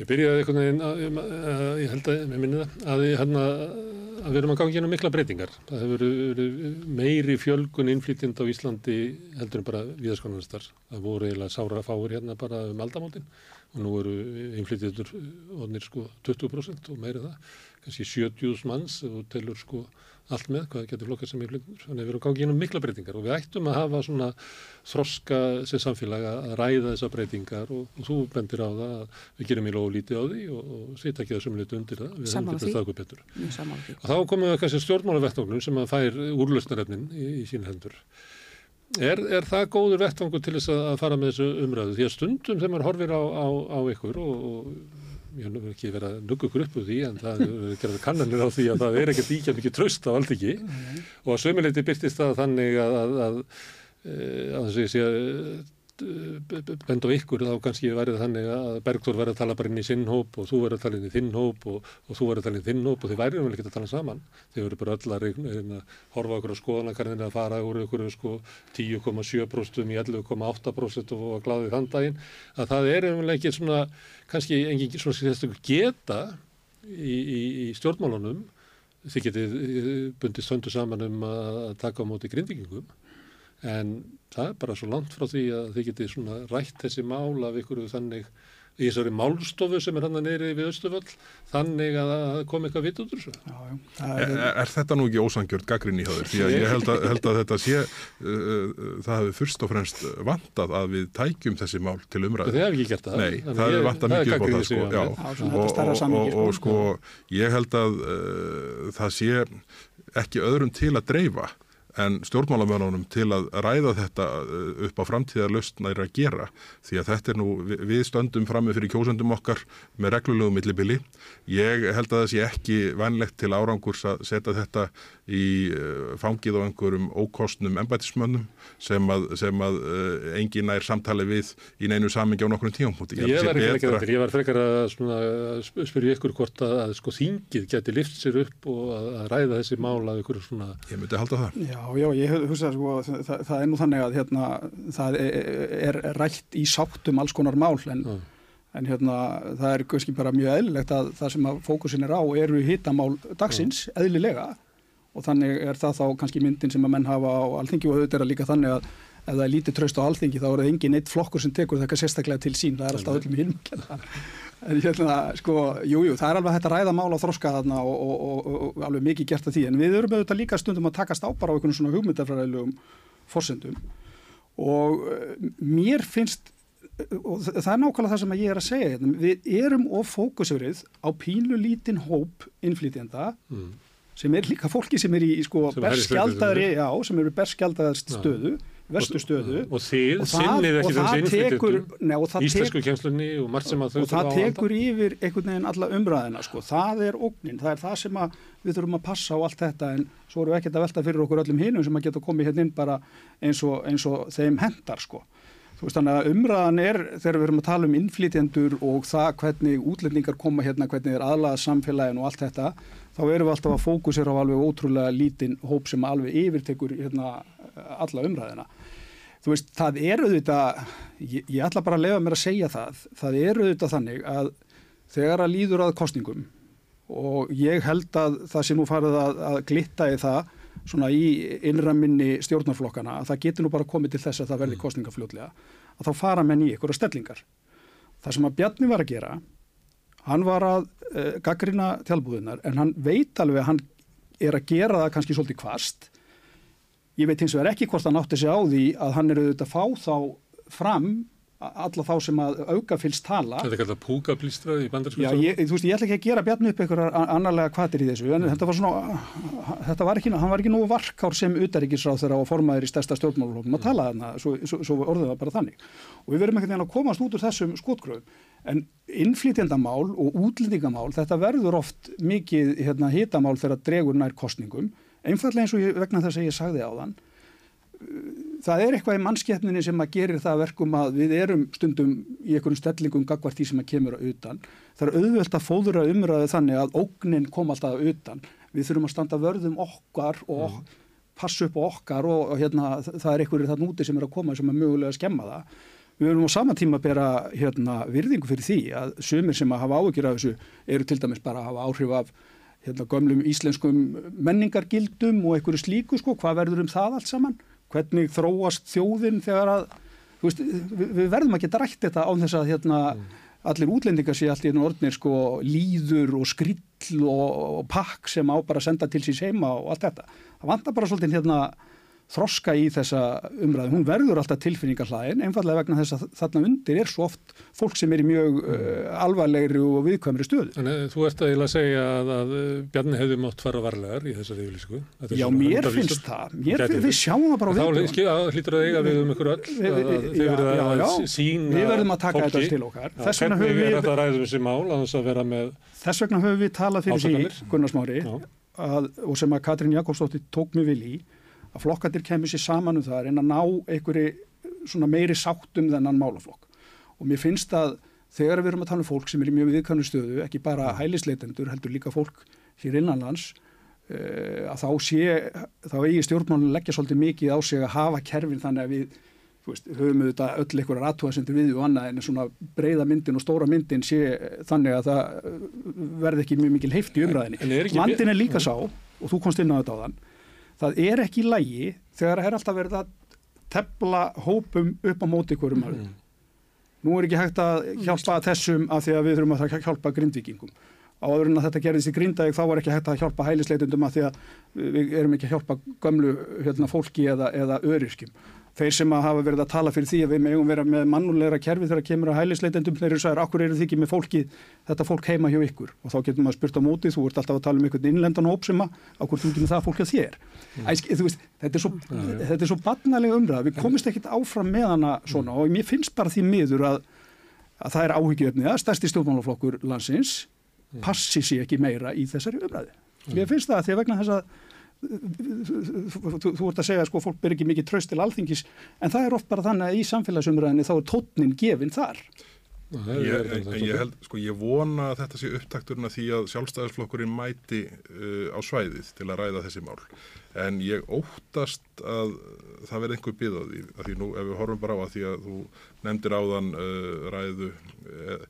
Ég byrjaði einhvern veginn að, að ég held að, með minni það, að, hérna, að við erum að gangi hérna mikla breytingar. Það hefur verið meiri fjölgun innflýttind á Íslandi heldur en bara viðaskonarnastar. Það voru eiginlega sára fáir hérna bara um aldamáttin og nú eru innflýttindur odnir sko 20% og meiri það kannski 70.000 manns og telur sko allt með hvað getur flokkað sem flytnur. Þannig að við erum gáðið ínum mikla breytingar og við ættum að hafa svona þroska sem samfélag að ræða þessa breytingar og, og þú bendir á það að við gerum í lofu lítið á því og, og setja ekki það sem litur undir það. Við Samála því. því. Og þá komum við kannski stjórnmálavettóknum sem að fær úrlösnarefnin í, í sín hendur. Er, er það góður vettvangur til þess að fara með þessu umræðu? Því að stundum þegar maður horfir á, á, á ykkur og, og ég hef ekki verið að nugga úr því en það er gerðið kannanir á því að það er ekkert íkjæm ekki tröst á allt ekki og að sömuleyti byrtist það þannig að að, að, að að að bend á ykkur þá kannski verið þannig að Bergþór verið að tala bara inn í sinn hóp og þú verið að tala inn í þinn hóp og, og þú verið að tala inn í þinn hóp og þið værið vel ekki að tala saman. Þið verið bara öll að reyna, horfa okkur á skoðanakarðinu að fara úr ykkur sko, 10,7% í 11,8% og að gláði þann daginn. Að það er vel ekki svona kannski engin svona geta í, í, í stjórnmálunum. Þið getið bundið söndu saman um að taka á móti grindvikingum en það er bara svo langt frá því að þið getið svona rætt þessi mál af ykkur þannig í þessari málstofu sem er hann að neyri við Östuföll þannig að það kom eitthvað vitt út úr þessu. Er, er, er þetta nú ekki ósangjörð gaggrinni hjá þér? Því að ég held að, held að þetta sé, uh, uh, það hefur fyrst og fremst vantað að við tækjum þessi mál til umræðu. Það hefur ekki gert það. Nei, það hefur vantað mikið upp á það sko. Já, og, og, og, og sko, ég held að uh, það sé ekki öðrum til að dreifa en stjórnmálamönunum til að ræða þetta uh, upp á framtíðarlust næri að gera því að þetta er nú, við stöndum frammi fyrir kjósöndum okkar með reglulegu millibili. Ég held að það sé ekki vanlegt til árangurs að setja þetta í uh, fangið á einhverjum ókostnum embætismönnum sem að, sem að uh, engin nær samtali við í neinu samingi á nokkrum tíum. Ég, ég var ekki betra... ég var frekar að spyrja ykkur hvort að, að sko þingið geti lift sér upp og að, að ræða þessi mála ykkur svona... Ég myndi halda það. Já, Já, ég hugsa sko, það, það er nú þannig að hérna, það er, er rætt í sáttum alls konar mál en, mm. en hérna, það er kannski bara mjög eðlilegt að það sem að fókusin er á eru hittamál dagsins, mm. eðlilega og þannig er það þá kannski myndin sem að menn hafa á alþingi og auðvitað er líka þannig að ef það er lítið tröst á alþingi þá er það engin eitt flokkur sem tekur það sérstaklega til sín, það er alltaf öllum en hérna, sko, jújú jú, það er alveg hægt að ræða mál á þroska þarna og, og, og, og alveg mikið gert af því. En við erum auðvitað líka stundum að takast á bara á einhvern svona hugmyndafræðilegum forsendum. Og eh, mér finnst og það er nákvæmlega það sem ég er að segja hérna. við erum of fókusverið á pínu lítinn hóp innflytjenda mm. sem er líka fólki sem er í sko, berskjaldari, já, sem eru berskjaldarist stöðu vestu stöðu og, þið sinnið ekki þessi innflytjendum íslensku kjænslunni og margt sem að þau og það tekur yfir einhvern veginn alla umræðina sko. það er ógnin, það er það sem við þurfum að passa á allt þetta en svo við ekkert að velta fyrir okkur öllum hinum sem að geta komið hérna inn bara eins og, eins og þeim hendar sko Þú veist þannig að umræðan er þegar við erum að tala um innflytjendur og það hvernig útlendingar koma hérna, hvernig er aðlað samfélagin og allt þetta, þá erum við alltaf að fókusera á alveg ótrúlega lítinn hóp sem alveg yfirtekur hérna alla umræðina. Þú veist, það eru auðvitað, ég, ég ætla bara að lefa mér að segja það, það eru auðvitað þannig að þegar að líður að kostningum og ég held að það sem nú farið að, að glitta í það svona í innra minni stjórnarflokkana að það getur nú bara komið til þess að það verði mm. kostningafljóðlega að þá fara menn í ykkur stellingar. Það sem að Bjarni var að gera, hann var að uh, eh, gaggrina tjálbúðunar en hann veit alveg að hann er að gera það kannski svolítið kvast. Ég veit hins vegar ekki hvort hann átti sig á því að hann er auðvitað að fá þá fram alla þá sem að auka fylgst tala. Þetta er kallað púkablístrað í bandarsku Já, ég, þú veist, ég ætla ekki að gera bjarni upp einhverjar annarlega kvatir í þessu, en þetta var svona þetta var ekki, hann var ekki nú varkár sem utaríkisráð þegar á formaður í stærsta stjórnmáluflokkum að tala þarna, svo, svo, svo orðið það bara þannig. Og við verðum ekkert veginn að komast út úr þessum skotgröðum, en innflýtjandamál og útlendingamál, þetta verður oft mikið hérna, hitamál þegar dregur nær kostningum, einfallega eins og ég, vegna þess að ég sagði á þann það er eitthvað í mannskeppninni sem að gerir það verkum að við erum stundum í einhverjum stellingum gagvart því sem að kemur á utan. Það er auðvelt að fóðura umræðu þannig að ógnin kom alltaf á utan. Við þurfum að standa vörðum okkar og mm. passa upp okkar og, og hérna, það er einhverjir það núti sem er að koma sem er mögulega að skemma það. Við verum á sama tíma að bera hérna, virðingu fyrir því að sumir sem að hafa áhugir af þessu eru til dæmis bara að hafa áhrif af hérna, gömlum íslenskum menningargildum og einhverju slíku sko, hvað verður um það allt saman? hvernig þróast þjóðin þegar að veist, við, við verðum að geta rætt þetta á þess að hérna, mm. allir útlendingar sé allir í orðnir sko, líður og skrill og, og pakk sem á bara að senda til síns heima og allt þetta. Það vantar bara svolítið hérna þroska í þessa umræðu. Hún verður alltaf tilfinningarlægin, einfallega vegna þess að þarna undir er svo oft fólk sem er í mjög uh, alvarlegri og viðkvæmri stöðu. Þannig að þú ert að segja að, að uh, Bjarni hefði mátt fara varlegar í þessari yfirlýsku. Já, mér finnst það. Mér, við sjáum það bara á viðkvæmum. Þá hlýtur það eiga við um ykkur öll að þeir verða að sína Við verðum að taka þetta til okkar. Þess vegna höfum við... Að að við talað fyrir sí, Gunnar Smári, að, og sem að Katrín Jakobsdóttir tók mig vil í að flokkandir kemur sér saman um það að reyna að ná einhverju meiri sáttum þennan málaflokk og mér finnst að þegar við erum að tala um fólk sem er í mjög viðkannu stöðu, ekki bara hælisleitendur, heldur líka fólk hér innanlands uh, að þá sé, þá eigi stjórnmálun leggja svolítið mikið á sig að hafa kerfin þannig að við Veist, höfum þetta öll einhverjar aðtúasendur við og annað en svona breyða myndin og stóra myndin sé þannig að það verði ekki mjög mikil heift í umræðinni. Vandin er líka sá og þú komst inn á þetta á þann það er ekki lægi þegar það er alltaf verið að tefla hópum upp á móti hverjum mm. nú er ekki hægt að hjálpa þessum af því að við þurfum að hjálpa grindvikingum áður en að þetta gerðist í grindavík þá var ekki hægt að hjálpa hælisleitundum af því að við erum ekki að hjálpa gömlu hérna, fólki eða, eða öryskjum þeir sem að hafa verið að tala fyrir því að við megum vera með mannulegra kerfi þegar kemur að hælisleitendum þeir eru sæðir, okkur eru þið ekki með fólki þetta fólk heima hjá ykkur og þá getur maður spurt á móti þú ert alltaf að tala um einhvern innlendan hóp sem að okkur þú ekki með það fólk að þér mm. Æsk, veist, þetta er svo, ja, svo barnalega umræða, við komist ekkit áfram með hana svona mm. og mér finnst bara því miður að, að það er áhyggjöfni að stærsti stjórnmálaflokkur landsins mm. passi sér ekki meira í þessari umræði. Mér finnst það að því að vegna þess að þú, ert að segja sko, fólk ber ekki mikið tröst til alþingis en það er oft bara þannig að í samfélagsumræðinni þá er tótnin gefin þar Ég, en, en ég held, sko, ég vona að þetta sé upptakturinn að því að sjálfstæðisflokkurinn mæti uh, á svæðið til að ræða þessi mál. En ég óttast að það verði einhver byggð á því, að því nú ef við horfum bara á að því að þú nefndir áðan uh, ræðu uh,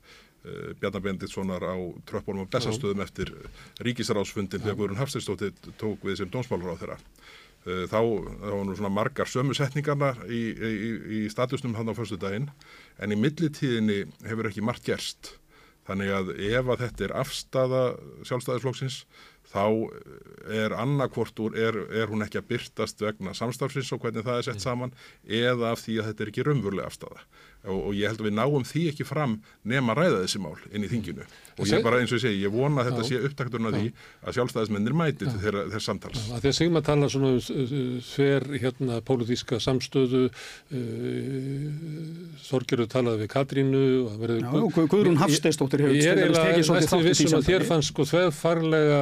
uh, Bjarnar Benditssonar á tröppunum og bestastöðum eftir ríkisráðsfundin þegar Guðrun Hafsteinsdóttir tók við sem dómsmálur á þeirra. Uh, þá, þá var nú svona margar sömu setningarna í, í, í statusnum hann á förstu daginn en í millitíðinni hefur ekki margt gerst. Þannig að ef að þetta er afstafa sjálfstæðisflokksins þá er annarkvort úr, er, er hún ekki að byrtast vegna samstarfsins og hvernig það er sett saman eða af því að þetta er ekki raunverulega afstafa og, og ég held að við náum því ekki fram nema ræða þessi mál inn í þinginu og ég bara eins og ég segi, ég vona að þetta sé upptakturinn af því að sjálfstæðismennir mæti til þeirra, þeirra samtals. Já, þegar Sigmar tala svona sver um, hérna pólitíska samstöðu uh, Þorgerur talaði við Katrínu Já, og Guðrún Hafsteistóttir hefur Ég er eiginlega næstu vissum að þér fannst sko þveð farlega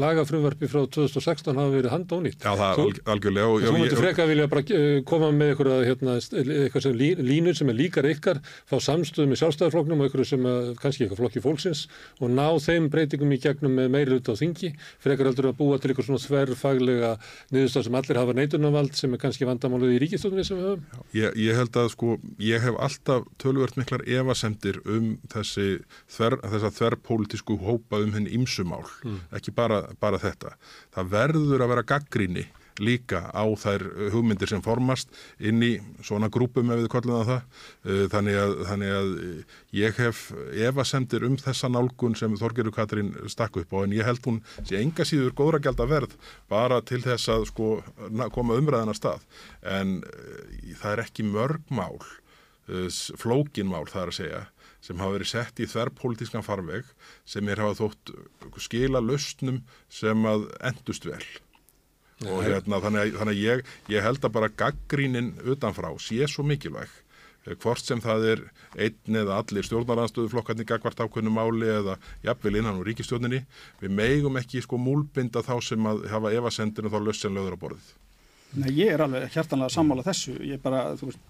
lagafrumvarfi frá 2016 hafa verið handónýtt. Já, það er algjörlega. Og, þú mútið freka að vilja bara koma með eitthvað, hérna, eitthvað sem línur sem er líkar ykkar, fá samstöðu með sjálfstæðarfloknum og eitthvað sem að, kannski eitthvað flokki fólksins og ná þeim breytingum í gegnum með meiri hlut á þingi, frekar heldur að búa til eitthvað svona þverrfaglega niðurstað sem allir hafa neitunavald sem er kannski vandamálið í ríkistöðunni sem við höfum. Ég, ég held að sko, ég hef alltaf tölvört miklar evasemdir um þessi þver, þessa þverrpólitísku hópa um henn ímsumál, mm. ekki bara, bara þetta. Það verður að vera gaggríni líka á þær hugmyndir sem formast inn í svona grúpum ef við kollum það það. Þannig að, þannig að ég hef evasemdir um þessa nálgun sem Þorgerur Katrín stakk upp á en ég held hún sé enga síður góðra gæld að verð bara til þess að sko koma umræðan að stað. En það er ekki mörgmál flókinmál það er að segja sem hafa verið sett í þverrpolítískan farveg sem er hafa þótt skila lausnum sem að endust vel og hérna, þannig að, þannig að ég, ég held að bara gaggrínin utanfrá sé svo mikilvæg. Hvort sem það er einn eða allir stjórnaranstöðuflokkarnir gagvart ákveðnum máli eða jafnvel innan úr ríkistjórninni við megum ekki sko múlbinda þá sem að hafa evasendinu þá lössenlöður á borðið. Nei, ég er alveg hjartanlega sammála þessu. Ég bara, þú veist,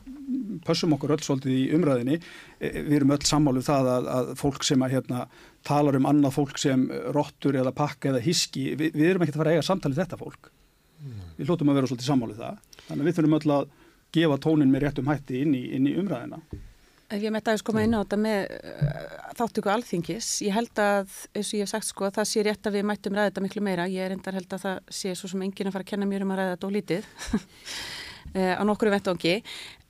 pössum okkur öll svolítið í umræðinni við erum öll sammáluð það að, að fólk sem að hérna, talar um annað fólk sem rottur eða pakka eða hiski við, við erum ekkert að fara að eiga samtalið þetta fólk við hljóttum að vera svolítið sammálið það. Þannig að við þurfum öll að gefa tónin með réttum hætti inn í, inn í umræðina Ef ég með dagis koma inn á þetta með uh, þáttöku alþingis, ég held að eins og ég hef sagt sko að það sé rétt að við mættum ræða þetta miklu meira, ég er endar held að það sé svo sem enginn að fara að kenna mér um að ræða þetta og lítið á nokkru vettangi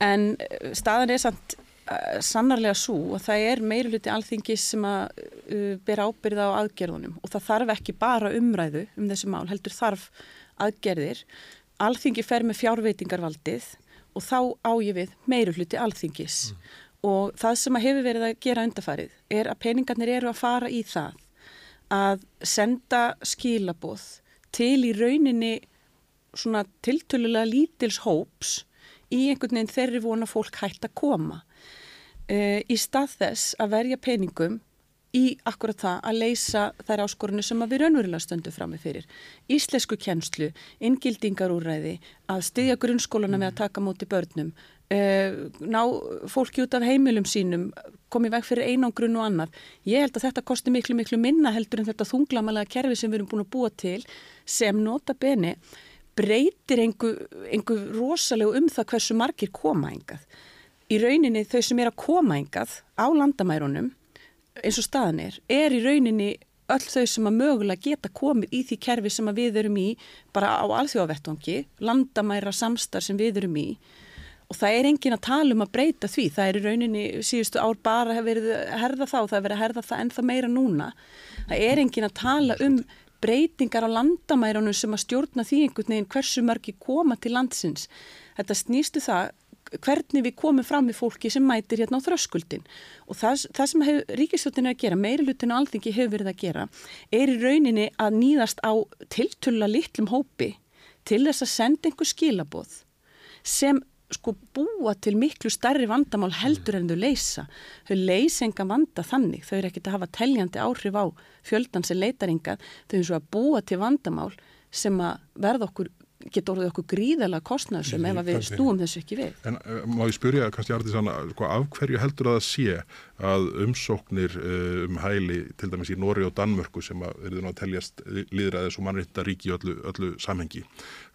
en staðan er samt sannarlega svo og það er meiri hluti alþingis sem að uh, bera ábyrða á aðgerðunum. Og það þarf ekki bara umræðu um þessu mál, heldur þarf aðgerðir. Alþingi fer með fjárveitingarvaldið og þá á ég við meiri hluti alþingis mm. og það sem að hefur verið að gera undarfarið er að peningarnir eru að fara í það að senda skilaboð til í rauninni svona tiltölulega lítils hóps í einhvern veginn þeirri vona fólk hægt að koma uh, í stað þess að verja peningum í akkurat það að leysa þær áskorunni sem við raunverulega stöndum fram með fyrir. Íslensku kjenslu, inngildingarúræði, að styðja grunnskóluna með að taka móti börnum, uh, ná fólki út af heimilum sínum, komið veg fyrir einangrun og annað. Ég held að þetta kosti miklu, miklu minna heldur en þetta þunglamalega kerfi sem við erum búin að búa til sem nota beni breytir einhver, rosalegu um það hversu margir koma engað. Í rauninni þau sem er að koma engað á landamærunum eins og staðan er, í rauninni öll þau sem að mögulega geta komið í því kerfi sem við erum í bara á alþjóðavettvangi, landamæra samstar sem við erum í og það er engin að tala um að breyta því það er í rauninni síðustu ár bara að verið herða þá, það er verið að herða það ennþá meira núna. Það er engin að tala um breytingar á landamærunum sem að stjórna því einhvern veginn hversu mörgi koma til landsins. Þetta snýstu það hvernig við komum fram við fólki sem mætir hérna á þröskuldin og það, það sem ríkistjóttin er að gera, meiri lutin og alþingi hefur verið að gera, er í rauninni að nýðast á tiltöla litlum hópi til þess að senda einhver skilaboð sem sko búa til miklu starri vandamál heldur en þau leysa. Þau leysa enga vanda þannig, þau eru ekkert að hafa teljandi áhrif á fjöldan sem leitar enga, þau eru svo að búa til vandamál sem að verða okkur geta orðið okkur gríðalega kostnæðsum ef við stúum þessu ekki við. En uh, má ég spyrja kannski Artisann, sko, af hverju heldur að það sé að umsóknir uh, um hæli til dæmis í Nóri og Danmörku sem að verður ná að teljast líðræðis og mannriðta ríki í öllu, öllu samhengi,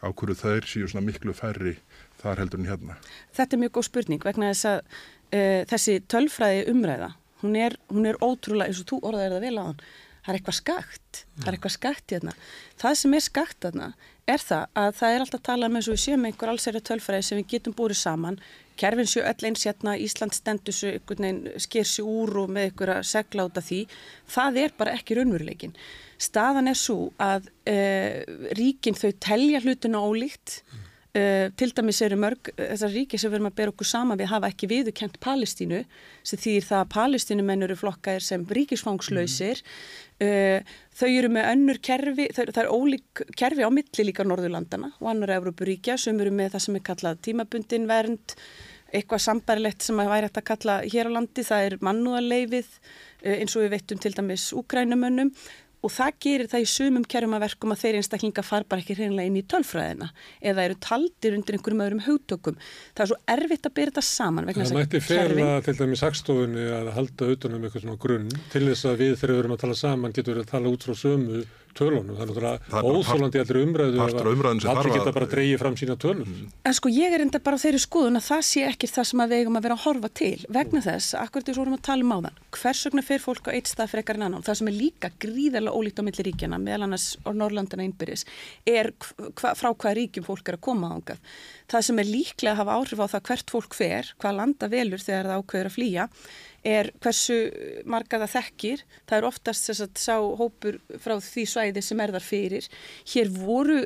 á hverju þær séu svona miklu færri þar heldur en hérna? Þetta er mjög góð spurning vegna þess að uh, þessi tölfræði umræða hún er, hún er ótrúlega, eins og þú orðaðir það vel á hann, það er eitthvað skakt, það er eitthvað skakt hérna. Það sem er skakt hérna er það að það er alltaf að tala um eins og við séum einhver allsæri tölfræði sem við getum búið saman, kerfin séu öll eins hérna, Ísland stendur séu einhvern veginn, sker sér úr og með einhver að segla út af því, það er bara ekki raunveruleikin. Staðan er svo að uh, ríkin þau telja hlutuna ólíkt, Uh, til dæmis eru mörg þessar ríki sem við erum að bera okkur sama við hafa ekki viðukent Palestínu sem þýðir það að Palestínumenn eru flokkaðir sem ríkisfangslausir mm. uh, þau eru með önnur kerfi það, það er ólík kerfi á milli líka Norðurlandana og annar Európuríkja sem eru með það sem er kallað tímabundin vernd eitthvað sambarilegt sem að væri hægt að kalla hér á landi, það er mannúðarleifið eins og við veitum til dæmis úkrænumönnum og það gerir það í sumum kerfum að verkum að þeir einstaklinga far bara ekki hreinlega inn í tölfræðina eða eru taldir undir einhverjum öðrum hugtökum. Það er svo erfitt að byrja þetta saman. Það mætti ferða til dæmis sagstofunni að halda utanum eitthvað svona grunn til þess að við þegar við erum að tala saman getum við að tala út frá sömu tölunum. Það er náttúrulega óþólandi allir umræðu að allir geta bara að dreyja fram sína tölun. Mm. En sko ég er enda bara þeirri skoðun að það sé ekki það sem að við eigum að vera að horfa til vegna þess, akkur því svo erum að tala um á þann hvers vegna fyrir fólk á eitt stað frekar en annan það sem er líka gríðarlega ólíkt á milli ríkjana meðal annars á Norrlandina einbyrjus er hva, frá hvaða ríkjum fólk er að koma ángað. Það sem er líklega að hafa áhrif á það hvert fólk fer, hvað landa velur þegar það ákveður að flýja er hversu marga það þekkir. Það er oftast þess að sá hópur frá því svæði sem er þar fyrir. Hér voru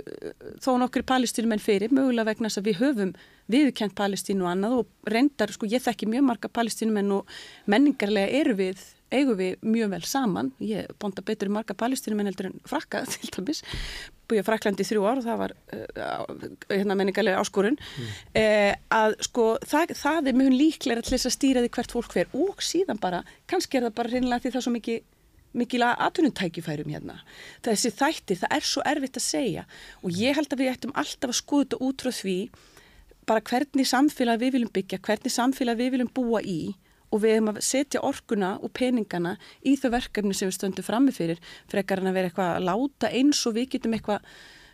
þó nokkri palestínumenn fyrir, mögulega vegna þess að við höfum viðkent Palestínu og annað og reyndar, sko ég þekki mjög marga palestínumenn og menningarlega eru við eigum við mjög vel saman ég bonda betur í marga palestínumenn heldur en frakka til dæmis, búið að Fraklandi í þrjú ár og það var uh, hérna menningarlega áskorun mm. uh, að sko það, það er mjög líklega til þess að stýra því hvert fólk hver og síðan bara, kannski er það bara reynilega því það er svo mikið mikil að atvinnutækifærum hérna. Þessi þættir, það er svo erfitt að segja og ég held að við ættum alltaf að skoða þetta út frá því bara hvernig samfélag við viljum byggja, hvernig samfélag við viljum búa í og við hefum að setja orkuna og peningana í þau verkefni sem við stöndum frammi fyrir frekar en að vera eitthvað að láta eins og við getum eitthvað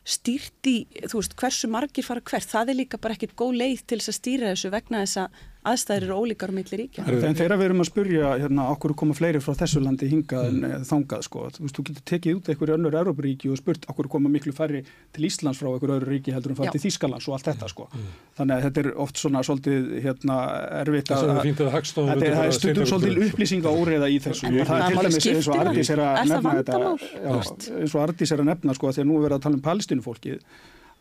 stýrt í, þú veist, hversu margir fara hvert, það er líka bara ekkit góð leið til þess að stýra þessu vegna þess að aðstæðir eru ólíkar um milli ríkja. En þegar við erum að spurja hérna, okkur koma fleiri frá þessu landi hingað mm. en þangað, sko, þú veist, þú getur tekið út einhverju önnur Európaríki og spurt okkur koma miklu færri til Íslands frá einhverju öðru ríki heldur en færri til Þískalands og allt þetta, sko. Mm. Þannig að þetta er oft svona svolítið, hérna, erfitt að... Það er stundum svolítið upplýsinga óreiða í þessu. Það er til dæmis eins og Ardís er að nefna þetta, eins og Ardís er að nefna, sko, þegar nú er verið að tala um palestinufólkið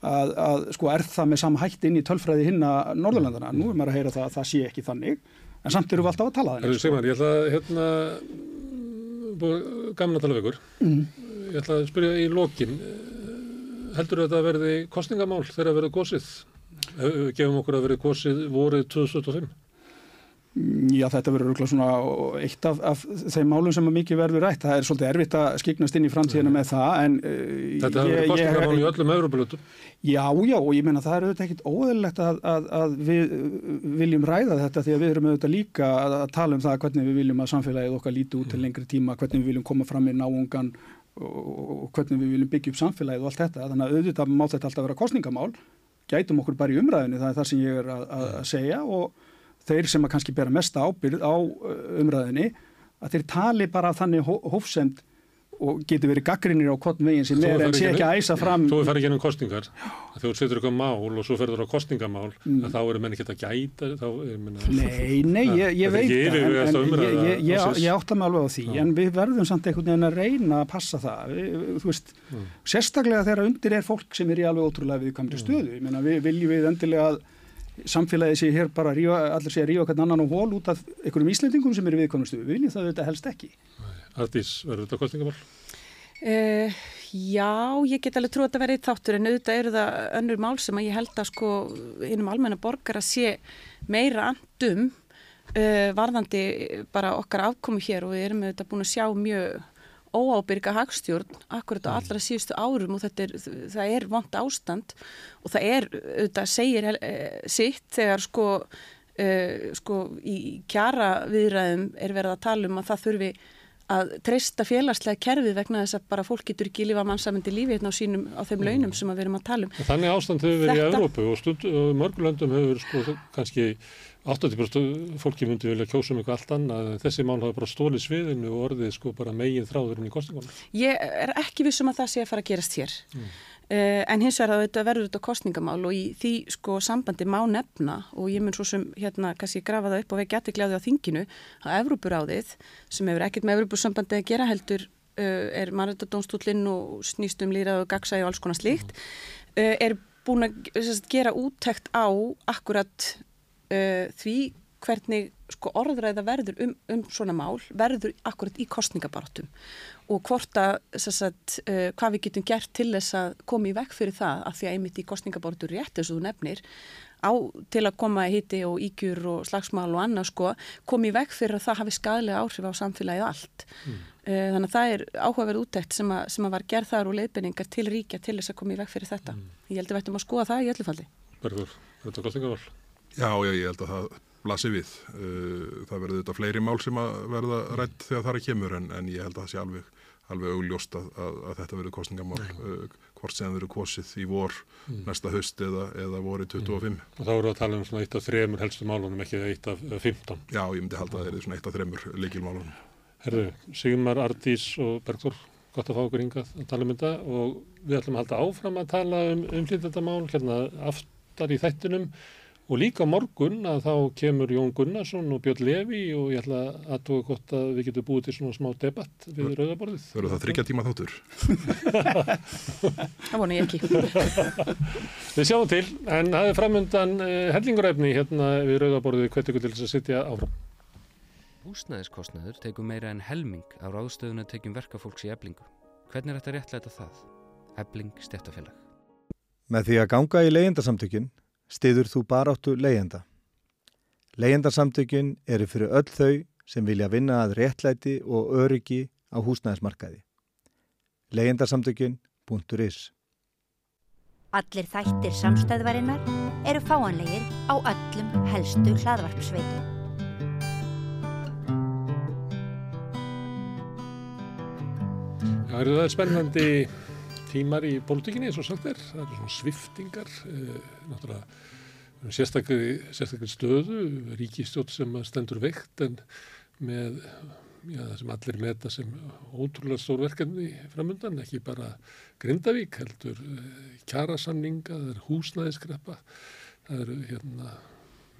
að, að sko er það með sama hætt inn í tölfræði hinna Norðurlandana. Nú er maður að heyra það að það sé ekki þannig, en samt eru við alltaf að tala þannig. Sko. Ég ætla að, hérna, gamla tala við ykkur, mm. ég ætla að spyrja í lokin, heldur þetta að verði kostningamál þegar að verði gósið? Gefum okkur að verði gósið vorið 2025? Já, þetta verður svona eitt af, af þeim málum sem mikið verður rætt. Það er svolítið erfitt að skiknast inn í framtíðina með það. En, uh, þetta verður kostningamál í öllum euroblutum. Já, já, og ég menna það er auðvitað ekkit óðurlegt að, að, að við viljum ræða þetta því að við erum auðvitað líka að, að tala um það hvernig við viljum að samfélagið okkar líti út til lengri tíma, hvernig við viljum koma fram í náungan og hvernig við viljum byggja upp samfélagið og allt þetta. Þannig að auðvitað það það ég þeir sem að kannski bera mesta ábyrð á uh, umræðinni að þeir tali bara þannig hófsend og getur verið gaggrinir á hvort meginn sem er en sé ekki að æsa fram Þú er farið gennum kostingar þú setur eitthvað mál og svo ferður á kostingamál mm. þá eru menn ekki að gæta þá, minna, Nei, nei, ég, ég veit það en, en ég, ég, ég átta mig alveg á því Já. en við verðum samt einhvern veginn að reyna að passa það þú veist, mm. sérstaklega þegar undir er fólk sem er í alveg ótrúlega viðkamri mm. stöðu mm. við viljum við endilega að samfélagið sé hér bara rífa, allir sé að rífa hvernig annan og hól út af einhverjum íslendingum sem eru viðkonustu. Við viljum það þetta helst ekki. Artís, verður þetta kostingamál? Uh, já, ég get alveg trú að þetta verði þáttur en auðvitað eru það önnur mál sem að ég held að sko innum almenna borgar að sé meira andum uh, varðandi bara okkar afkomi hér og við erum auðvitað búin að sjá mjög óábyrga hagstjórn akkurat á mm. allra síðustu árum og er, það er vond ástand og það er, þetta segir e, sitt þegar sko, e, sko í kjara viðræðum er verið að tala um að það þurfi að treysta félagslega kerfið vegna þess að bara fólk getur ekki lifa mannsamandi lífi hérna á sínum, á þeim launum sem við erum að tala um. Þannig ástand hefur verið í Þetta- Evrópu og stund, og í mörgum löndum hefur sko kannski 80% fólki myndi vilja kjósa um eitthvað allt annað en þessi mál hafa bara stólið sviðinu og orðið sko bara megin þráðurinn í kostingunum. Ég er ekki vissum að það sé að fara að gerast hér. Uh, en hins vegar þetta verður þetta kostningamál og í því sko sambandi má nefna og ég mun svo sem hérna kannski grafa það upp og vekja aðteglaði á þinginu að Evrópuráðið sem hefur ekkert með Evrópusambandi að gera heldur uh, er mannrættadónstúllinn og snýst um lýrað og gagsæði og alls konar slíkt uh, er búin að gera úttekt á akkurat uh, því hvernig sko orðræða verður um, um svona mál verður akkurat í kostningabaráttum og hvort að sem sagt, uh, hvað við getum gert til þess að koma í vekk fyrir það að því að einmitt í kostningabaráttu rétt eins og þú nefnir á til að koma hitti og ígjur og slagsmál og annað sko koma í vekk fyrir að það hafi skadlega áhrif á samfélagið allt. Uh, þannig að það er áhugaverð úttekt sem, að- sem að var gerð þar og leiðbenningar til ríkja til þess að koma í vekk fyrir þetta. Ég held að við ættum að skoða það í öllu falli. Bergur, er þetta kostingamál? Já, já, ég held að það blasi við. Uh, Það verður þetta fleiri mál sem að verða rætt þegar það er kemur en, en ég held að það sé alveg, alveg augljóst að, að, að þetta verður kostningamál uh, hvort sem verður kosið í vor næsta höst eða, eða voru 25. Og þá við að tala um svona eitt af þremur helstu málunum, ekki eitt af af 15. Já, ég myndi halda að það er svona eitt af þremur leikilmálunum. Herðu, Sigmar, Ardís og Bergþór, gott að fá okkur hingað að tala um þetta og við ætlum að halda áfram að tala um umflýtendamál hérna aftar í þættinum og líka á morgun að þá kemur Jón Gunnarsson og Björn Levi og ég ætla að tóka gott að við getum búið til svona smá debatt við rauðaborðið. Verður það þryggja tíma þáttur? það vonu ég ekki Við sjáum til, en það er framöndan uh, hellinguræfni hérna við rauðaborðið hvert ykkur til þess að sitja áfram. Húsnæðiskostnaður tekur meira en helming af ráðstöðuna tekjum verkafólks í eblingu. Hvernig er þetta réttlæta það? Ebling stjættafélag. Með því að ganga í leyendasamtökin stiður þú baráttu leyenda. Leyendasamtökin eru fyrir öll þau sem vilja vinna að réttlæti og öryggi á húsnæðismarkaði. Leyendasamtökin.is Allir þættir samstæðvarinnar eru fáanlegir á öllum helstu hlaðvarpsveitum. Já, eru það spennandi tímar í pólitíkinni eins og sagt er. Það eru svona sviftingar, uh, náttúrulega sérstakri, sérstakri stöðu, ríkistjótt sem stendur veikt en með já, það sem allir meta sem ótrúlega stór verkefni framundan, ekki bara Grindavík, heldur uh, kjarasamninga, það er húsnæðiskreppa, það eru hérna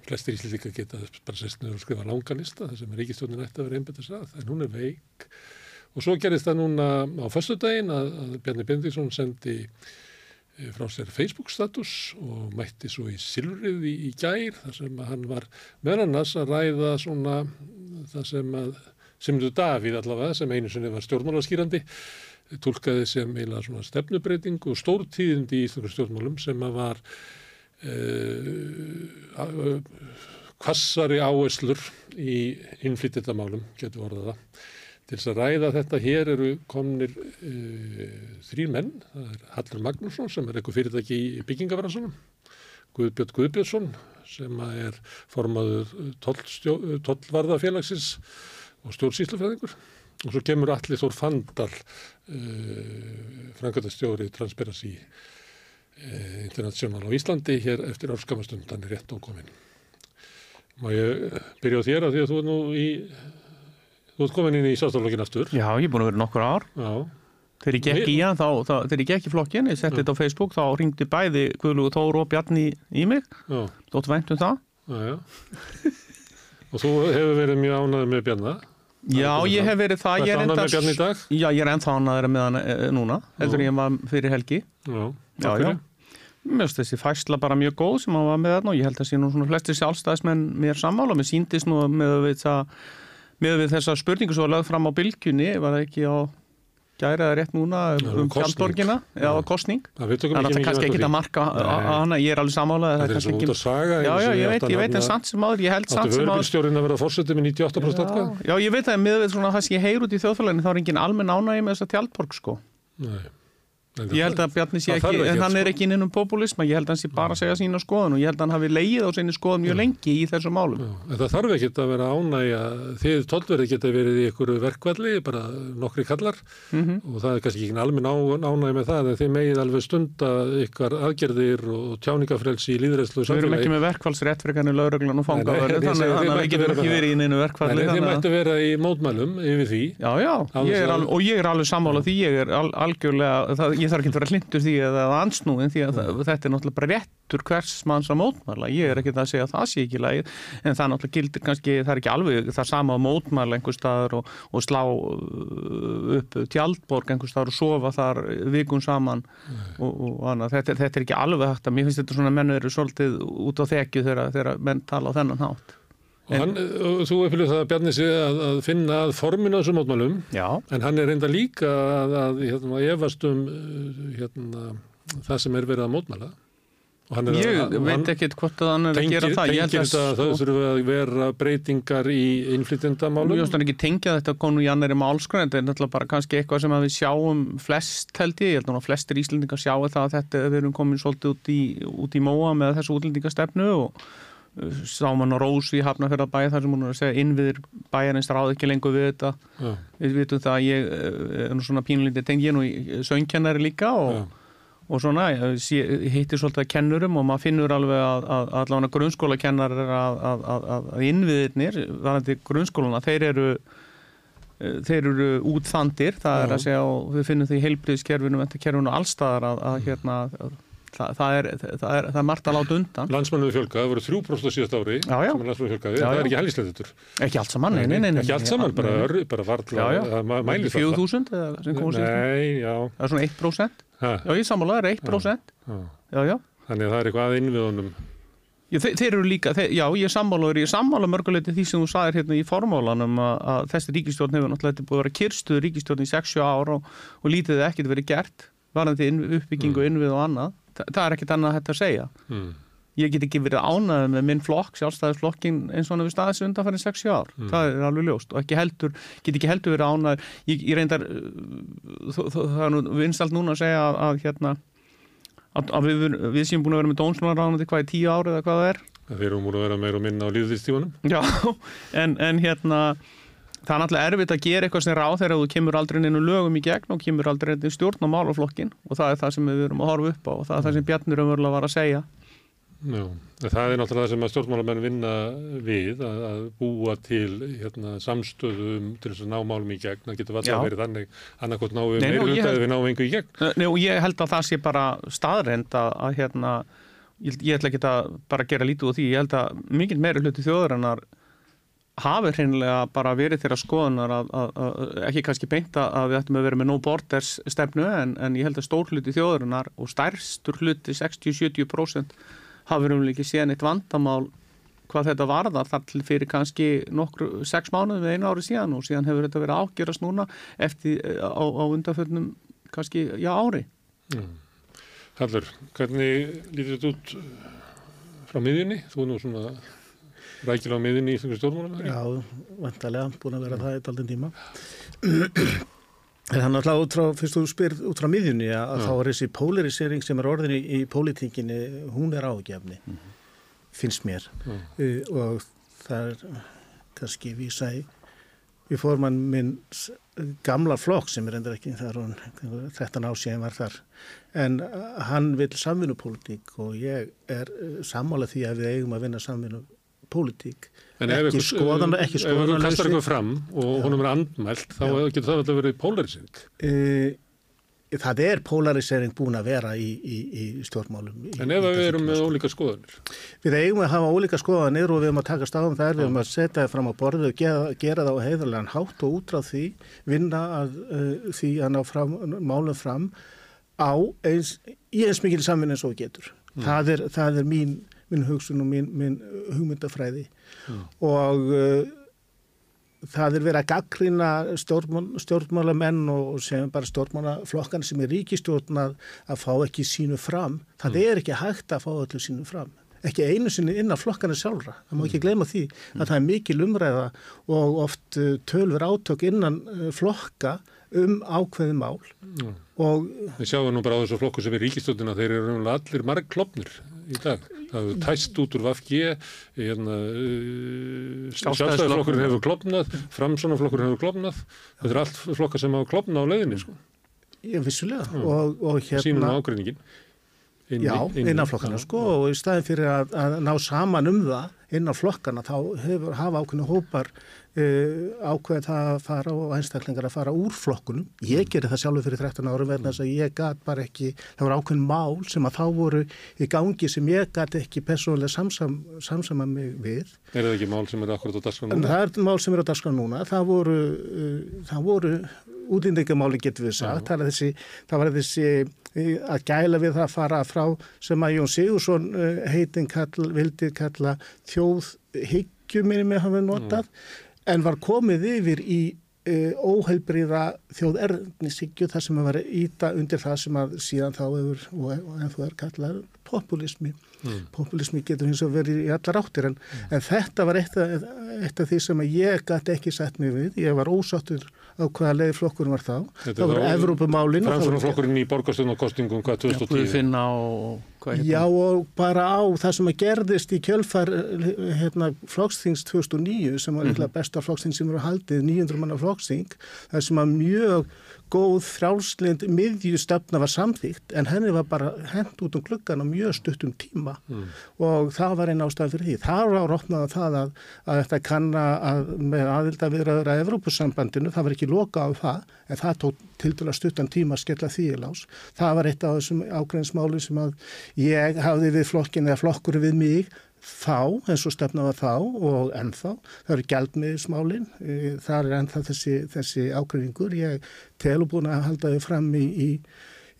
flestir íslendingar geta bara sest niður og skrifa langanista, það sem ríkistjónin ætti að vera einbættis að, en hún er veik Og svo gerist það núna á föstudaginn að, að Bjarni Bendiksson sendi eh, frá sér Facebook-status og mætti svo í Silfrið í, í gær þar sem hann var meðan annars að ræða svona það sem að Simru Davíð allavega sem einu sinni var stjórnmálaskýrandi tólkaði sem eiginlega svona stefnubreiting og stórtíðindi í Íslandur stjórnmálum sem að var uh, kvassari áherslur í innflytjandamálum, getur orðað það. Til þess að ræða þetta hér eru komnir uh, þrýr menn, það er Hallur Magnússon sem er eitthvað fyrirtæki í byggingafransunum, Guðbjörn Guðbjörnsson sem er formaður tollvarðafélagsins og stjórnsýslufræðingur. Og svo kemur allir Þór Fandal uh, frangatastjóri Transparency uh, International á Íslandi hér eftir er rétt ókomin. Má ég byrja á þér að því að þú er nú í Þú ert komin inn í sástaflokkin aftur. Já, ég er búin að vera nokkur ár. Já. Þegar ég gekk í hann, þá, þá, þegar ég gekk í flokkin, ég setti þetta á Facebook, þá ringdi bæði Guðlugur Þór og Bjarni í mig. Já. Þóttu vænt um það. Já, já. Og þú hefur verið mjög ánæður með Bjarna. Já, ég hef verið það. Ég er ánæður með Bjarni í dag? Já, ég er ennþá ánæður með hann e, núna, heldur en ég var fyrir helgi. Já. Já? Mér finnst þessi fæsla bara mjög góð sem hann var með þarna og ég held að sé nú svona flestir sjálfstæðismenn mér sammála og mér síndist nú með við, það, með við þessa spurningu sem var lögð fram á bylgjunni, var það ekki á gæraða rétt núna um já, Já. kostning. Það við tökum Það er kannski ekki að marka á hana, ég er alveg sammála Þetta er og út að saga. Já, já, ég veit, ég veit en samt sem áður, ég held samt sem áður vörubílstjórinn að vera fórsetið með 98% atkvæð? Já, já, ég veit að með svona það sem ég heyr út í þjóðfélaginu þá er engin almenn ánægi með þessa tjaldborg sko. Nei. Ég held að Bjarni sé það ekki, en hann er ekki inn um populisma, ég held að hann sé bara að segja sína skoðun og ég held að hann hafi leið á sinni skoðun mjög lengi í þessu málum. Já, það þarf ekki að vera ánægja þið tollverði geta verið í einhverju verkvalli bara nokkri kallar Mhm. og það er kannski ekki alveg ánægja með það en þið megið alveg stunda ykkar aðgerðir og tjáningafrelsi í líðræðslu Við erum ekki með verkfallsrétt fyrir kannu lauruglan og fangaverði, þannig að getum vera ekki það. verið í neinu Nei, verkfalli. þið mættu vera í mótmælum yfir því Já, já, ég alveg, og ég er alveg sammála því, ég er al, algjörlega, það, ég þarf ekki að vera hlindur því eða ansnúin því að það, þetta er náttúrulega bara réttur hvers manns að mótmæla, ég er ekki að segja að það sé ekki lægið, en það náttúrulega gildir kannski, það er ekki alveg það sama að mótmæla einhver staðar og, og slá uh, upp tjaldborg einhver staðar og sofa þar vikun saman og, og annað, þetta, er- þetta er ekki alveg hægt að mér finnst þetta svona að menn eru svolítið út á þekju þegar, þegar menn tala á þennan hátt. Og, hann, þú uppfylgur það að Bjarni sig að, að finna að forminu á þessum mótmælum. Já. en hann er reynda líka að, að hérna, efast um hérna, það sem er verið að mótmæla. Og hann er Ég að, veit ekkert hvort að hann er að tengir, gera það. Ég tengir að þetta að það sko- þurfa að vera breytingar í innflytjendamálum? Mjög stann ekki tengja þetta konu í annari málskræn þetta er náttúrulega bara kannski eitthvað sem að við sjáum flest held ég, ég held að flestir íslendingar sjáu það að þetta við erum komin svolítið út í, út í móa með þessu útlendingastefnu og uh, sáum hann á Rós í Hafnarfjörðabæði þar sem hún er að segja innviðir bæjarins ráð ekki lengur við þetta Já. við vitum það að ég uh, er nú svona pínlítið tengi ég nú í söngkennari líka og, og svona ég sé- ég hitti svolítið að kennurum og maður finnur alveg að, að, að allavega grunnskólakennar að, að, að, að innviðirnir varandi grunnskóluna, þeir eru eh, þeir eru útþandir það er Já. að segja og við finnum því heilbriðskerfinu, kerfinu allstaðar að, að hérna það, það, er, það, er, það er margt að láta undan. Landsmannum fjölgað, það voru 3% á síðast ári Já, já. sem er landsmannum fjölgaði, Já, það er ekki helgisleitur ekki allt saman, nei, nei, nei, nei. ekki allt saman, bara, ör, bara varla já. það ma- mælir það. 4000 eða sem komum síðan Nei, já, það er svona 1% ha, já, ég sammála, það er 1% já. já, þannig að það er eitthvað að innviðunum. Já, þeir, eru líka, þeir, já, ég er sammálaður, ég sammála mörguleiti því sem þú sagðir hérna í formólanum að, að þessi ríkistjórn hefur náttúrulega þetta 6-7 ár og, Mm. innvið og annað. Þa, það er ekkert annað hægt að segja. mm. Ég get ekki verið ánæðið með minn flokk, sjálfstæðisflokkin eins og hann hefur staðis undan fyrir 6 ár. Mm. Það er alveg ljóst og ekki heldur, get ekki heldur verið ánæðið. Ég, ég reyndar, uh, það er nú vinstalt núna að segja að, að hérna, að, að við, við séum búin að vera með dónsmálaráðandi hvað í tíu ári eða hvað það er þeir eru múin að vera meira og minna á líðvistífunum Já, en, en hérna það er náttúrulega erfitt að gera eitthvað sem ráð þegar þú kemur aldrei inn lögum í gegn og kemur aldrei inn stjórn á málaflokkin og það er það sem við erum að horfa upp á og það er það sem Bjarnir umverulega var að segja. Já, það er náttúrulega það sem að stjórnmálamenn vinna við að, að búa til hérna, samstöðum til þess að ná málum í gegn. Það getur alltaf verið þannig annarkot náum við meira held- ef við náum engu í gegn. Nei, og ég held að það sé bara staðrend að, að hérna ég, ég ekki að bara gera lítið úr því. Ég held að mikil meiri hluti þjóðurinnar hafi hreinlega bara verið þeirra skoðunar að, að, að ekki kannski beinta að við ættum að vera með no borders stefnu en, en ég held að stór hluti þjóðurinnar og stærstur hluti 60-70% hafi verið ekki séðan eitt vandamál hvað þetta varðar þar til fyrir kannski nokkru sex mánuðum við einu ári síðan og síðan hefur þetta verið ágjörast núna eftir á, á undanföllnum kannski, já, ári. Hallur, hvernig lítur þetta út frá miðjunni? Þú er nú svona rækilega á miðjunni í þessum stjórnmálum Já, vantarlega, búin að vera það eitt aldrei tíma. En hann alltaf út frá, fyrst þú spyrir út frá miðjunni að, að þá er þessi polarisering sem er orðin í, í pólitíkinni, hún er ágefni, finnst mér. Uh, og það er kannski vísa í, í formann minn gamla flokk sem er endur ekki, hún 13 ár síðan var þar. En uh, hann vil samvinnupólitík og ég er uh, sammála því að við eigum að vinna samvinnupólitík. Ef Ekki skoðan, ekki ef ykkur skoðan kastar eitthvað fram og honum er andmælt þá getur það alltaf verið polarisering. Uh, það er polarisering búin að vera í, í, í stjórnmálum. En ef við erum með ólíka skoðanir? Sko. Við eigum að hafa ólíka skoðanir og við eigum að taka stáðum þær, við eigum að setja það fram á borðið og gera, gera það á heiðarlegan hátt og út á því, vinna að, uh, því að ná fram, málum fram á eins, í eins mikil samvinn eins og getur. Það er, það er mín, mín hugsun og mín, mín hugmyndafræði og uh, það er verið að stjórnmál, stjórnmálamenn og sem bara stjórnmálaflokkan sem er ríkistjórn að, að fá ekki sínu fram. Það er ekki hægt að fá öllu sínu fram. Ekki einu sinni innan flokkana sjálfra. Það má ekki gleyma því að það er mikil umræða og oft uh, tölver átök innan uh, flokka um ákveði mál. og Við sjáum nú bara á þessu flokku sem er ríkistöldina, þeir eru allir marg klopnir í dag. Það hefur tæst út úr VFG, hérna, uh, sjálfstæðarflokkurinn hefur klopnað, framsónaflokkurinn hefur klopnað. Þetta er allt flokkar sem hafa klopnað á leiðinni, sko. ég vissulega Mm. og, og Sýnum hérna ágreiningin. Já, innan flokkana sko og í staðin fyrir að, að ná saman um það innan flokkana þá hefur, hafa ákveðinu hópar uh, ákveðið það að fara og einstaklingar að fara úr flokkunum. Ég gerði það sjálfur fyrir 13 árum verðan þess að ég gat bara ekki, það voru ákveðin mál sem að þá voru í gangi sem ég gat ekki persónulega samsam, samsama mig við. Er það ekki mál sem er akkurat á dagskrán En núna? það er mál sem er á dagskrán núna. Það voru, uh, það voru útlendingamáli getur við sagt. Það, þessi, það var þessi uh, að gæla við það að fara frá sem að Jón Sigursson heitin kall, vildi kalla þjóðhyggju minni með hafa notað en var komið yfir í uh, óheilbriða þjóðernishyggju þar sem að vera íta undir það sem að síðan þá hefur og, og en þú er kallað populismi. Populismi getur hins vegar verið í allar áttir en, en þetta var eitt af, eitt af því sem að ég gæti ekki sett mig við. Ég var ósáttur á hvaða leið flokkurinn var þá. Þetta Það voru var- Evrópumálin. og það voru- Framsóknarflokkurinn í borgarstjórnarkostningum hvað 2010? Guðfinna og hvað Já og bara á það sem að gerðist í kjölfar hérna, flokksþings 2009 sem var líklega besta flokksþing sem eru haldið, 900 manna flokksþing, það sem að mjög góð frjálslind miðjustefna var samþýgt en henni var bara hent út um gluggan á mjög stuttum tíma og það var einn ástæðan fyrir því. Það var opnað það að, að þetta kanna að, með aðilda viðraður að Evrópusambandinu, það var ekki loka á það en það tók til dæla stuttan tíma að skella því í lás. Það var eitt af þessum ágrænsmáli sem að ég hafði við flokkin eða flokkur við mig þá, eins og stefna var þá og ennþá, það eru gjaldmiðismálin, það er ennþá þessi, þessi ágreiningur, ég telur búin að halda þau fram í, í,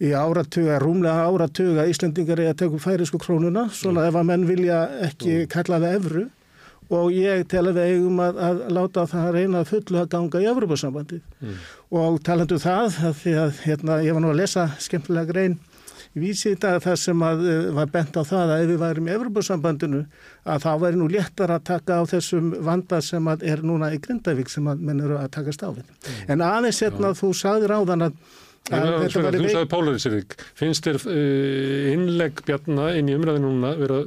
í áratuga, rúmlega áratuga Íslendingar er að teka færisku krónuna, svona ef að menn vilja ekki kalla það evru. Og ég tel að við eigum að, að láta það reyna að fullu að ganga í Evropasambandið og talandu það, að því að hérna, ég var nú að lesa skemmtilega grein vísi í dag þar sem að uh, var bent á það að ef við værim í Evropasambandinu að þá væri nú léttar að taka á þessum vanda sem að er núna í Grindavík sem menn eru að takast á við. En aðeins hérna þú sagðir áðan að, að Þú veik... veik... sagði polarisering. Finnst þér uh, innlegg Bjarna inn í umræðinu núna vera?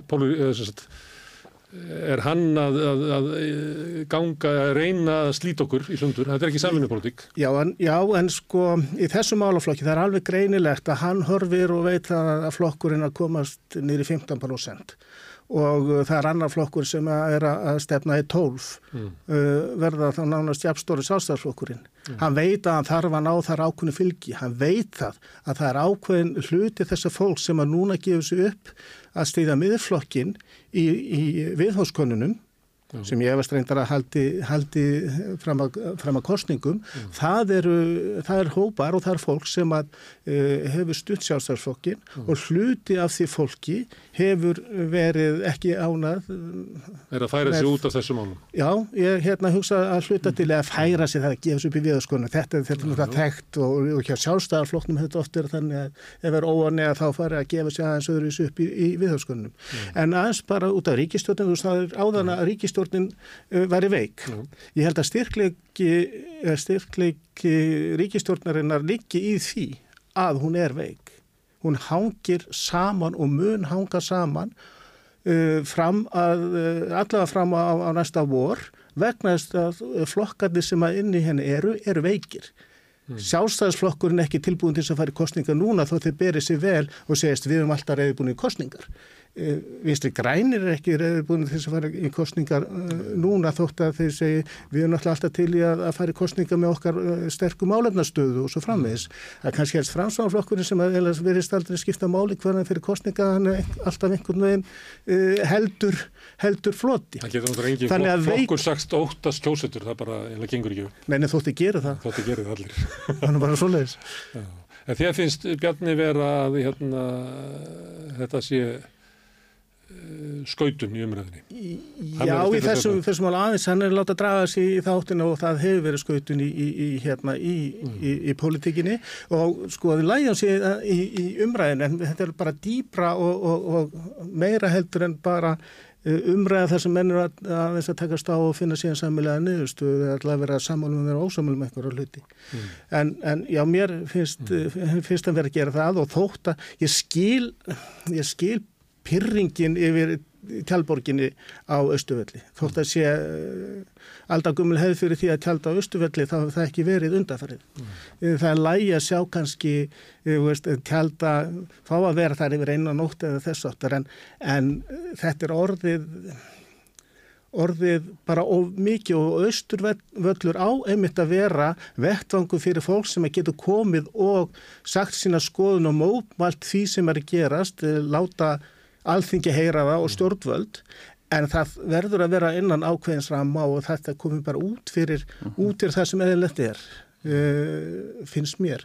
Er hann að, að, að eh, ganga að reyna að slíta okkur í sundur? Þetta er ekki samvinnupolítik. Já já, en sko í þessu málaflokki það er alveg greinilegt að hann horfir og veit að, flokkurinn að komast í 15% og uh, það er annar flokkur sem er að stefna í 12 Mm. uh, verða þá nánast jafnstóri sástaflokkurinn. Hann veit að hann þarf að ná þar ákveðinu fylgi. Hann veit það að það er ákveðin hluti þessar fólk sem að núna gefur sig upp að stýða miðurflokkin í, í viðhóskonunum sem ég hefast reyndar að haldi, haldi fram, að, fram að kostningum, það, eru, það er hópar og það er fólk sem að uh, hefur stutt sjálfstæðarflokkin og hluti af því fólki hefur verið ekki ánað. Er að færa sig út af þessu málum. Já, ég hérna hugsa að hluta til að færa sig það að gefa sig upp í viðaskonu. Þetta, þetta er náttúrulega þekkt og, og hjá sjálfstæðarflokknum þetta oft er þannig að ef er óanni að þá fari að gefa sig aðeins öðru upp í, í viðaskonum. En aðeins bara út af ríkistjórnum, ríkistjórnin uh, væri veik. Ég held að styrkleiki, eh, styrkleiki ríkistjórnarinnar liggi í því að hún er veik. Hún hangir saman og mun hanga saman uh, fram að, uh, allavega fram á, á næsta vor vegna þess að flokkarnir sem að inni henni eru, eru veikir. Sjálfstæðisflokkurinn er ekki tilbúin til þess að fara í kostningar núna þó þeir berið sér vel og segist við erum alltaf reyðbúin í kostningar. Uh, Vinstri grænir er ekki reyðbúin til þess að fara í kostningar uh, núna þótt að þeir segi við erum alltaf til í að, fara í kostningar með okkar uh, sterkum álefnastöðu og svo framvegis. Það er kannski helst framsáðanflokkurinn sem verið aldrei skipta máli hvernig fyrir kostninga hann er alltaf einhvern veginn heldur, heldur floti. Það getur náttúrulega engin Þannig flokk, að veik- flokkur sagt óttast kjósetur, það bara eiginlega gengur ekki. upp. Nei, en þótti gera það. Þótti gerir það allir. Það er bara svoleiðis. Þér finnst Bjarni vera að hérna, þetta sé skautun í umræðinni. Já, að í þessu þessum alveg aðeins, hann er láta draga sig í þáttinu og það hefur verið skautun í, í, hérna, í, í, í pólitíkinni og sko að við lægjum sig í, í umræðin en þetta er bara dýbra og, og, og meira heldur en bara uh, umræða þar sem menn eru að, að, að takast á og finna síðan sammilega niðurstu eða alltaf að vera sammálum og vera ósamálum eitthvað á hluti. En, en já, mér finnst, mm. finnst að vera að gera það og þótt að ég skil, ég skil pyrringin yfir tjálborginni á Östuvelli. Þótt að sé alltaf gummul hefði fyrir því að tjálta á Östuvelli þá hefur það ekki verið undarfarið. Mm. Það er lægi að sjá kannski uh, veist, tjálta, fá að vera þar yfir einu nótt eða þess áttar en, en uh, þetta er orðið orðið bara of mikið og austurvöllur á einmitt að vera vettvangu fyrir fólk sem getur komið og sagt sína skoðun og mótmælt því sem er gerast, eh, láta alþingi heyra það og stjórnvöld en það verður að vera innan ákveðins ramma og þetta komið bara út fyrir, út fyrir það sem eðlilegt er, uh, finnst mér.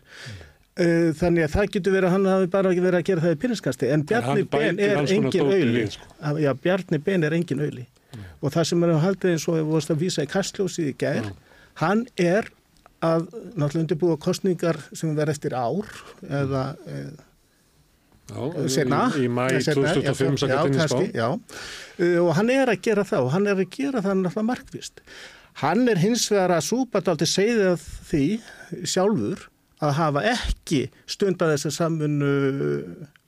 Uh, þannig að það getur verið að hann hafi bara verið að gera það í pyrinskasti en Bjarni hann Ben er engin auðli. sko. Já, Bjarni Ben er engin auðli og það sem er að halda eins og við vorust að vísa í kastljósið í gær, hann er að náttúrulega undirbúa kostningar sem verð eftir ár eða, eða Já, Seinna, í, í mæ Já, seinna, 2005 já, kannski, já. Og hann er að gera það og hann er að gera það náttúrulega markvist hann er hins vegar að súpa daldi segðið því sjálfur að hafa ekki stundað þessa samfunnu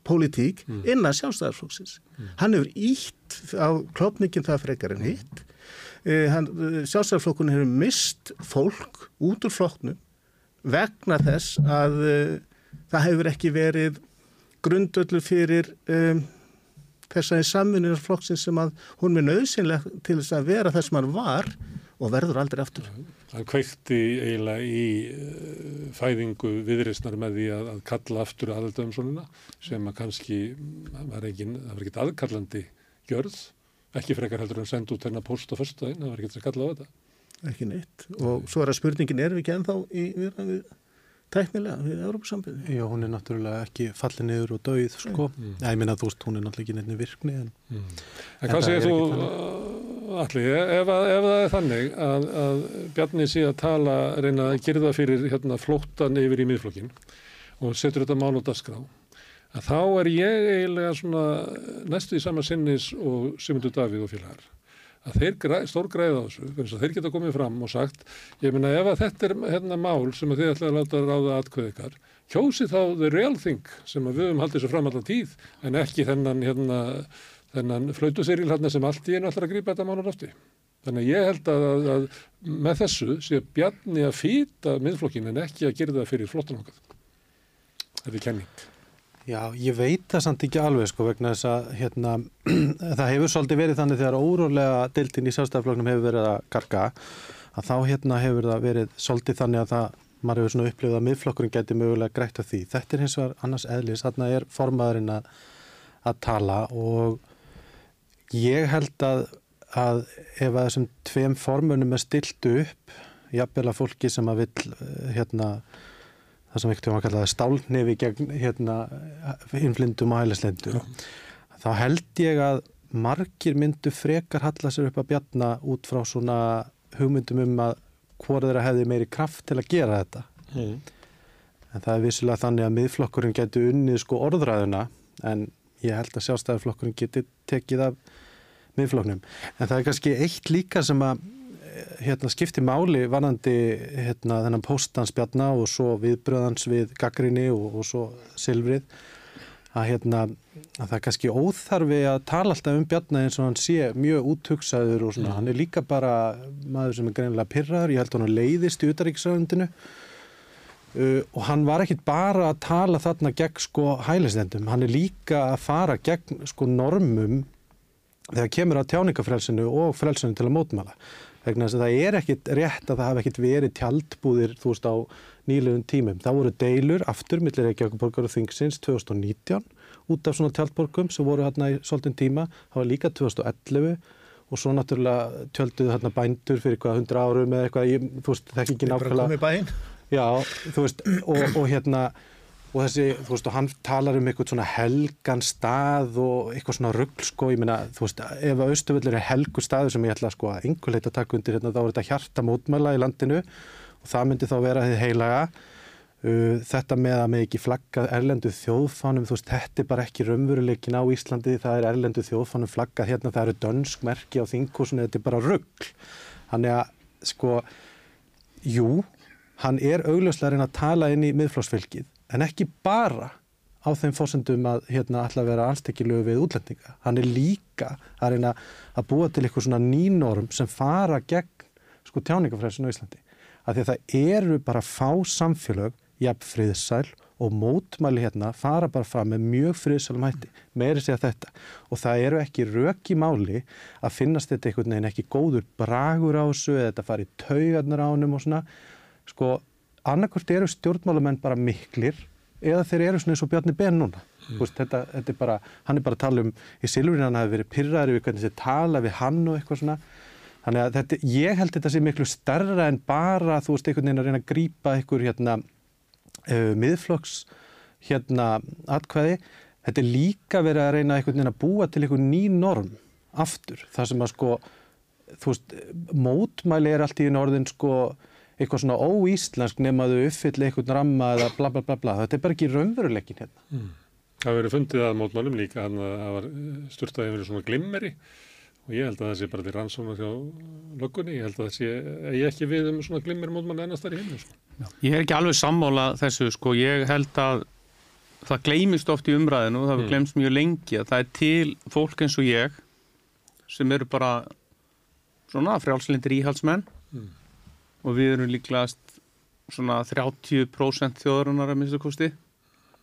pólitík innan sjálfstæðarflóksins hann hefur ítt á klopningin það frekar en hitt. Sjálfstæðarflokkunum hefur mist fólk út úr flokknum vegna þess að það hefur ekki verið grundöldur fyrir um, þessari samvinnarflokksins sem að hún er nöðsynlega til þess að vera sem hann var og verður aldrei aftur. Það kveikti eiginlega í uh, fæðingu viðreysnar með því að, að kalla aftur aðaldöfumsonuna sem að kannski var ekki, það var ekki aðkallandi gjörð, ekki frekar heldur en senda út þennan post á fyrstæðin, það var ekki að kalla á þetta. Ekki neitt. Og svo er að spurningin, erum við ekki ennþá í viðræðum við tæknilega við Európa-sambandi? Já, hún er náttúrulega ekki fallið niður og dauð, sko. Mm. Já, ég minna að þú veist, hún er náttúrulega ekki nefnir virkni. En, mm. en hvað segir þú, Alli, ef, að, ef það er þannig að, að Bjarni sé að tala, reyna að gerða fyrir hérna, flóttan yfir í miðflokkin og setur þetta mál á dasgrá, að þá er ég eiginlega svona næstu í sama sinnis og Simundur Davíð og félagar að þeir græ, stór græða á þessu, þannig að þeir geta komið fram og sagt, ég meina ef að þetta er hérna mál sem að þið ætlaði að láta ráða atkveð ykkar, kjósi þá the real thing sem að við höfum haldið svo fram allan tíð en ekki þennan hérna þennan flautusýril hérna sem allt í einu ætlar að grípa þetta mál á rafti. Þannig að ég held að, að, að með þessu sé Bjarni að fýta miðflokkin en ekki að gera það fyrir flottanokað. Þetta er kenning. Já, ég veit það samt ekki alveg sko vegna þess að hérna, það hefur svolítið verið þannig þegar órólega deildin í sástæðafloknum hefur verið að garga að þá hérna hefur það verið svolítið þannig að það, maður hefur svona upplifað að miðflokkurinn geti mögulega greitt af því. Þetta er hins vegar annars eðlis, þarna er formaðurinn að, að tala og ég held að, að ef að þessum tveim formunum er stilt upp, jafnvel að fólki sem að vil hérna það sem ekkert um að kalla það stálnefi gegn hérna, innflindum og hælislendum þá held ég að margir myndu frekar halla sér upp að bjanna út frá svona hugmyndum um að hvort þeirra hefði meiri kraft til að gera þetta. Mm. en það er vissilega þannig að miðflokkurinn getur unnið sko orðræðuna en ég held að sjálfstæðarflokkurinn getur tekið af miðflokknum. En það er kannski eitt líka sem að hérna, skipti máli varandi hérna, þennan póstansbjarna og svo viðbröðans við gaggrinni og, og svo silfrið að, hérna, að það er kannski óþarfi að tala alltaf um bjarna eins og hann sé mjög úthugsaður og svona, mm. hann er líka bara maður sem er greinilega pyrraður, ég held að hann leiðist í utaríkisraundinu uh, og hann var ekkit bara að tala þarna gegn sko hælisendum, hann er líka að fara gegn sko normum þegar kemur á tjáningafrelsinu og frelsinu til að mótmæla vegna þess að það er ekkit rétt að það hafi ekkit verið tjaldbúðir þú veist á nýlegum tímum. Það voru deilur aftur millir Reykjavíkuborgar og Þingsins 2019 út af svona tjaldborgum sem voru hérna í svolítinn tíma. Það var líka 2011 og svo náttúrulega tjölduðu hérna bændur fyrir eitthvað 100 árum eða eitthvað, ég, þú veist, það er ekki nákvæmlega. Já, þú veist, og, og hérna og þessi, þú veist, og hann talar um eitthvað svona helgan stað og eitthvað svona rugg, sko, ég meina, þú veist, ef Östuvöllur er helgu staður sem ég ætla sko að einhverleita taka undir hérna, þá er þetta hjarta mótmæla í landinu og það myndi þá vera þið heilaga. Uh, þetta með að með ekki flaggað erlendu þjóðfánum, þú veist, þetta er bara ekki raunveruleikin á Íslandi, það er erlendu þjóðfánum flaggað hérna, það eru dönsk merki á þingkúsinu, þetta er bara rugg. Þannig að, sko, jú, hann er augljóslega að tala inn í miðflósfylgið, en ekki bara á þeim fósendum að hérna ætla að vera anstekilegu við útlendinga. Hann er líka að reyna að búa til eitthvað svona nýnorm sem fara gegn sko tjáningafræðsinu á Íslandi. Af því að það eru bara fá samfélög jafn friðsæl og mótmæli hérna fara bara fram með mjög friðsælum hætti, meiri segja þetta og það eru ekki rök í máli að finnast þetta einhvern veginn ekki góður bragur á þessu eða þetta fari taugarnar á hennum og svona sko, annarkvört eru stjórnmálamenn bara miklir eða þeir eru svona eins og Bjarni Ben núna. Mm. Vist, þetta, þetta er bara, hann er bara að tala um í Silvurinn hann hafi verið pyrraður við hvernig þessi tala við hann og eitthvað svona. Þannig að þetta, ég held þetta sé miklu starra en bara þú veist einhvern veginn að reyna að grípa einhver hérna uh, miðflokks hérna atkvæði. Þetta er líka verið að reyna einhvern veginn að búa til einhvern ný norm aftur, það sem að sko þú veist, mótmæli er allt í norðin sko eitthvað svona óíslensk nemaðu uppfylli einhvern ramma eða bla bla bla bla, þetta er bara ekki raunveruleikin hérna. Mm. Það verið fundið að mótmælum líka, það var styrtaði verið svona glimmeri og ég held að það sé bara til rannsóna hjá löggunni, ég held að það sé, ég ekki við um svona glimmir mótmann ennast þar í heiminu. Sko. Ég er ekki alveg sammála þessu, sko, ég held að það gleymist oft í umræðinu og það mm. glemst mjög lengi að það er til fólk eins og ég sem eru bara svona frjálslindir íhalsmenn mm. Og við erum líklegast svona 30% þjóðarunar að mista kosti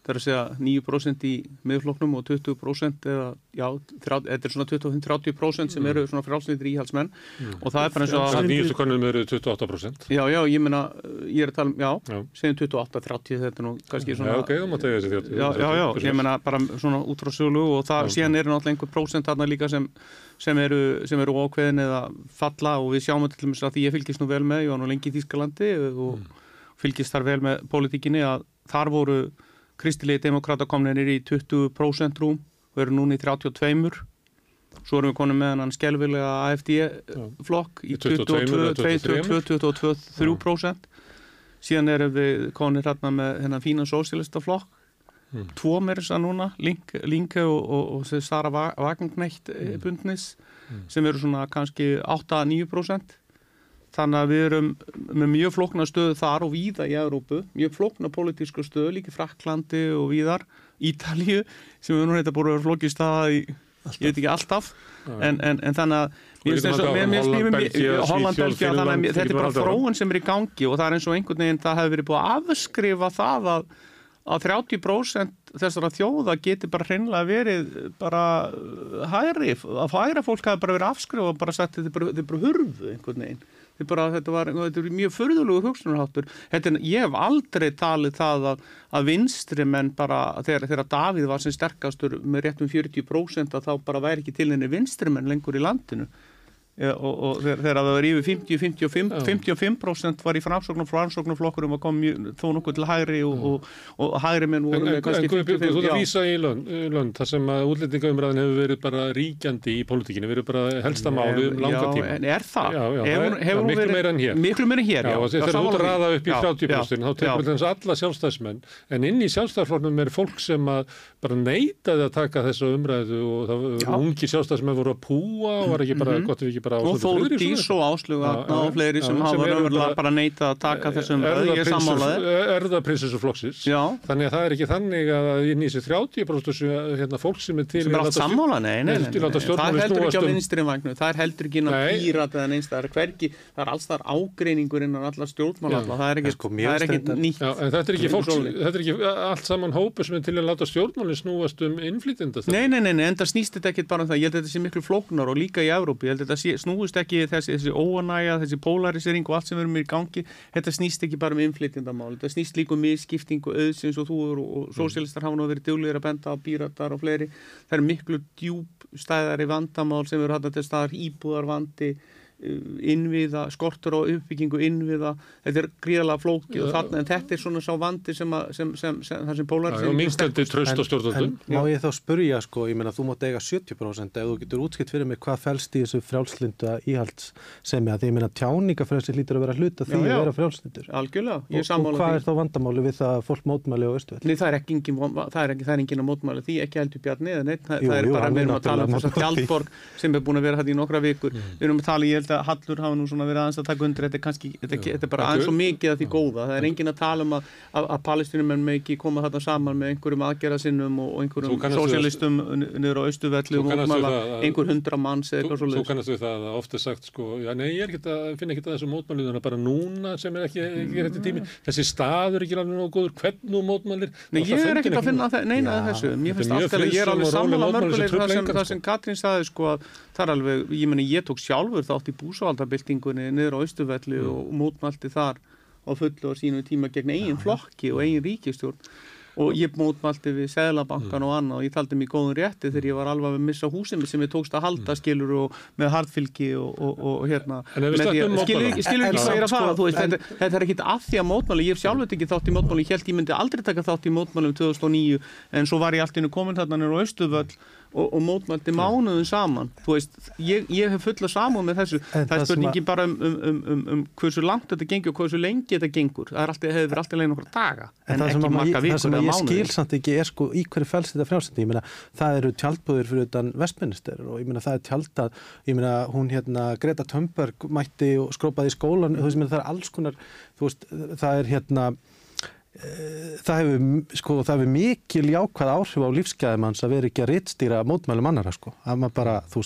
það er að segja 9% í miðfloknum og 20% eða, já, þetta er svona 25-30% sem eru svona frálsnýttir íhalsmenn mm. og það er bara eins og að... Nýjustu konum eru 28%. Já, já, ég menna, ég er að tala um, já, já. segjum 28-30, þetta nú kannski svona... Já, ok, þá maður tegja þessi 30. Já, já, já, ég menna bara svona útráðsölu og það, já, síðan eru náttúrulega einhver prósent þarna líka sem, sem eru, sem eru ókveðin eða falla og við sjáum til dæmis að því ég fylgist nú vel með, ég var nú lengi í Þýskalandi og mm. fylgist þar vel með politíkinni að þar voru kristilegi demokrata komnir í 20% rúm og eru núna í 32 svo erum við konið með hann skelvilega AFD-flokk í 22-23% síðan erum við konið hérna með hennan fínan sósílista flokk mm. tvo þess að núna Linke og, og, og Sara Wagenknecht mm. bundnis mm. sem eru svona kannski 8-9% Þannig að við erum með mjög flokna stöðu þar og víða í Európu, mjög flokna politísku stöðu, líka Fraklandi og víðar, Ítalíu, sem við nú heita búin að vera flokki staða í, ég veit ekki alltaf, en, en, en þannig að Holland, Belgia, þannig að þetta er bara þróun sem er í gangi og það er eins og einhvern veginn það hefur verið búin að afskrifa það að, að 30% þessara þjóða geti bara hreinlega verið bara hægri, að hægra fólk hafi bara verið afskrifa og bara sagt þetta er bara hurfu einhvern veginn bara, þetta, var, þetta er mjög förðulugur hugsunarháttur. Ég hef aldrei talið það að, að vinstri menn bara þegar, þegar Davíð var sem sterkastur með réttum 40% að þá bara væri ekki til henni vinstri menn lengur í landinu og, og þegar það var yfir 50-55% 55 var í framsóknum framsóknumflokkurum að koma þó nokkuð til hægri og, og, og hægri menn voru með kannski 55 Þú þarf að vísa í lönd, lönd þar sem að útlendingaumræðin hefur verið bara ríkjandi í politíkinu, verið bara helsta máli um langa tíma. Já, en er það? Já, já, hefur, það er miklu meira en hér. Miklu meira en hér, já. já. þegar þú raða upp í 30% þá tekur þess alla sjálfstæðsmenn en inn í sjálfstæðarfloknum er fólk sem bara neitaði að taka þessa umræðu og ungi sjálfstæðsmenn voru að púa og var ekki bara gott ef ekki bara og Þórdís og Áslug og fleiri sem hafa raunverulega bara neita að taka þessum ég sammálaði erðaprinsessu flokksins þannig að það er ekki þannig að í nýsi 30% hérna, fólk sem er til sem er allt sammála, nei, nei, nei það heldur ekki á vinstrimagnu, það er heldur ekki inn á pírat eða neins, það er hverki það er alls þar ágreiningur innan allar stjórnmála það er ekki sko, nýtt. Þetta er ekki allt saman hópu sem er til að láta stjórnmálinn snúast um innflýtinda Nei, nei, nei, en það snýst þetta ekki bara um það, ég held að þetta sé miklu flóknar og líka í Evrópu, ég held að þetta snúist ekki þessi, þessi óanæja, þessi polarisering og allt sem verður mér í gangi, þetta snýst ekki bara um innflytjandamál, þetta snýst líka um misskiptingu auðsins og þú og, og sósialistar hafa nú verið djúlir að benda á bíratar og fleiri, það er miklu djúb stæðari vandamál sem eru hægt til staðar íbúðarvandi innviða, skortur á uppbyggingu innviða, þetta er gríðalega flóki og þarna, en þetta er svona sá vandi sem, að, sem, sem, sem það sem pólar Já, og minnstandi tröst og stjórnvöldum. En má ég þá spurja, sko, ég meina þú mátt eiga 70% ef þú getur útskipt fyrir mig hvað fælst í þessu frjálslinda íhalds sem ég að því ég meina tjáningafrelsi lítur að vera hluta því Já, já. að vera frjálslindur. Algjörlega, ég er Og, og hvað því. er þá vandamáli við það að fólk mótmæli á Östuvel? Nei, það er ekki engin, það er ekki, það er engin að mótmæla því, ekki heldur Bjarni það, Jú, það er jú, bara, er að að er að Mm. að held að Hallur hafa nú svona verið aðeins að taka undir, þetta er kannski, þetta, er- þetta er bara Þetta aðeins er- og mikið af því góða, það er engin að tala um að, að, að palestinumenn með ekki koma þarna saman með einhverjum aðgerðasinnum og, einhverjum sósialistum niður á austuvelli það að- einhver hundra manns eða eitthvað svo Þú kannast við það að ofta er sagt sko, já nei, ég er ekki að finna ekki að þessu mótmælið þannig að bara núna sem er ekki, ekki rétti tími þessi staður er ekki alveg nógu góður hvernig mótmælir? Nei, ég er ekkert að finna það, neina þessu. Mér þetta finnst er alltaf að ég er alveg mótmæli sem mörgulegur það sem, það Katrín saði sko að það er alveg, ég meni ég tók sjálfur þátt í búsavaldabildingunni niður á Austuvelli Mm. og mótmælti þar á fullu á sínum tíma gegn eigin flokki og eigin ríkistjórn og ég mótmælti við Sæðlabankan Mm. og annað og ég taldi mig í góðum rétti þegar ég var alveg að missa mitt sem ég tókst að halda skilur og með hardfylgi og, og, og hérna. Mm. Skilur ekki, hvað ég er að fara sko, en- þetta, er ekkit að því að mótmáli ég hef sjálfur ekki þátt í mótmáli, ég held ég myndi aldrei taka þátt í mótmálum 2009 en svo var ég allt innu komin þarna nýr á Östuvöll og, og mótmælti mánuðum saman. Veist, ég, ég hef fulla saman með þessu, En það er það sem spurningi að- bara um, um, um, um, um hversu langt þetta gengur og hversu lengi þetta gengur. Það alltaf, hefur alltaf legin okkur daga En, en, það sem, ekki marga ég, það vikur sem eða að ég mánuði skil samt ekki er sko í hverju fælst þetta frjálsindi, ég meina það eru tjaldbúðir fyrir utan Vestminister og ég meina það er tjaldað, ég meina hún hérna Greta Thunberg mætti og skrópaði í skólan, veist, ég meina það er alls konar veist, það er hérna það hefur sko, hefur mikil jákvæð áhrif á lífsgæðum hans að vera ekki að rittstýra mótmælum annara sko, að maður bara, þú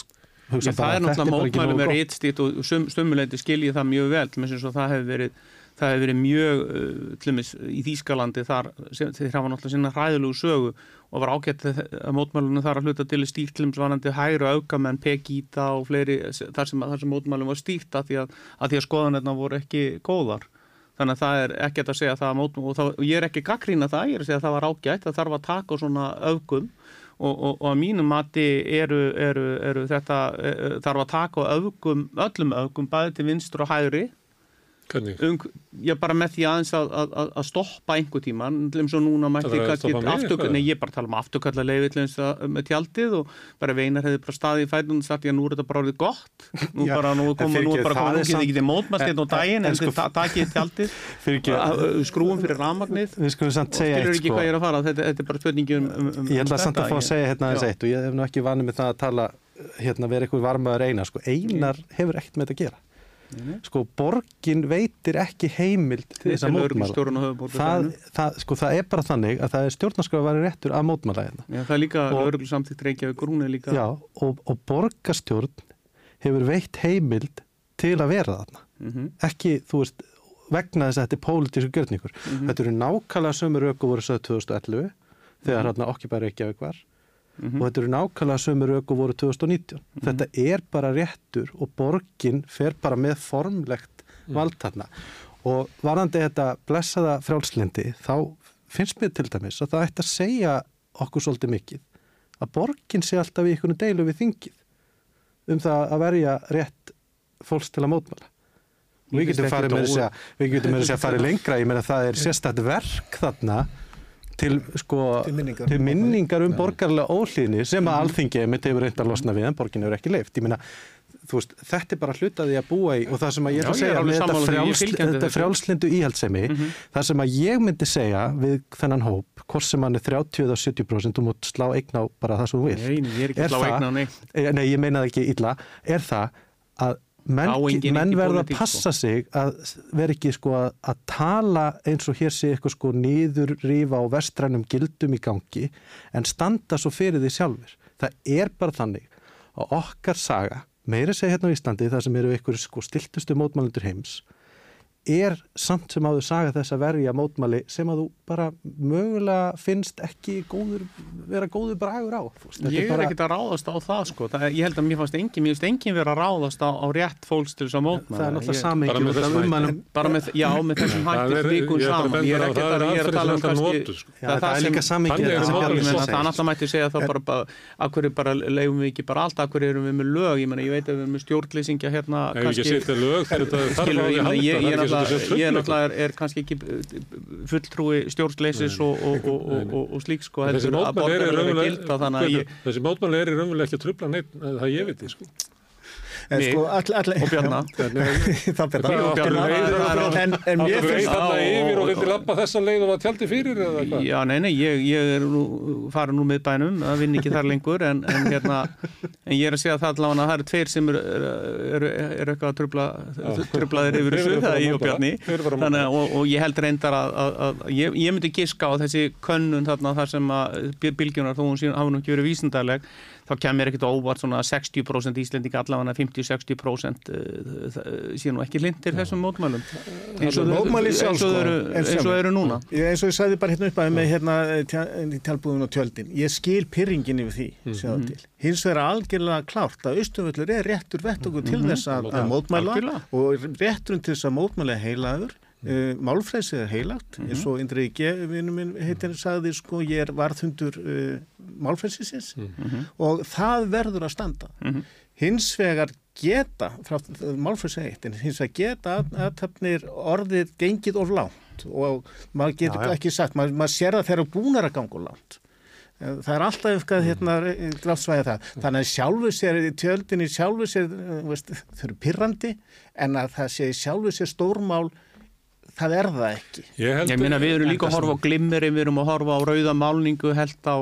hugsa Já, það bara, er náttúrulega bara með gott. rítstýtt og sum, stömmuleiti skilji það mjög vel það hefur verið hefur verið mjög uh, tlumis, í Þýskalandi þar þeir hafa náttúrulega sinna hræðilegu sögu og var ágætt að mótmælunum þar að hluta til stýrtlimsvanandi hæru aukamenn, Pegida og fleiri þar sem, þar sem mótmælum var stýrt að því að, að, því að þannig að það er ekkert að segja það að mótmælum og, það, og ég er ekki gaggrína það, ég er að segja að það var ágætt það þarf að taka svona öfgum og, og, og að mínum mati eru, eru, eru þetta er, þarf að taka öfgum, öllum öfgum bæði til vinstur og hægri? Um, já bara með því aðeins að, að, að- að stoppa einhver tíma. Eins og núna mætti Það að kannski stoppa mig, aftur, eitthvað? nei ég bara að tala um afturkalla leiði til eins að með tjaldið og bara veinar hefði bara staðið í fætunum og sagt já nú er þetta bara orðið gott. Nú Já, bara nú er komið, nú er bara komið, nú getið þið mótmast hérna á daginn en sko- þið takið tjaldið. Að- að- skrúum fyrir rafmagnið. Við skulum samt segja skilur eitt, ekki sko. hvað ég er að fara? Þetta, þetta er bara spurningi um, um, um Ég ætla samt að fá að segja hérna aðeins Já. eitt og ég hef nú ekki vanið með það að tala hérna vera eitthvað varmaður einar sko. Einar hefur ekkert með þetta að gera sko borgin veitir ekki heimild til þess að á það, það, sko, það er bara þannig að það er stjórnarskráðværi réttur að mótmæla hérna. Það er líka lögreglu samtíkt Reykjavíkur, hún er líka Já, og, og borgarstjórn hefur veitt heimild til að vera þarna. Mhm. ekki, þú veist, vegna þess að þetta er pólitísku gjörningur. Mhm. Þetta eru nákvæmlega sömu röku voru sögð 2011 þegar hérna okkipæri Reykjavík var Mhm. og þetta eru nákvæmlega sömu röku voru 2019. Þetta er bara réttur og borgin fer bara með formlegt vald þarna. Og varandi þetta blessaða frjálslindi þá finnst mér til dæmis að það ætti að segja okkur svolítið mikið. Að borgin sé alltaf í einhvern deilu við þingið um það að verja rétt fólks til að Mér Við getum farið með þess að farið lengra, ég meina það er sérstætt verk þarna til sko Til minningar. til minningar um borgarlega óhlýðni sem að alþingi mitt hefur reynd að losna við en borgin hefur ekki leift. Ég meina þú veist, þetta er bara hlutaði að búa í og það sem að ég ætla Já, að er segja með þetta, er frjáls, þetta frjálslindu íhaldsemi Mhm. það sem að ég myndi segja við þennan hóp, hvort sem hann er 30 eða 70% þú mútt slá eign á bara það sem þú vil Nei, ég er ekki að slá það- eign á neitt. Eh, Nei, ég meina það ekki illa, er það að menn, menn verða að passa sig að vera ekki sko að, að tala eins og hér sé eitthvað sko niður rífa á vestrænum gildum í gangi en standa svo fyrir því sjálfur. Það er bara þannig að okkar saga, meira segja hérna á Íslandi það sem eru ykkur sko stiltustu mótmælendur heims er samt sem áður saga þess að verja mótmæli sem að þú bara mögulega finnst ekki góður, vera góður bragur á. Ég er bara- ekkert að ráðast á það sko, það, er- ég held að mér fannst engin, mér finnst engin vera að ráðast á, á rétt fólks til þess að mótmæla. Það er náttúrulega samhengi Bara ummælum. hætti. bara með, já, með þessum Það hætti að saman ég er það að, er að tala um kannski sko. Það er líka samhengi Þannig er. Það náttúrulega mætti segja þá bara, akkur bara leifum við ekki bara allt, akkur erum við með lög, ég meina ég veit að við erum með stjórnleysingja er náttúrulega- ég náttúrulega er, er kannski ekki uh, fulltrúi stjórnleysis og, og, og, og, slík sko Þessi mótmæli eru borgarlega raunverulega ekki að trubla neitt, það ég veit því sko. Mig sko, all, all, og Bjarna. það ber Hvað, og áttu Bjarna, leið- það er- En, en mér finnst Já, yfir og vildi lappa þessa leið og var tjaldi fyrir? Já, nei, nei, ég, ég er nú, farin nú með bænum, það vinn ekki þar lengur en, en hérna, en ég er að segja það allavega að það eru tveir sem eru er, er, eitthvað að trubla, trublaðir yfir þessu, það er ég og. Bjarni. Og, ég held reyndar að, ég, myndi giska á þessi könnun þarna þar sem að bylgjunar þó hún síðan hafa nú ekki verið vísindarleg þá kemur ekkert óvart svona 60% Íslendinga allavega 50-60% síðan nú ekki lindir þessum mótmælum. Eins og, og, sko, eru, en eins og sjálf. eru núna. Ég, eins og ég sagði bara hérna upp að með hérna tjálbúðun og tjöldin. Ég skil pyrringin yfir því Mhm. mm til. hins vegar algjörlega klárt að austurvöllur er réttur vettokur til þess að, að mótmæla og rétturinn til þess að mótmæla heilaður uh, málfrelsið er heilagt eins og Indri G. vinnu minn heitir sagði sko ég er varðhundur uh, málfrelsisins. Og það verður að standa. Hins vegar geta frá málfrelsi eitt en hins vegar geta aðtapnir orðið gengið of langt. Og maður getur Já, já. ekki sagt, maður, maður sér það þegar búnar að ganga of langt. Eh, það er alltaf eitthvað hérna grátsvæði það, þannig að sjálfu sér tjöldinni sjálfu sér eh, veist, þau eru pyrrandi en að það sé sjálfu sér stórmál það er það ekki. Ég held Ég meina við erum líka að horfa á glimmeri, við erum að horfa á rauða málningu, held á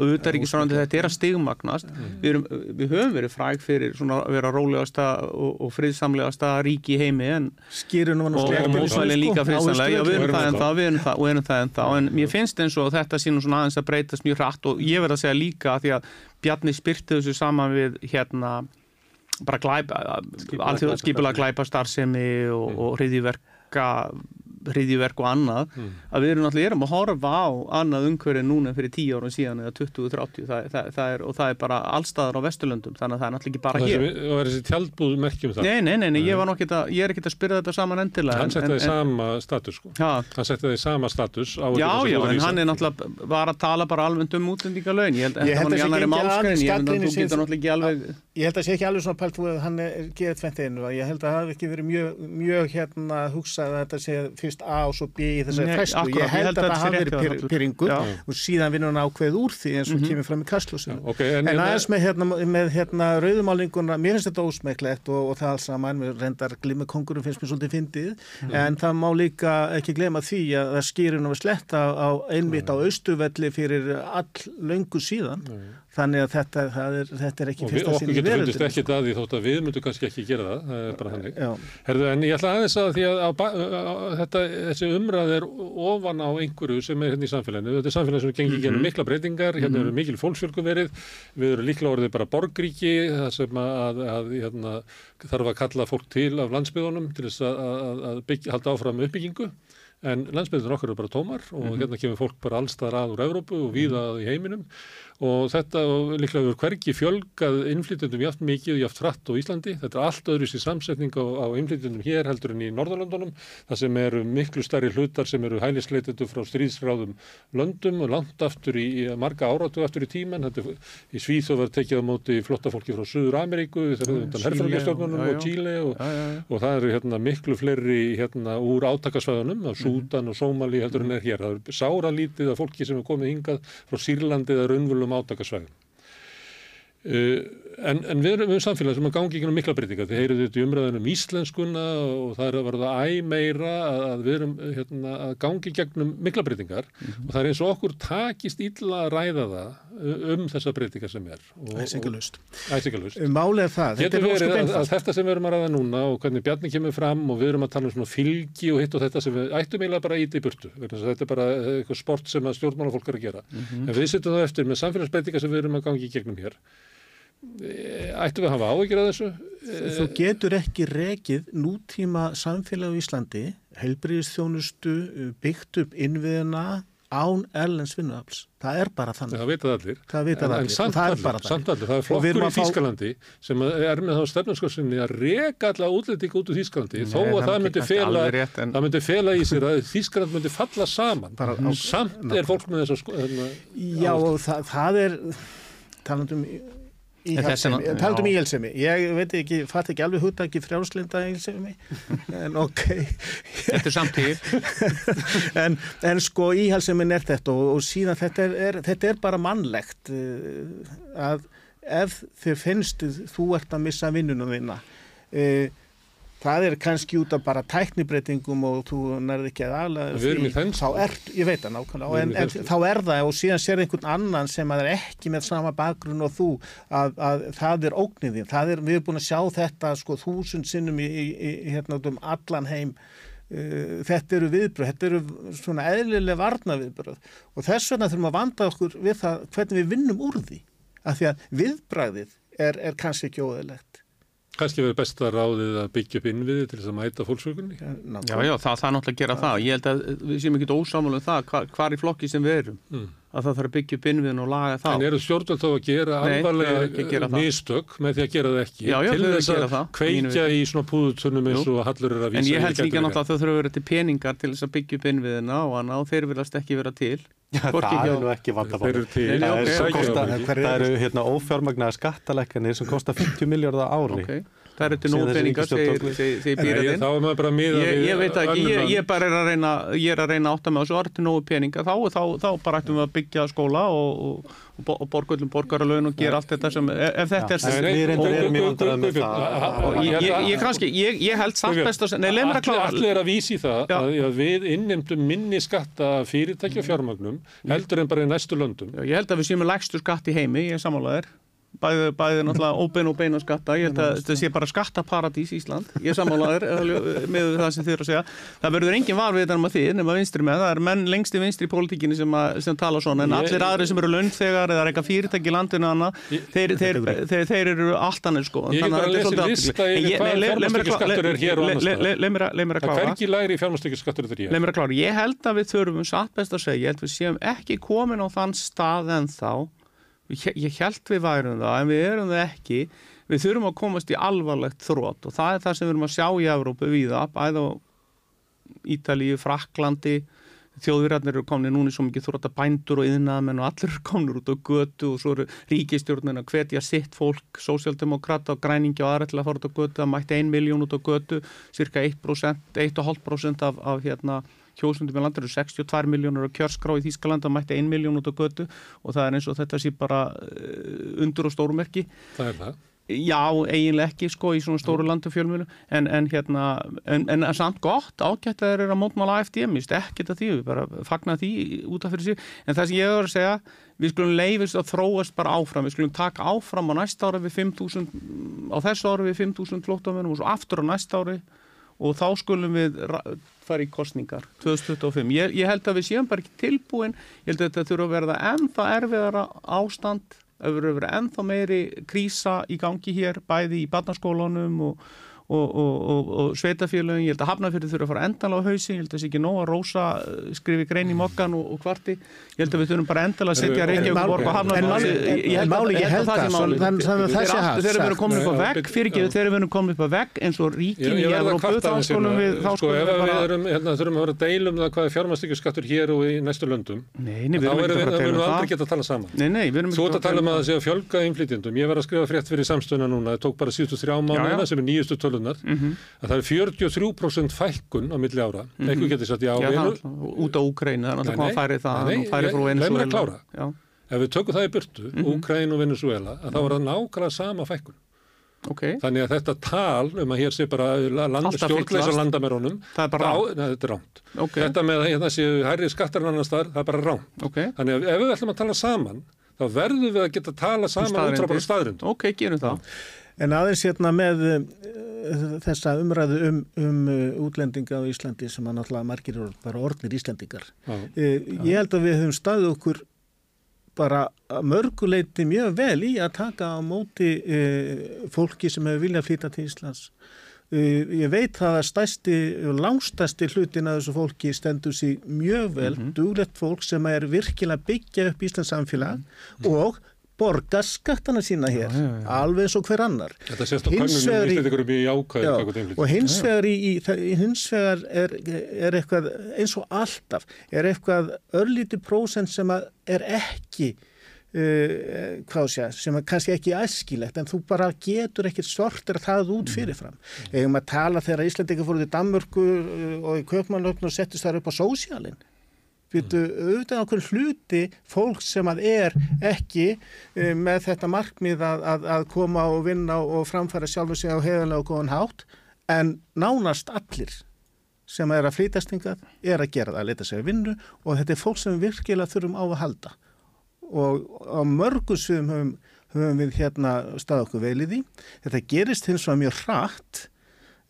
auðaríkisránandi, þetta er að stigmagnast. Við, erum, við höfum verið fræg fyrir svona að vera rólegasta og, og friðsamlegasta ríki í heimi en skýrunum var nú og, og líka sko, á friðsamlega, já við erum það Austurvelli. ennþá, við erum það og erum það ennþá, en mér finnst eins og þetta sínum svona aðeins að breytast mjög hratt og ég verð að segja líka að því að Bjarni spyrti þessu saman við hérna bara glæpa, alþjóð skipulega glæpa starfsemi og, og hriðiverka hriðiverk og annað að við erum náttúrulega erum að horfa á annað umhverju núna fyrir 10 árum síðan eða 20-30 það, það, það er, og það er bara allstaðar á Vesturlöndum þannig að það er náttúrulega ekki bara hér. Og er þessi tjaldbúð merkjum það? Nei, nei, nei, nei, ég, að, ég er ekkert að spyrja þetta saman endilega Hann setti það í sama status sko. Já, Hann setti það í sama status á já, já, en hann er náttúrulega var að tala bara alveg um útlendingalögin ég held Ég að held það að var sé ekki ekki alveg Ég held að að ég held að það hafi að fyrst A og svo B í þessari Nei, fæslu. akkurat, Ég held að þetta sé hafi rétt hjá verið pyr, Hallur. pyringur Já. og síðan vinnur hann ákveð úr því eins og kemur fram í kastlúsinu. Ok, en, En aðeins með hérna, með hérna rauðumálninguna, mér finnst þetta ósmekklegt og, og það alls saman, reyndar glimma kongurum finnst mér svolítið fyndið, en það má líka ekki glema því að það skýrir nú að sletta á einmitt á austuvelli fyrir all löngu síðan, þannig að þetta, það er, þetta er ekki og fyrsta okkur sinn í getur fundist veröldinni. ekkert að því þótt að við myndum kannski ekki gera það, það er bara þannig. Já. Herðu, en ég ætla aðeins að því að á, ba- á, þetta, þessi umræð er ofan á einhverju sem er hérna í samfélaginu. Þetta er samfélag sem gengir genið mikla breytingar, hérna eru mikil fólksfjölgun verið, við erum líklega orðið bara borgríki, það sem að, að hérna, þarf að kalla fólk til af landsbyðunum til þess að, að, að byggja, halda áfram uppbyggingu. En landsbyðunum okkar eru bara tómar og hérna kemur fólk bara allstaðar að úr Evrópu og víða í heiminum og þetta og líklega verður hvergi fjölgað innflytjandum jáft mikið, jáft hratt á Íslandi. Þetta er allt öðru sér samsetning á, á innflytjandum hér heldur en í Norðurlöndunum. Það sem eru miklu starri hlutar sem eru hælisleitendur frá stríðsráðum löndum og langt aftur í, í marga áratu aftur í tíman. Þetta er í Svíþó var tekið á móti flotta fólki frá Suður Ameríku, þegar undan Chile herfröngastjórnunum og- já, og. Chile og, og það eru hérna miklu fleiri hérna úr átakasvæðunum af Súdan og Sómali heldur en er hér. Það eru sára lítið af fólki sem er komið hingað frá Sýrlandi eða raunvölum átakasvæðum. En, en við erum við samfélag sem að gangi ekki um mikla breytinga. Þið heyrið þetta í umræðunum íslenskuna og það er að verða æ meira að, að við erum hérna, að gangi gegnum mikla breytingar og það er eins og okkur takist illa að ræða það um þessa breytingar sem er. Æsingalust. Æsingalust. Málið er það, þetta Getur er að, að þetta sem við erum að ræða núna og hvernig Bjarni kemur fram og við erum að tala um svona fylgi og hitt og þetta sem við ættum eiginlega bara íta í burtu. Þetta er bara eh, eitthvað sport sem stjórnmálafólk er að gera. En með samfélagsbreytingar sem við Ættum við að hafa áhyggjur að þessu? Þú getur ekki rekið nútíma samfélag á Íslandi heilbriðistjónustu, byggt upp innviðina án erlends vinnuafls. Það er bara þannig. Það veit allir. Það veit allir. En samt það er allir, samt allir. Það er flokkur í Þýskalandi sem er með þá stefnarskossinni að reka alla útlendinga út úr Þýskalandi þó að það myndi, fela, rétt, en... það myndi fela í sér að Þýskaland myndi falla saman. Bara, samt ná, er fólk með þess að sko... Já, og það, það er talandum Íhalsemi, talandum íhalsemi ég veit ekki, fatt ekki alveg hútt ekki frjálslinda íhalsemi en ok. Þetta er samtíð en, en sko íhalsemin er þetta og, og síðan þetta er, er, þetta er bara mannlegt að ef þið finnst þú ert að missa vinnunum þína uh, það er kannski út af bara tæknibreitingum og þú nærði ekki að aðlæða því, þá er, ég veit það nákvæmlega en, en þá er það og síðan sér einhvern annan sem er ekki með sama bakgrunn og þú að, að það er ógniðin, það er, við erum búin að sjá þetta sko þúsund sinnum í, í, í hérna um allan heim. Uh, þetta eru viðbröð, þetta eru svona eðlilega varna viðbröð og þess vegna þurfum að vanda okkur við það hvernig við vinnum úr því, af því að viðbræðið er, er kannski ekki óðilegt Kanski verður besta ráðið að byggja upp innviði til þess að mæta fólksvökunni? Já, já, það, er náttúrulega að gera það. Ég held að við séum ekki ósámálu um það hvar í flokki sem við erum. Mm. Að það þarf að byggja upp innviðin og laga það. En eru stjórnvöld þá að gera alvarlega mistök með því að gera það ekki? Já, já, til þess að, að kveikja í svona púðutunum eins og hallur er að vísa. En ég held líka náttúrulega að þau þurfa að vera til peningar til þess að byggja upp innviðina og, og þeir viljast ekki vera til. Já, það er nú ekki vandafátt. Það eru hérna ófjármagnaða skattalekkanir sem kostar 50 miljardar ári. Það eru til nóg peningar þegar býrðin. Þá er Ég veit ekki, ég, ég bara er að reyna ég er að reyna átt að með þessu. Orði til nógu peninga. Þá, þá, þá bara ættum við að byggja skóla og, og, og borgullum borgaralögun og gera allt þetta sem, ef þetta er Við erum í vandræðum með það. Ég kannski, ég held samt best að Nei, leið mér að klára. Allir er að vísi það að við innemdum minni skatta fyrirtæki og fjármagnum heldur en bara í næstu löndum. Ég held að við séum með þér bæði, náttúrulega óbein og beina skatta. Ég held að þetta sé bara skattaparadís Ísland. Ég samálaður með það sem þið eru að segja. Það verður engin var við þetta nema vinstri með, það er menn lengst í vinstri í pólitíkinni sem, sem tala svona, en allir aðri sem eru launþegar eða eitthvað fyrirtæki í landinu hana, þeir, þeir, þeir, þeir eru allt annir sko. Ég hef bara lesið lista yfir hvað fjármastökjaskattur er hér og annars það er ekki læri fjármastökjaskattur þetta hér að ég held að við þurfum satt best að segja, ég held við værum það en við erum það ekki. Við þurfum að komast í alvarlegt þrótt og það er það sem við erum að sjá í Európu viða, bæða á Ítalíu, Fraklandi þjóðvirarnir eru komin núni svo mikið þrótt að bændur og yðnaðamenn og allir eru komin út á götu og svo eru ríkistjórnir að hvetja sitt fólk, sósjaldemokrata og græningi og aðra til að fara út á götu, það mætti 1 miljón út á götu, cirka 1%, 1,5% af, af hérna kjósundum í landur eru 62 miljónur á kjörskrá í Þýskaland að mætti 1 miljón út á götu og það er eins og þetta sé bara uh, undur og stórumerki. Það er það. Já, eiginlega ekki sko í svona stóru landu fjölmjölu en, en hérna, en, en samt gott ágætt að það er að mótmála AFDM, ekki þetta því, við bara fagna því út af fyrir sig, en það sem ég hefur að segja, við skulum leifist að þróast bara áfram, við skulum taka áfram á næsta ári við 5.000, á þessu ári við 5.000 flóttamennum og svo aftur á næsta ári. Og þá skulum við fara í kostningar 2025. Ég, ég held að við séum bara ekki tilbúin, ég held að þetta þurfa að verða ennþá erfiðara ástand. Að verða ennþá meiri krísa í gangi hér, bæði í barnaskólanum og og, og, og, og sveitafélagin, ég held að Hafnarfjörði þurfa að fara endala á hausi, ég held að það sé ekki nóg að rosa eh, skrifi grein í mokkan og kvarti. Ég held að við þurfum bara endala að setja Reykjavík og Borg og Hafnarfjörði ég held að það sé máli þegar við erum komin upp á vegg fyrirgeðu þegar við erum komin upp á vegg eins og ríkin í Európu þá skulum við sko ef við hérna, þurfum að vera að deilum það hvað er fjármæstíkjaskattur hér og í næstu löndum þá erum við aldrei geta að tala saman. Þú ert að tala um að það sé að fjölga innflytjendum. Ég var að skrifa frétt fyrir samstöðuna núna. Það tók bara síðustu þrjá mánuðina sem er nýjustu tölun tölurnar mm -hmm. að það er 43% fækkun á milli ára, mm -hmm. eitthvað getur satt í áveinu út á Úkrænu, þannig að það færi það nei, færi frá Venezuela ef við tökum það í burtu, mm -hmm. Úkrænu og Venezuela að það var það nákvæmlega sama fækkun okay. þannig að þetta tal um að hér sé bara land, stjórnleisa landamerónum það er bara ránt er okay. þetta með að hérna séu hærri skattar en annars þar, það er bara ránt okay. þannig að ef við ætlum að tala saman þá verðum við að geta að tala saman út frá bara staðrind ok, gerum það En aðeins hérna með þessa umræðu um, um uh, útlendinga á Íslandi sem að náttúrulega margir bara orðnir Íslandingar. Já, já. Ég held að við höfum staðið okkur bara mörguleiti mjög vel í að taka á móti fólki sem hefur viljað flytja til Íslands Uh, ég veit að stæsti, langstæsti hlutin af þessu fólki stendur sér mjög vel, mm -hmm. duglegt fólk sem er virkilega byggja upp Íslands samfélag mm -hmm. og borga skattana sína hér, já, já, já. alveg eins og hver annar. Þetta sést á kannunum íslendingur um í ákvæðu. Og hins vegar, í, í, hins vegar er, er eitthvað, eins og alltaf, er eitthvað örlíti prósent sem er ekki Uh, hvað sé, sem er kannski ekki æskilegt en þú bara getur ekkert sortir það út fyrirfram mm. eða maður tala þegar Íslandika fóruð í Danmörku uh, og í Köpmannlöfn og settist þar upp á sósjálin Vitu, auðvitað okkur hluti fólk sem að er ekki uh, með þetta markmið að, að, að koma og vinna og framfæra sjálfur sig á heðanlega og góðan hátt en nánast allir sem er að flýtastinga er að gera það að leta sig að vinnu og þetta er fólk sem virkilega þurfum á að halda og á mörgu sviðum höfum, höfum við hérna stað okkur vel í því. Þetta gerist hins vegar mjög hratt,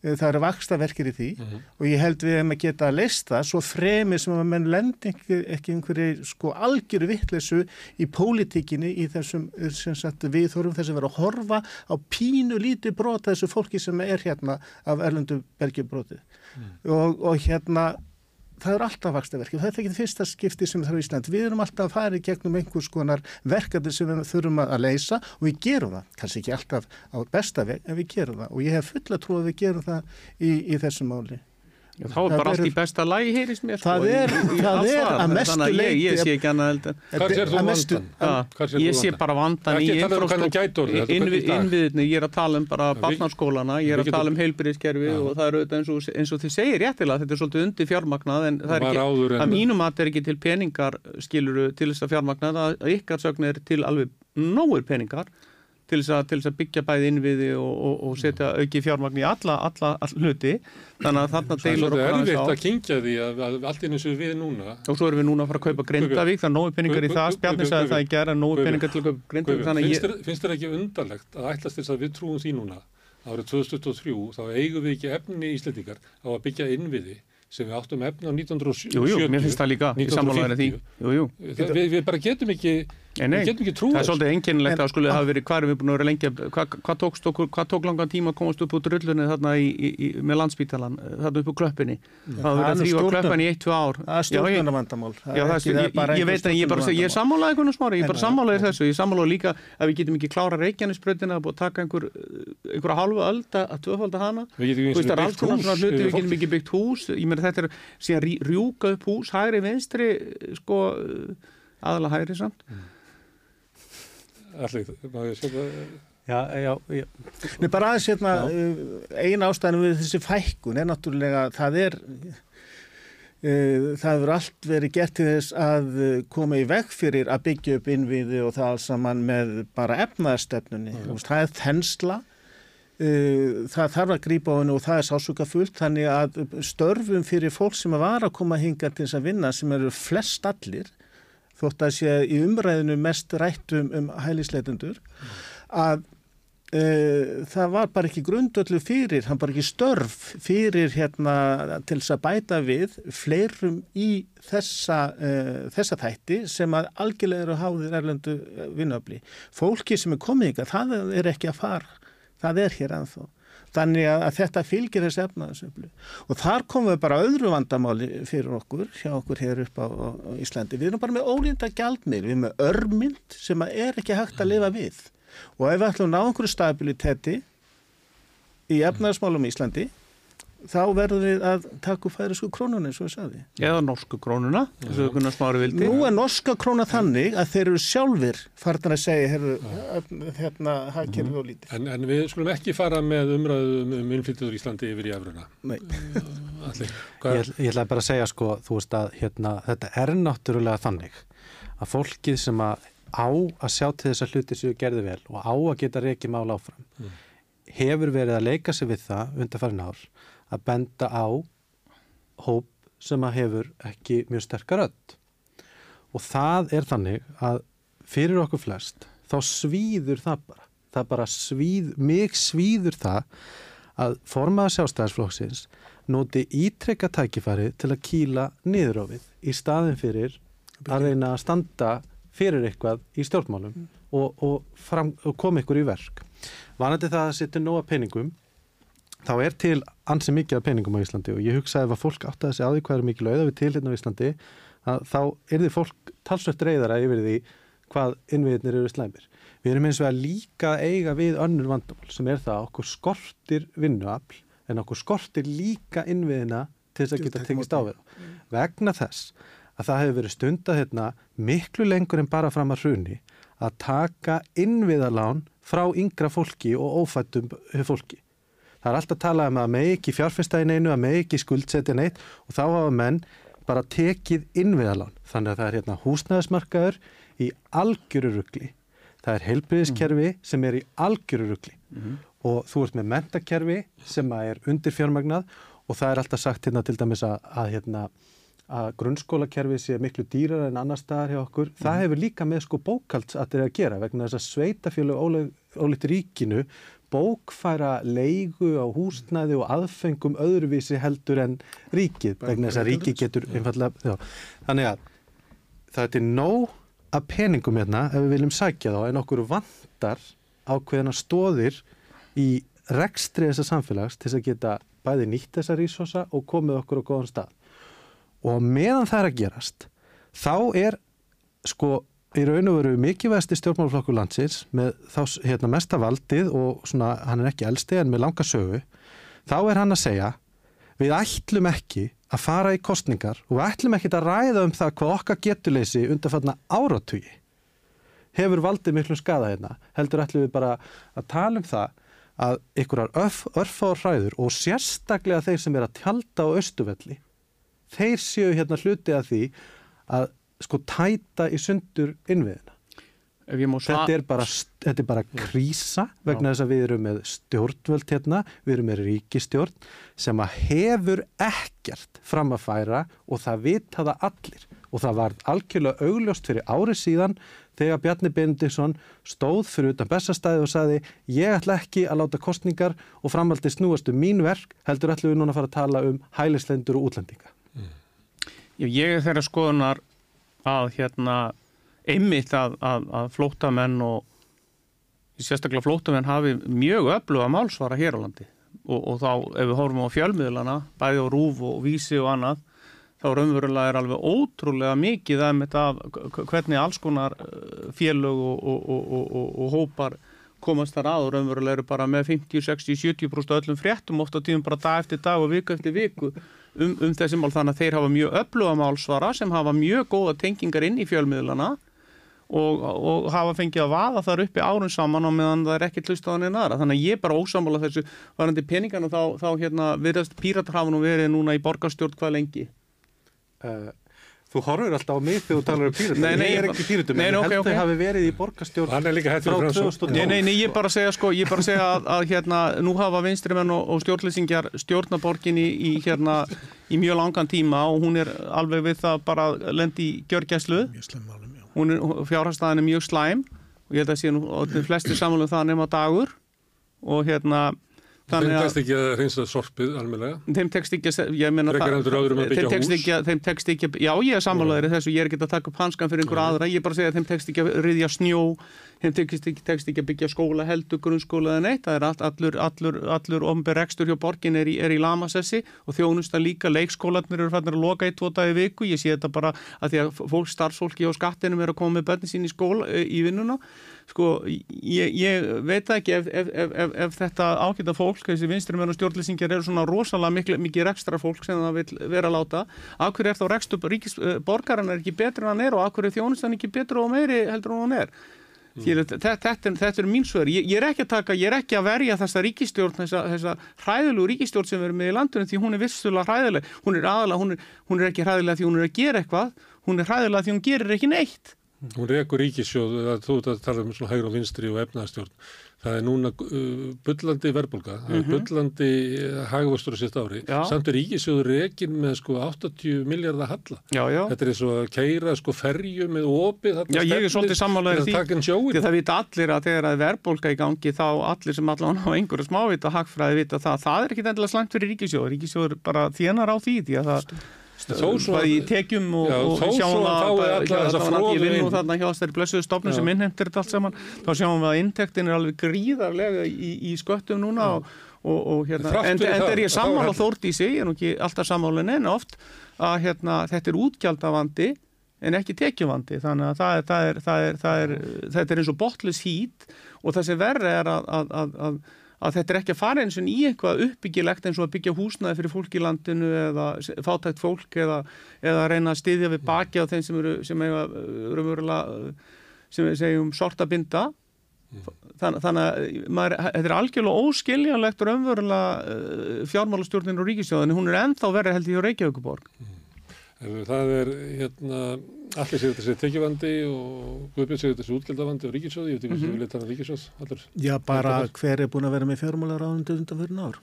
það eru vaksta verkir í því mm -hmm. og ég held við hefum að geta að leista svo fremi sem að menn lendi ekki, einhverju sko algjöru vittlesu í pólitíkinni í þessum sagt, við þurfum þess að vera að horfa á pínu lítið brota þessu fólki sem er hérna af erlendu bergjubrótið mm. og, og hérna það er alltaf vakstaverki og þetta er ekki það fyrsta skipti sem það er í Ísland. Við erum alltaf að fara í gegnum einhvers konar verkefni sem við þurfum að leysa og við gerum það. Kanski ekki alltaf á besta veg en við gerum það og ég hef fulla trú að við gerum það í, í þessu máli. Þá er bara allt í besta lægi heyrist mér það sko, er, í, í það er að mestu leiti ég, ég sé ekki annað hvað sér þú vandan? Að, ég sé bara vandan í innviðinni ég er að tala um bara barnarskólana ég er að tala um heilbyrðiskerfi og það er eins og, eins og þið segir réttilega þetta er svolítið undir fjármagnað en það er ekki, að mínum að þetta er ekki til peningar skiluru til þess að fjármagnað að ykkar sögn er til alveg nógur peningar til þess að, til þess að byggja bæði innviði og, og, og setja auki fjármagn í alla, alla, alla hluti þannig að þarna deilur okkur aðeins á. Það er erfitt að kingja því að, að allt eins og við núna. Og svo erum við núna að fara að kaupa Grindavík, það er nógu peningar í það, Spjarni sagði það í gerð, nógu peningar til að kaupa Grindavík. Finnst þér ekki undarlegt að ætlast þess að við trúum því núna árið 2023 þá eigum við ekki efni í Íslandingar á að byggja innviði sem við áttum efna á 1970 Jú, jú, mér finnst það líka 1950 jú, jú. Það, við, við bara getum ekki Nei, það er svolítið enginlegt að skulle hafa verið hvað er við búin að vera lengi hvað, hvað, tókst okkur, hvað tók langan tíma að komast upp út rullunni þarna í, í, í, með landsbítalan þarna upp úr klöppinni það hafa verið að þrýfa klöppinni í eitt, tvö ár. Það er stjórnarvandamál ég veit að ég, ég er sammálaðið einhvern smári ég bara sammálaðið þessu, ég sammálaðið líka að við getum ekki klára reykjanisbröðina og taka einhver, einhverja halvu ölda að tvöfalda hana. Við getum ekki byggt hús þetta er síðan rjúka upp hús hægri vinstri sko, aðalega hægri samt allir, maður sé það Já, já, já. Nei, bara aðeins hérna, eina ástæðinu við þessi fækkun er náttúrulega, það er, uh, það hefur allt verið gert til þess að koma í veg fyrir að byggja upp innviði og það alls saman með bara efnaðarstefnunni. Það er þensla, það þarf að grípa á hennu og það er sásuka fullt, þannig að störfum fyrir fólk sem var að koma hinga til þess að vinna, sem eru flest allir, þótt að sé í umræðinu mest rættum um hælisleitundur að e, það var bara ekki grundöldu fyrir, hann bara ekki störf fyrir hérna til þess að bæta við fleirum í þessa, e, þessa þætti sem að algjörlega eru háðir erlendu vinnöfli. Fólki sem er komið ykkar, það er ekki að fara, það er hér anþá. Þannig að, að þetta fylgir þessi efnaðsöflu. Og þar komum við bara öðru vandamáli fyrir okkur, hjá okkur hér upp á, á Íslandi. Við erum bara með ólínda gjaldmið, við erum með örmynd sem er ekki hægt að lifa við. Og ef við ætlum að ná einhverju stabiliteti í efnaðsmálum í Íslandi, þá verður við að taka færisku krónuna eins og við sagði. Eða norsku krónuna, þess að við smáru vildi. Nú er norska króna þannig að þeir eru sjálfur farnar að segja hérna hagkerfi og lítið. En, en við skulum ekki fara með umræðum um innflyttur Íslandi yfir í Efruna. Nei. Allir, ég, ég ætla bara að segja sko, þú veist að hérna, þetta er náttúrulega þannig að fólkið sem að á að sjá til þess að hluti séu gerði vel og á að geta reykið mála áfram mm. hefur verið að leika sig við það undir farin ár að benda á hóp sem að hefur ekki mjög sterkar öll og það er þannig að fyrir okkur flest þá svíður það bara. Það bara svíð, mig svíður það að formaða sjálfstæðarsflokksins noti ítrekka tækifæri til að kýla niður á við í staðin fyrir að reyna að standa fyrir eitthvað í stjórnmálum mm. og, og, fram, og koma ykkur í verk. Vanandi það að setja nóga peningum þá er til ansi mikið af peningum á Íslandi og ég hugsaði ef að fólk átti að segja á því hvað er mikið auða við til hérna á Íslandi að þá er því fólk talsvert reyðara yfir því hvað innviðinir eru slæmir. Við erum eins og að líka eiga við önnur vandamál sem er það að okkur skortir vinnuafl en okkur skortir líka innviðina til þess að geta tekist á við. Vegna þess að það hefur verið stundað hérna miklu lengur en bara fram að hruni að taka innviðalán frá yngra fólki og ófættum fólki. Það er alltaf að tala um að með ekki fjárfestæðin einu, að með ekki skuldsetja neitt og þá hafa menn bara tekið innviðalán. Þannig að það er hérna húsnæðismarkaður í algjörurugli. Það er helbriðiskerfi mm. sem er í algjörurugli mm. og þú ert með mentakerfi sem er undir fjármagnað og það er alltaf sagt hérna til dæmis að, að, hérna, að grunnskólakerfi sé miklu dýrar en annar staðar hjá okkur. Mm. Það hefur líka með sko bókalds að þetta er að gera vegna þess að sveitafjölu ólíkt ríkinu bókfæra leigu á húsnæði og aðfengum öðruvísi heldur en ríkið vegna þess að ríkið getur einfallega, þannig að það er nóg að peningum hérna ef við viljum sækja þá en okkur vandar ákveðina stóðir í rekstri þessa samfélags til að geta bæði nýtt þessa rísosa og komið okkur á góðan stað. Og meðan það er að gerast þá er sko í raun og veru mikilvægsti stjórnmálflokkur landsins með þá hérna, mesta valdið og svona, hann er ekki elsti en með langa sögu, þá er hann að segja við ætlum ekki að fara í kostningar og við ætlum ekki að ræða um það hvað okkar getuleysi undanfallna áratugi hefur valdið miklu skada hérna. Heldur ætlum við bara að tala um það að ykkurar örfár hræður og sérstaklega þeir sem er að tjalda á austuvelli þeir séu hérna hluti að því að sko tæta í sundur innviðina. Þetta er bara, þetta er bara krísa vegna þess að við erum með stjórnvöld hérna, við erum með ríkistjórn sem að hefur ekkert fram að færa og það vita það allir og það var algjörlega augljóst fyrir árið síðan þegar Bjarni Bendiksson stóð fyrir utan bestastæði og saði ég ætla ekki að láta kostningar og framaldi snúast um mín verk heldur ætlum við núna að fara að tala um hælislendur og útlendinga. Mm. Ég er þeirra skoðunar að hérna einmitt að, að, að flótamenn og sérstaklega flótamenn hafi mjög öfluga málsvara hér á landi. Og, og þá ef við horfum á fjölmiðlana bæði á rúf og vísi og annað þá raunverulega er alveg ótrúlega mikið af hvernig alls konar eh, félög og, og, og hópar komast þar að og raunverulega eru bara með 50, 60, 70% öllum fréttum ofta tíðum bara dag eftir dag og viku eftir viku um, um þessi mál. Þannig að þeir hafa mjög öfluga málsvara sem hafa mjög góða tengingar inn í fjölmiðlana og, og hafa fengið að vaða þar uppi árun saman og meðan það er ekki hlustaðan en aðra. Þannig að ég er bara ósamála þessu varandi peningana þá, þá hérna viðrast píratrafnum verið núna í borgarstjórn hvað lengi? Uh, Þú horfur alltaf á mig þegar þú talar um pýratum. Nei, nei, ég er ekki pýratum, en ég held að það hafi verið í borgastjórn frá 2012. Nei, nei, nei, ég er bara að segja, sko, ég er bara að segja að, að hérna, nú hafa vinstrimenn og, og stjórnlýsingjar stjórnaborgin í, í, hérna, í mjög langan tíma og hún er alveg við það bara lendi í gjörgæslu. Mjög slæm málum, já. Hún er, fjárhastæðin er mjög slæm og ég held að sé nú, og flesti samfélum það nema dagur og hérna Þeim tekst ekki að reynsa sorpið almeinlega? Þeim tekst ekki að, ég meina það, þeim tekst ekki að, já ég er sammálaður í þessu, ég er ekki að taka upp hanskan fyrir einhver aðra, ég er bara að segja að þeim tekst ekki að riðja snjó, þeim tekst ekki, tekst ekki að byggja skóla, heldur, grunnskóla eða neitt, það er all, allur, allur, allur omberekstur hjá borgin er í, í lamasessi og þjónusta líka, leikskólanir eru fannir að loka eitt, tvo dagi viku, ég sé þetta bara að því að fólk, starfsfólki og skattinum er að koma með börnin sín í skóla, í vinnuna. Sko, ég, ég veit ekki ef, ef, ef, ef þetta ákveita fólk, þessi vinstrimenn og stjórnlýsingjar eru svona rosalega mikil, mikið rekstra fólk sem það vil vera láta, akkur er þá rekstu ríkis, borgaran er ekki betur en hann er og akkur er þjónustan ekki betur og meiri heldur en hann er mm. þetta, þetta, er mín svör, ég, ég er ekki að taka ég er ekki að verja þessa ríkistjórn þessa, þessa hræðilegu ríkistjórn sem verður með í landunum því hún er vissulega hræðileg. Hún er aðalega, hún er, hún er ekki hræðilega því hún er að gera eitthvað. Hún er hræðilega því hún gerir ekki neitt Hún rekur ríkisjóð, þú ert að tala um svona hægur og vinstri og efnaðstjórn. Það er núna uh, byllandi verbulga, það er -hmm. byllandi uh, hagvastur á sitt ári. Já. Samt er ríkisjóður rekin með sko 80 miljardar halla. Já, já. Þetta er eins og að keira sko ferju með opið. Já, ég er svolítið sammálaður því. því það vita allir að þegar er verbulga í gangi þá allir sem allan á einhverju smávita hagfræði vita það. Það er ekki endilega slæmt fyrir ríkisjóður. Ríkisjóður bara þjenar á því því að það svo í tekjum og, já, og sjáum að ég vinn nú þarna hjá þessari blessuðu stofnum sem innhemtir þetta allt saman. Þá sjáum við að inntektin er alveg gríðarlega í, í sköttum núna og, og, og hérna, en, en það, er ég að er sammála halli. Þórdísi, ég er nú ekki alltaf sammála en oft að hérna, þetta er útgjaldavandi en ekki tekjuvandi. Þannig að það er, það er, það er, það er, þetta er eins og botlis hít og það sem verri er að, að, að, að, þetta er ekki að fara eins og í eitthvað uppbyggilegt eins og að byggja húsnaði fyrir fólk í landinu eða fátækt fólk eða, eða reyna að styðja við baki á þeim sem eru sem eiga raunverulega uh, sem við segjum sorta binda. Þann, þannig að maður, þetta er algjörlega óskiljanlegt raunverulega uh, fjármálastjórnin og ríkisjóðin hún er ennþá verið held á Reykjavíkuborg Það er hérna, allir sér þetta sér tekjuvandi og Guðbjörn sér þetta sér útgjaldavandi og ríkisjóð, ég veit ekki Mhm. sem við leita hann ríkisjóð, allir. Já, bara Þetta hver er búin að vera með fjármálaráðundu undan fyrir ár?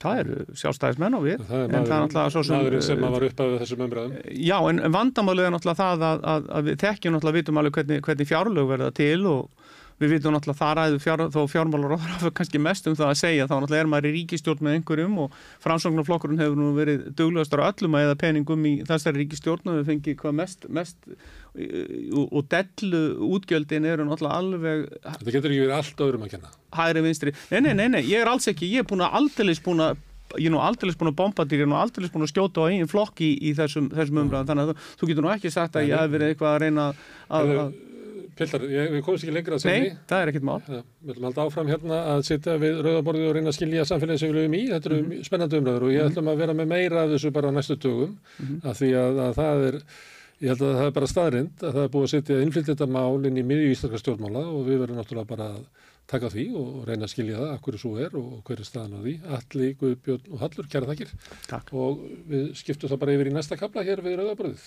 Það eru sjálfstæðismenn á við Það er er maðurinn, svo sem maðurinn sem var upp af þessum umræðum. Já, en en vandamálið er náttúrulega það að, að, að við þekkjum náttúrulega vitum alveg hvernig, hvernig fjárlög verða til og við vitum náttúrulega það ræðu fjár, þó fjármálar og það kannski mest um það að segja þá náttúrulega er maður í ríkistjórn með einhverjum og framsóknarflokkurinn hefur nú verið duglegastar á öllum að eða peningum í þessari ríkistjórn og við fengið hvað mest, mest og, og dellu útgjöldin eru náttúrulega alveg Þetta getur ekki verið allt öðrum að kenna. hægri vinstri. Nei, nei, nei, nei, ég er alls ekki, ég er búin að aldeilis búin að ég er nú aldeilis búin að bombardýra, ég er nú aldeilis búin að skjóta á eigin flokk í, í þessum, þessum umræðan, þannig að þú, þú getur nú ekki sagt að ég hef verið eitthvað að reyna að, að Pillar, við komumst ekki lengra að Nei, segja. það er ekkert mál. Við ætlum að halda áfram hérna að sitja við rauðaborðið og reyna að skilja samfélagið sem við lögum í. Þetta eru Mhm. spennandi umræður og ég ætlum að vera með meira af þessu bara á næstu dögum Mhm. af því að, að það er, ég held að það er bara staðrind að það er búið að setja innflytt þetta mál inn í miðju íslenska stjórnmála og við verðum náttúrulega bara að taka því og reyna að skilja það, akkur svo er og hver er staðan á því. Alli, Guðbjörn og Hallur, kæra þakkir. Takk. Og við skiptum það bara yfir í næsta kapla hér við rauðaborðið.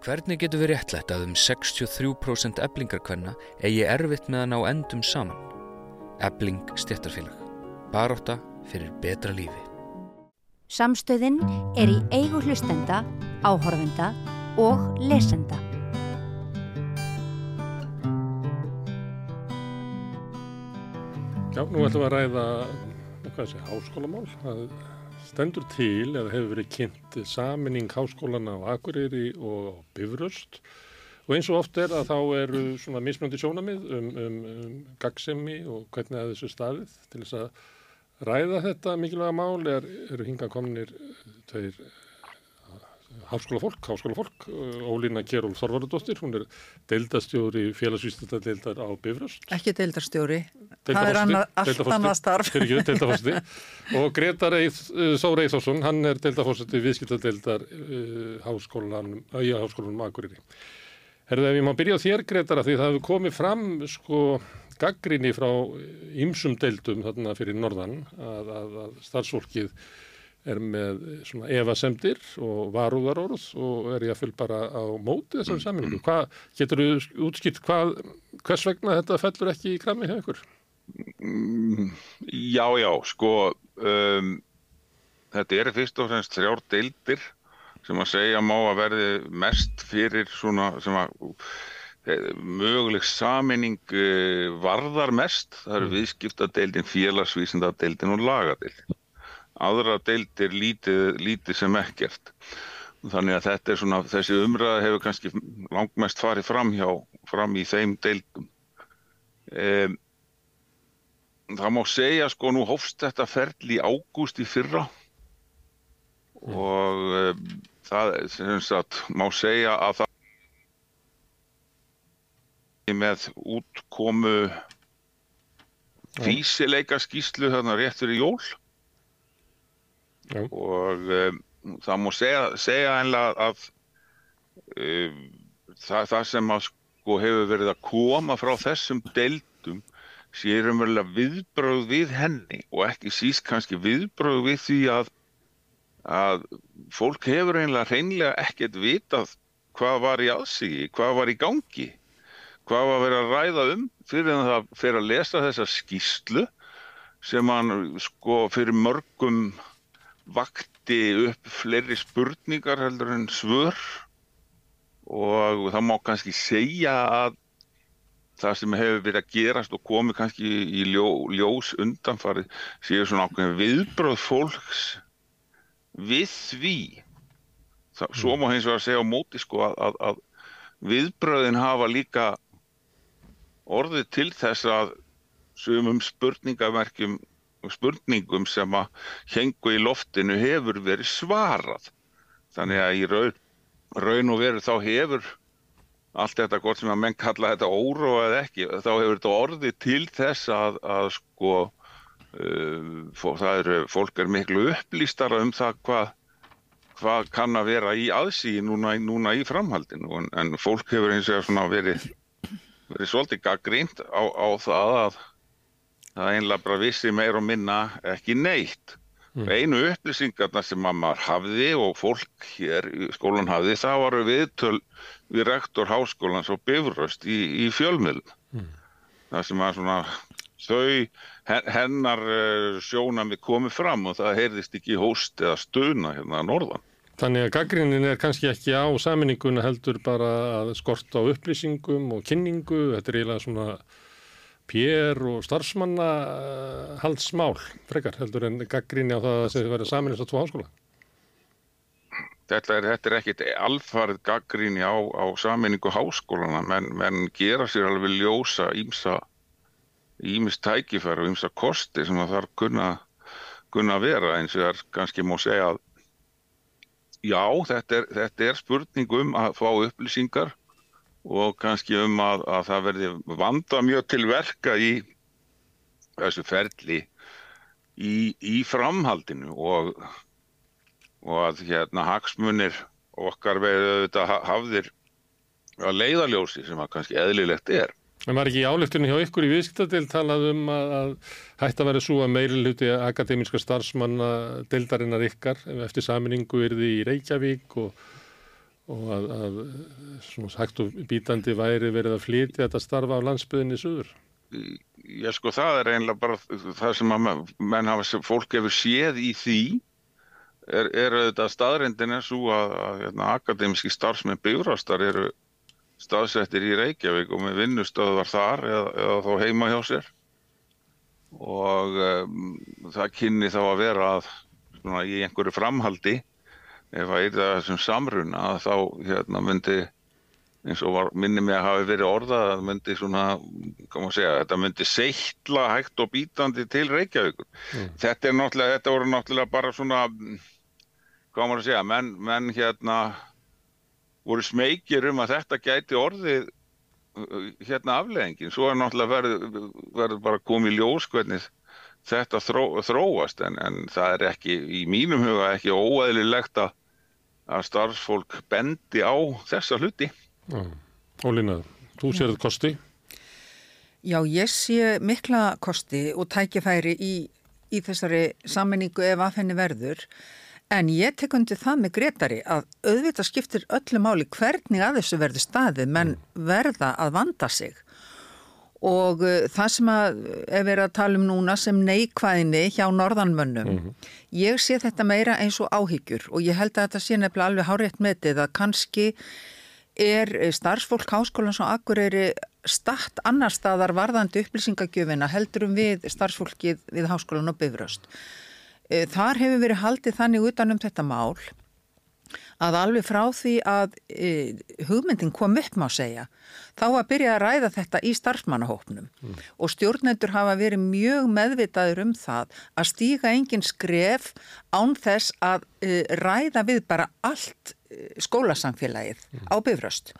Hvernig getur við réttlætt að um 63% eblingarkvenna eigi erfitt með að ná endum saman? Ebling stjættarfélag. Baróta fyrir betra lífi. Samstöðin er í eigu hlustenda, áhorfenda og lesenda. Já, nú ætlum við að ræða hvað sé, háskólamál. Það stendur til eða hefur verið kynnt saminning háskólana á Akureyri og Bifröst. Og eins og oft er að þá eru svona mismjöndi sjónamið um, um, um gaggsemi og hvernig að þessu staðið. Til þess að ræða þetta mikilvæga mál er, eru hinga komnir tveir háskólafólk, háskólafólk, Ólína Kjærúl Þorvarudóttir, hún er deildastjóri félagsvísnöldadeildar á Bifröst Ekki deildarstjóri. Það er annað, allt annað starf. deildafórseti og Gretar Eið, Sóra Eithósson hann er deildafórseti viðskiptadeildar uh, háskólanum, já, háskólanum Akureyri. Herðu, ef ég má byrja á þér Gretar að því það hefur komið fram sko gaggrinni frá ymsum deildum þarna fyrir norðan að, að, að starfsfólkið er með svona evasemdir og varúðarorð og er ég að fylg bara á móti þessari sammenningu. Hvað, getur þú útskipt hvað, hvers vegna þetta fellur ekki í krami hjá ykkur? Mm, Já, já, sko, um, þetta eru fyrst og fremst þrjár deildir sem að segja má að verði mest fyrir svona sem að eh, möguleg saminning uh, varðar mest. Það eru viðskiptadeildin, félagsvísindadeildin og lagadeildin. Aðra deildir lítið, lítið sem ekkert. Þannig að þetta er svona, þessi umræða hefur kannski langmest farið fram hjá, fram í þeim deildum. Um, það má segja sko nú hófst þetta ferli í ágúst í fyrra og um, það sem sagt má segja að það með útkomu físileika skýslu þarna rétt fyrir jól Já. og um, það má segja, segja einlega að um, það, það sem að sko hefur verið að koma frá þessum deildum sé raunverulega viðbröð við henni og ekki síst kannski viðbröð við því að, að fólk hefur einlega hreinlega ekkert vitað hvað var í aðsigi, hvað var í gangi, hvað var verið að ræða um fyrir en það fyrir að lesa þessa skýslu sem hann sko fyrir mörgum vakti upp fleiri spurningar heldur en svör. Og það má kannski segja að það sem hefur verið að gerast og komið kannski í ljó, ljós undanfarið séu svona ákveðin viðbröð fólks við því. Það, svo má hins vegar segja á móti sko að, að, að viðbröðin hafa líka orðið til þess að sumum spurningamerkjum spurningum sem að hengu í loftinu hefur verið svarað. Þannig að í raun, raun og veru þá hefur allt þetta gott sem að menn kalla þetta óróa eða ekki, þá hefur þetta orðið til þess að, að sko uh, það eru, fólk er miklu upplýstara um það hvað hvað kann að vera í aðsíði núna, núna í framhaldinu en, en fólk hefur eins og verið verið svolítið gaggrínt á, á það að það einlega bara vissi meir og minna ekki neitt Mm. Einu upplýsingarna sem maður hafði og fólk hér í skólan hafði það varu viðtöl við rektor háskólans og bifröst í, í fjölmiðl. Mm. Það sem að svona þau hennar eh, sjónami komið fram og það heyrðist ekki hóst eða stöna hérna að norðan. Þannig að gaggrinnin er kannski ekki á saminninguna heldur bara að skorta á upplýsingum og kynningu. Þetta er eiginlega svona pér og starfsmanna haldsmál frekar heldur en gaggrinni á það að það verður saminist á tvo háskóla? Þetta er, þetta er ekkit alfarið gaggrinni á, á saminningu háskólana menn, menn gera sér alveg ljósa ímsa ímist tækifæri og ímsa kosti sem það þarf kunna, kunna vera. Eins og það er kannski móð segja að já, þetta er, þetta er spurning um að fá upplýsingar og kannski um að, að það verði vanda mjög til verka í þessu ferli í, í framhaldinu og, og að hérna hagsmunir okkar veið auðvitað hafðir að leiðaljósi sem að kannski eðlilegt er. En var ekki í áleftunni hjá ykkur í viðskiptadil talað um að, að hætti að vera svo að meiri hluti akademíska starfsmanna deildarinnar ykkar eftir saminningu yrði í Reykjavík og og að, að svona hægt og bítandi væri verið að flytja þetta starfa á landsbyðinni suður? Já sko það er einlega bara það sem að menn hafa, fólk hefur séð í því er, er auðvitað staðrindin eins og að, að hérna, akademiski starfsmenn byggrastar eru staðsettir í Reykjavík og með vinnustöðvar þar eða, eða þá heima hjá sér og um, það kynni þá að vera að svona, í einhverju framhaldi ef er það sem samruna þá hérna, myndi eins og var, minni mig að hafi verið orða það myndi svona, koma að segja þetta myndi seittla hægt og bítandi til Reykjavíkur. Mm. Þetta er náttúrulega þetta voru náttúrulega bara svona maður að segja, menn, menn hérna voru smekir um að þetta gæti orðið hérna afleggingin, svo er náttúrulega verður verð bara komið ljós hvernig þetta þró, þróast en, en það er ekki, í mínum huga ekki óæðilegt að að starfsfólk bendi á þessa hluti. Ólína, þú sér þetta kosti? Já, ég sé mikla kosti og tækifæri í, í þessari sammenningu ef að henni verður. En ég tek undir það með Gretari að auðvitað skiptir öllu máli hvernig að þessu verður staðið. Menn verða að vanda sig og uh, það sem að er verið að tala um núna sem neikvæðinni hjá norðanmönnum mm -hmm. ég sé þetta meira eins og áhyggjur og ég held að þetta sé nefnilega alveg hárétt metið að kannski er starfsfólk háskólan og akkur er statt annar staðar varðandi upplýsingagjöfina heldurum við starfsfólkið við háskólan og bifröst uh, þar hefur verið haldið þannig utanum þetta mál að alveg frá því að e, hugmyndin kom upp má segja þá að byrja að ræða þetta í starfsmannahópnum mm. og stjórnendur hafa verið mjög meðvitaður um það að stíga engin skref án þess að e, ræða við bara allt e, skólasamfélagið mm. á bifröst.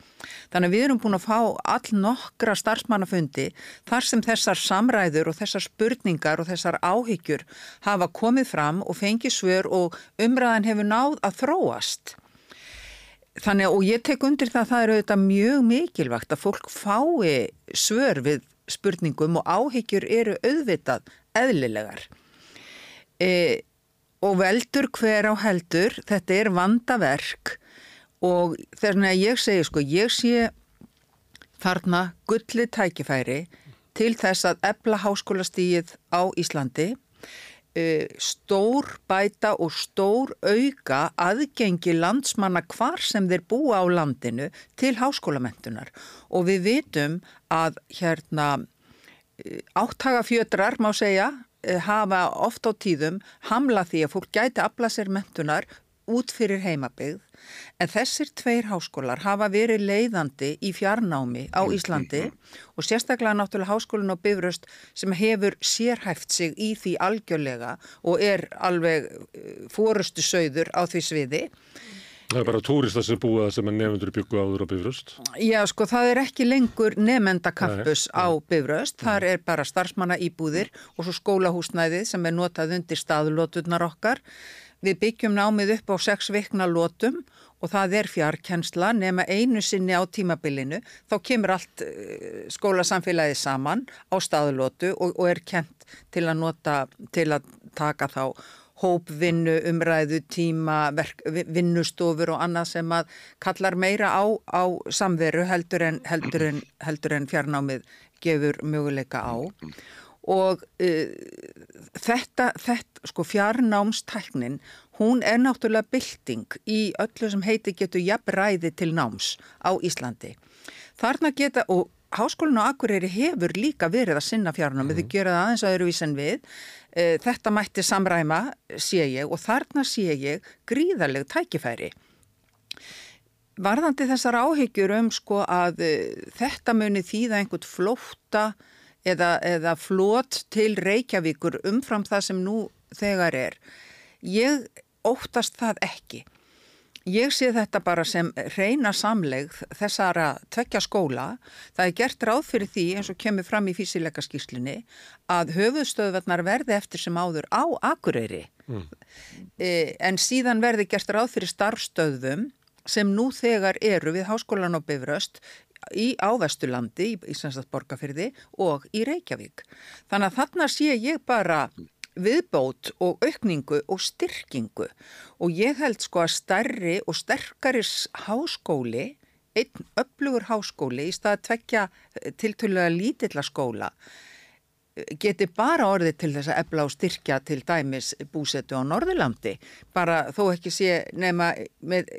Þannig við erum búin að fá all nokkra starfsmannafundi þar sem þessar samræður og þessar spurningar og þessar áhyggjur hafa komið fram og fengið svör og umræðan hefur náð að þróast. Þannig og ég tek undir það að það eru auðvitað mjög mikilvægt að fólk fái svör við spurningum og áhyggjur eru auðvitað eðlilegar. E, og veldur hver á heldur, þetta er vandaverk og að ég segi sko, ég sé þarna gullið tækifæri til þess að ebla háskólastíið á Íslandi stór bæta og stór auka aðgengi landsmanna hvar sem þeir búa á landinu til háskólamöntunar og við vitum að hérna uh, áttagafjötrar má segja uh, hafa oft á tíðum hamla því að fólk gæti afla sér möntunar út fyrir heimabygð en þessir tveir háskólar hafa verið leiðandi í fjarnámi á Íslandi og sérstaklega náttúrulega háskólinn á Bifröst sem hefur sérhæft sig í því algjörlega og er alveg eh, fórustu sögður á því sviði Það er bara túrista sem búa sem er nefndur byggu áður á Bifröst. Já, sko, það er ekki lengur nefendakampus á Bifröst, þar er bara starfsmanna íbúðir og svo skólahúsnæðið sem er notað undir staðlóturnar okkar. Við byggjum námið upp á sex vikna lótum og það er fjarkensla nema einu sinni á tímabilinu. Þá kemur allt eh, skólasamfélagið saman á staðlótu og, og er kent til að nota, til að taka þá hópvinnu, umræðu, tíma, verk, vinnustofur og annað sem að kallar meira á, á samveru heldur en, heldur, en, heldur en fjarnámið gefur möguleika á. Og uh, þetta, þetta, sko fjarnámstæknin, hún er náttúrulega bylting í öllu sem heiti getur jafnræði til náms á Íslandi. Þarna geta, og Háskólinu á Akureyri hefur líka verið að sinna fjarnámið, mm. þau gera það aðeins öðruvís en við. Eh, þetta mætti samræma, sé ég, og þarna sé ég gríðarleg tækifæri. Varðandi þessar áhyggjur um sko að uh, þetta muni þýða einhvern flótta eða, eða flót til Reykjavíkur umfram það sem nú þegar er. Ég óttast það ekki. Ég sé þetta bara sem reyna samlegð þessara tvekja skóla. Það er gert ráð fyrir því eins og kemur fram í físileika skýrslunni að höfuðstöðvarnar verði eftir sem áður á Akureyri. Mm. E, en síðan verði gert ráð fyrir starfstöðum sem nú þegar eru við Háskólan og Bifröst í ávestulandi, í Íslandsdals borgarfyrði og í Reykjavík. Þannig að þarna sé ég bara viðbót og aukningu og styrkingu og ég held sko að stærri og sterkaris háskóli, einn öflugur háskóli í stað að tvekja tiltölulega lítilla skóla geti bara orðið til þess að ebla og styrkja til dæmis búsetu á Norðurlandi bara þó ekki sé nema með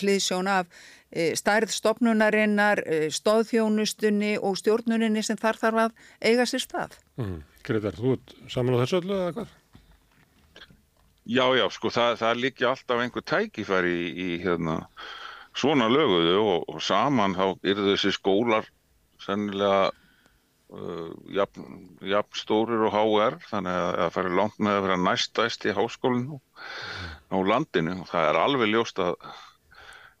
hliðsjón af e, stærð stopnunarinnar, e, stóðþjónustunni og stjórnuninni sem þar þarf að eiga sér stað. Mm. Gretar, þú ert saman á þessu öllu eða hvað? Já, já, sko, það, það líkja alltaf einhver tækifæri í, í hérna, svona löguðu og, og saman þá eru þessi skólar sennilega jafn, jafn stórir og HR, þannig að það færi langt með að vera næstæst í háskólinu á landinu og það er alveg ljóst að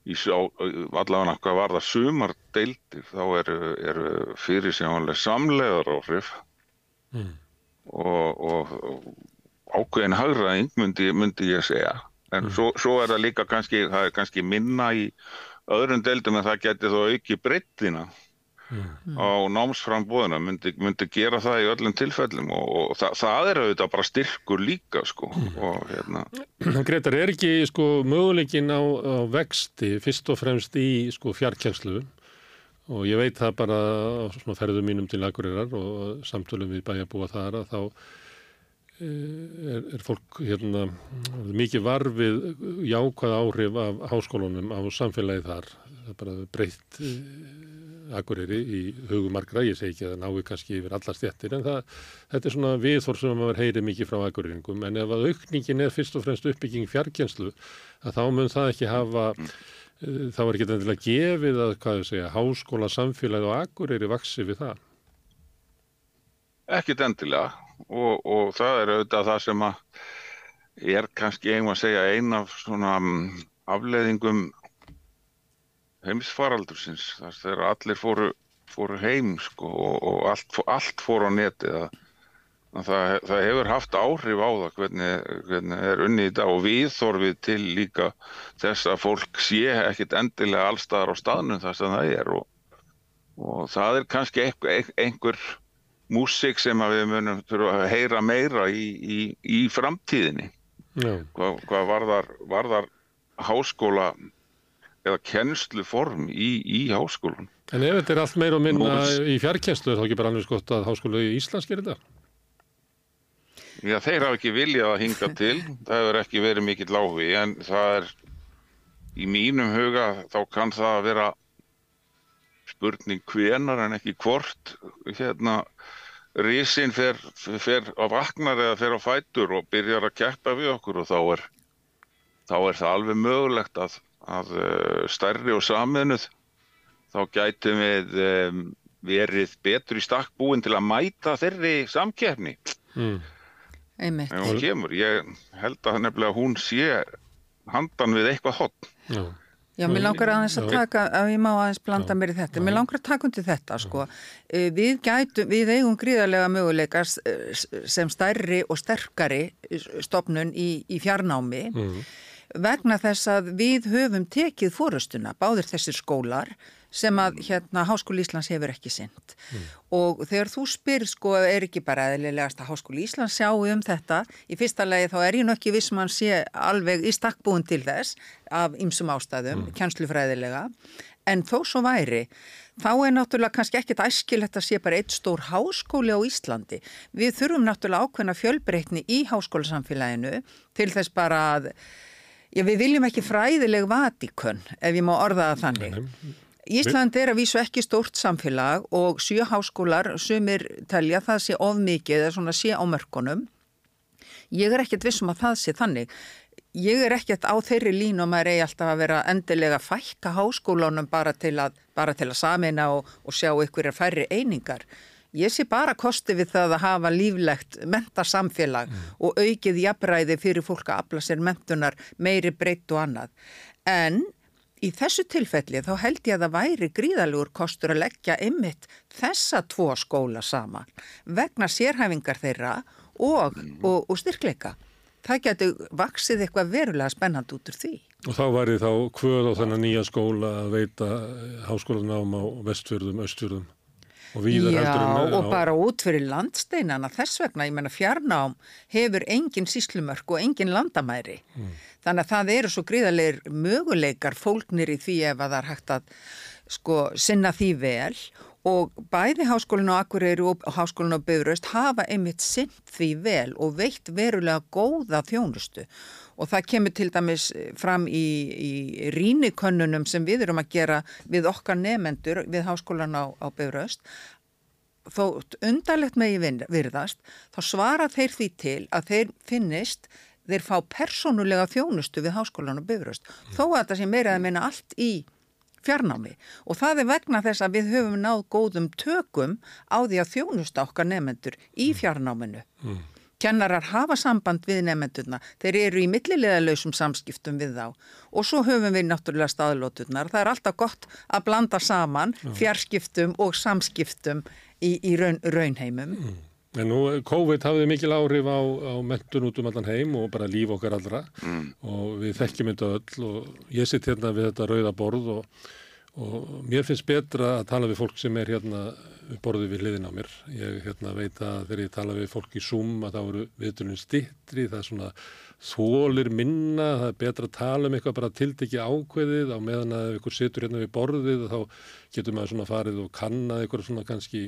í allavega hvað var það sumar deildir þá eru, eru fyrir sjáanlega samlegar áhrif mm. og, og ákveðin hagraðing myndi, myndi ég segja en mm. svo, svo er það líka kannski, það er kannski minna í öðrum deildum en það geti þó auki breyttina mm. á námsframbóðina myndi, myndi gera það í öllum tilfellum og, og það, það er auðvitað bara styrkur líka sko mm. og hérna Gretar, er ekki sko möguleikin á, á vexti fyrst og fremst í sko fjarkjærslu og ég veit það bara á ferðum mínum til Akureyrar og samtölum við bæjarbúa þar að þá eh, er, er fólk hérna mikið varfið jákvæð áhrif af háskólunum á samfélagi þar það er bara breytt eh, Akureyri í hugumarkra, ég segi ekki að það náðu kannski yfir alla stjættir en það, þetta er svona viðþór sem maður heyri mikið frá Akureyringum en ef að aukningin er fyrst og fremst uppbygging fjarkjenslu að þá mun það ekki hafa þá er ekki endilega gefið að, hvað ég segja, háskóla samfélagi og akureyri vaksi við það? Ekkit endilega og, og það er auðvitað það sem að er kannski einhvað að segja eina af svona mm, afleðingum heimsfaraldursins þar þegar allir fóru, fóru heim sko, og, og allt, allt fóru á netið að Það, það hefur haft áhrif á það hvernig, hvernig er unni í dag og við þorfið til líka þess að fólk sé ekkit endilega allstaðar á staðnum þar sem það er og, og það er kannski einhver, einhver músik sem við munum að heyra meira í, í, í framtíðinni. Hvað, hvað varðar, varðar háskóla eða kennsluform í, í háskólan. En ef þetta er allt meira og minna Nú, í fjarkenslu þá ekki bara alveg skott að háskóla í Íslands gerir þetta? Já, þeir hafa ekki viljað að hinga til, það hefur ekki verið mikill áhugi, en það er í mínum huga þá kann það að vera spurning hvenar en ekki hvort hérna risin fer, fer á vaknar eða fer á fætur og byrjar að keppa við okkur og þá er þá er það alveg mögulegt að, að uh, stærri og samiðnuð þá gætum við um, verið betur í stakk búin til að mæta þeirri samkeppni Mm. Einmitt. ef hún kemur. Ég held að nefnilega hún sé handan við eitthvað hot. Já. Já, mér langar aðeins að Já. taka, ef ég má aðeins blanda mér í þetta, mér langar að taka undir þetta, sko. Eh, Við gætum, við eigum gríðarlega möguleika s- s- sem stærri og sterkari stopnun í, í fjarnámi vegna þess að við höfum tekið fórustuna, báðir þessir skólar sem að hérna Háskóli Íslands hefur ekki sinnt. Og þegar þú spyr, sko, er ekki bara eðlilegast að Háskóli Íslands sjá um þetta, í fyrsta lagi þá er ég nú ekki viss um að hann sé alveg í stakkbúin til þess af ymsum ástæðum, mm. kjænslufræðilega, en þó svo væri, þá er náttúrulega kannski ekkit æskilegt að sé bara eitt stór háskóli á Íslandi. Við þurfum náttúrulega ákveðna fjölbreytni í háskólasamfélaginu til þess bara að, já við viljum ekki fræðileg vatikön, ef ég má orða það þannig. Ísland er að vísu ekki stórt samfélag og sjö háskólar sumir telja það sé of mikið eða svona sé á mörkunum. Ég er ekkert vissum að það sé þannig. Ég er ekkert á þeirri línu og maður eigi alltaf að vera endilega að fækka háskólanum bara til að, bara til að samina og, og sjá ykkur er færri einingar. Ég sé bara kosti við það að hafa líflegt mentasamfélag og aukið jafnræði fyrir fólk að afla sér mentunar meiri breytt og annað. En í þessu tilfelli þá held ég að það væri gríðalugur kostur að leggja ymmit þessa tvo skóla saman vegna sérhæfingar þeirra og, og, og styrkleika. Það getur vaksið eitthvað verulega spennand út úr því. Og þá væri þá hvöð á þennan nýja skóla að veita háskólanám á vestfjörðum, östfjörðum og víðar heldur Já, en og bara út fyrir landsteinana þess vegna, ég menna fjarnám hefur engin síslumörk og engin landamæri. Þannig að það eru svo gríðarleir möguleikar fólknir í því ef að það er hægt að sko sinna því vel. Og bæði háskólinu á Akureyri og háskólinu á Bifröst hafa einmitt sinn því vel og veitt verulega góða þjónustu. og það kemur til dæmis fram í, í rínikönnunum sem við erum að gera við okkar nefendur við háskólan á, á Bifröst. Þó undarlegt megi virðast, þá svara þeir því til að þeir finnist þeir fá persónulega þjónustu við háskólan og bifröst, þó að þetta sé meira að meina allt í fjarnámi. Og það er vegna þess að við höfum náð góðum tökum á því að þjónusta okkar nefendur í fjarnáminu. Kennarar hafa samband við nefendurna, þeir eru í millileðalausum samskiptum við þá. Og svo höfum við náttúrulega staðlóturnar. Það er alltaf gott að blanda saman fjarskiptum og samskiptum í, í raun, raunheimum. En nú, COVID hafði mikil áhrif á, á mentun út um allan heim og bara líf okkar allra. Og við þekkjum þetta öll og ég sitt hérna við þetta rauða borð og, og mér finnst betra að tala við fólk sem er hérna borðið við hliðin á mér. Ég hérna, veit að þegar ég tala við fólk í Zoom að þá eru viðtunum stittri, það er svona þólir minna, það er betra að tala um eitthvað bara tildekki ákveðið á meðan að ykkur situr hérna við borðið þá getur maður svona farið og kannað ykkur svona kannski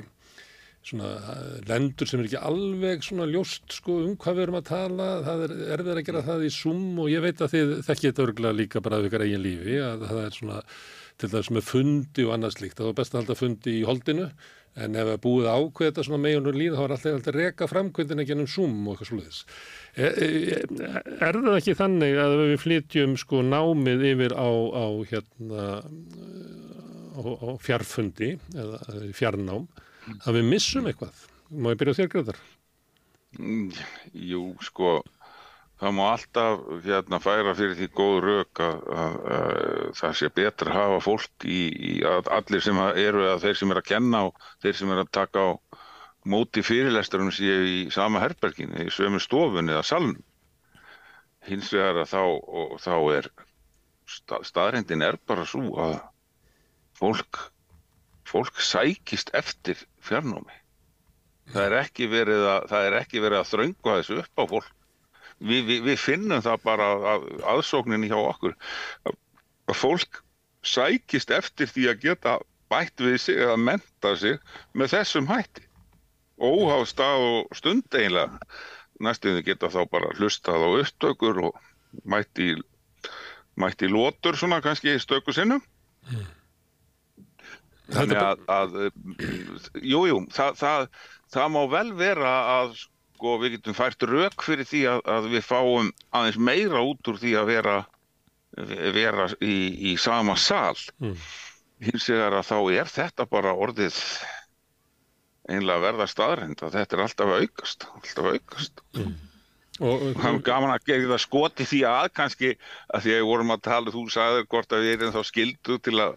svona eh, lendur sem er ekki alveg svona ljóst sko um hvað við erum að tala. Það er erfið að gera það í Zoom og ég veit að þið þekkið þetta örgulega líka bara af ykkur eigin lífi að það er svona til þess með fundi og annað slíkt. Það var best að halda fundi í holdinu en ef það búið að ákveða þetta svona meginur líð þá er alltaf alltaf að reka framkvöndina gennum Zoom og eitthvað slúðis er, er, er það ekki þannig að við flytjum sko námið yfir á, á hérna á, á fjarfundi eða eða fjarnám að við missum eitthvað. Má ég byrja á þér, Gretar? Mm, Jú, sko, það má alltaf hérna færa fyrir því góð rauk að, að, að það sé betra að hafa fólk í, í að allir sem eru að þeir sem er að kenna og þeir sem er að taka á móti fyrirlesturinn séu í sama herberginu, í sömu stofunni eða salnum. Hins vegar að þá, og, þá er stað, staðrindin er bara svo að fólk fólk sækist eftir fjarnámi. Það er ekki verið að, það er ekki verið að þröngu þessu upp á fólk. Vi, vi, við finnum það bara að, aðsókninni hjá okkur að, fólk sækist eftir því að geta bætt við sig eða menta sig með þessum hætti. Óháð stað og stund eiginlega. Næstuðin geta þá bara hlustað á upptökur og mætti, mætti lótur svona kannski í stöku sinnum. Þannig að, að jú, jú, það, það, það má vel vera að sko við getum fært rauk fyrir því að, að við fáum aðeins meira út úr því að vera, vera í, í sama sal. Mm. Hins vegar að þá er þetta bara orðið einlega verða staðrænt að þetta er alltaf aukast, alltaf aukast. Mm. Og, hann gaman að gera það skoti því að kannski að því að við vorum að tala, þú sagðir hvort að við erum þá skildu til að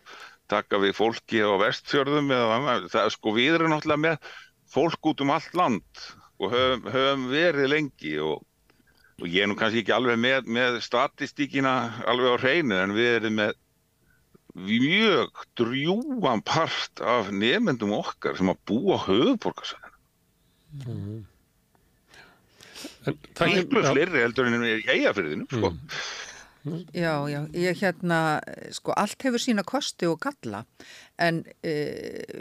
taka við fólki á vestfjörðum eða annað, það sko við erum náttúrulega með fólk út um allt land og höfum, höfum verið lengi og, og ég er nú kannski ekki alveg með, með statistíkina alveg á hreinu en við erum með mjög drjúan part af nefndum okkar sem að búa höfuborgarsvæðinu. Mm. Miklu fleiri heldur en í eigafyrðinu, sko. Mm. Já, já, ég hérna, sko, allt hefur sína kosti og kalla, en e,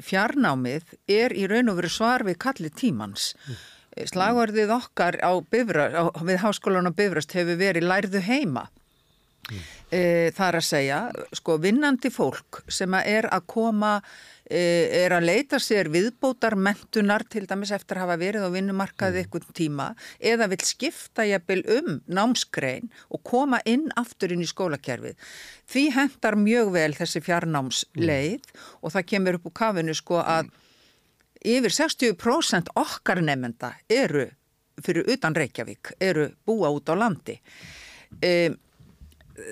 fjarnámið er í raun og veru svar við kalli tímans. Mm. Slagvarðið okkar á Bifröst, á, við háskólan á Bifröst hefur verið lærðu heima. Mm. E, það er að segja, sko, vinnandi fólk sem er að koma er að leita sér viðbótar mentunar til dæmis eftir að hafa verið á vinnumarkaði ykkur tíma eða vil skipta jafnvel um námskrein og koma inn aftur inn í skólakerfið. Því hendar mjög vel þessi fjarnámsleið mm. og það kemur upp úr kafinu sko að yfir 60% okkar nefnda eru fyrir utan Reykjavík, eru búa út á landi. Um,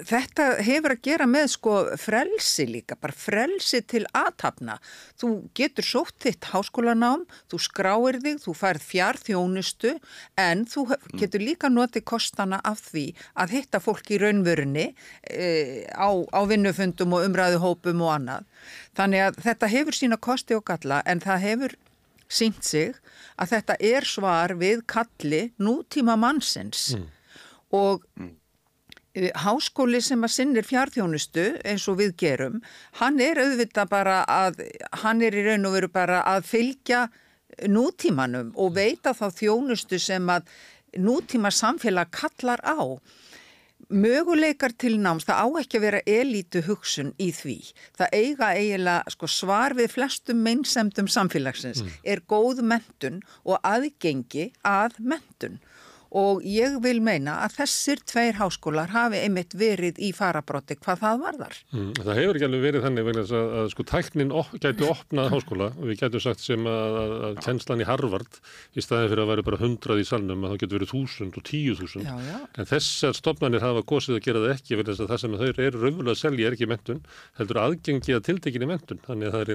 þetta hefur að gera með sko frelsi líka, bara frelsi til aðtapna. Þú getur sótt þitt háskólanám, þú skráir þig, þú færð fjárþjónustu en þú getur líka notið kostana af því að hitta fólk í raunvörunni e, á, á vinnufundum og umræðuhópum og annað. Þannig að þetta hefur sína kosti og galla en það hefur sínt sig að þetta er svar við kalli nútíma mannsins mm. og mm háskóli sem að sinnir fjárþjónustu eins og við gerum, hann er auðvitað bara að, hann er í raun og veru bara að fylgja nútímanum og veita þá þjónustu sem að nútíma samfélag kallar á. Möguleikar til náms, það á ekki að vera elítu hugsun í því. Það eiga eiginlega sko, svar við flestum meinsemdum samfélagsins mm. er góð mentun og aðgengi að mentun og ég vil meina að þessir tveir háskólar hafi einmitt verið í farabróti hvað það varðar. Mm, það hefur ekki alveg verið þannig vegna að, að sko tæknin op, gætu opnað háskóla. Og við gætu sagt sem að, að, tjenslan í Harvard í staði fyrir að vera bara hundrað í salnum að það getur verið þúsund og tíu þúsund. En þessar stopnarnir hafa gósið að gera það ekki vegna að það sem þau eru raunverulega að selja er ekki mentun heldur aðgengi að tiltekinni mentun þannig að það er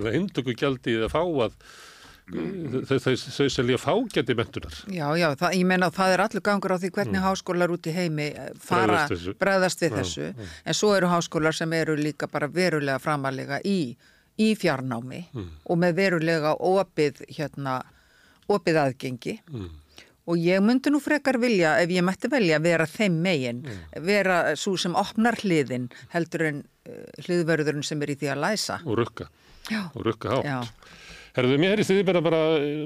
þau, þau, þau selja fágæti mentunar. Já, já, það, ég menna að það er allur gangur á því hvernig mm. háskólar út í heimi eh, fara, bregðast við þessu, já, já. en svo eru háskólar sem eru líka bara verulega framalega í, í fjarnámi mm. og með verulega opið, hérna, opið aðgengi. Mm. Og ég myndi nú frekar vilja, ef ég mætti velja, vera þeim megin, mm. vera svo sem opnar hliðin heldur en uh, hliðverðurinn sem er í því að læsa. Og rukka. Já. Og rukka hátt. Já. Herðu, mér í stiði bara, bara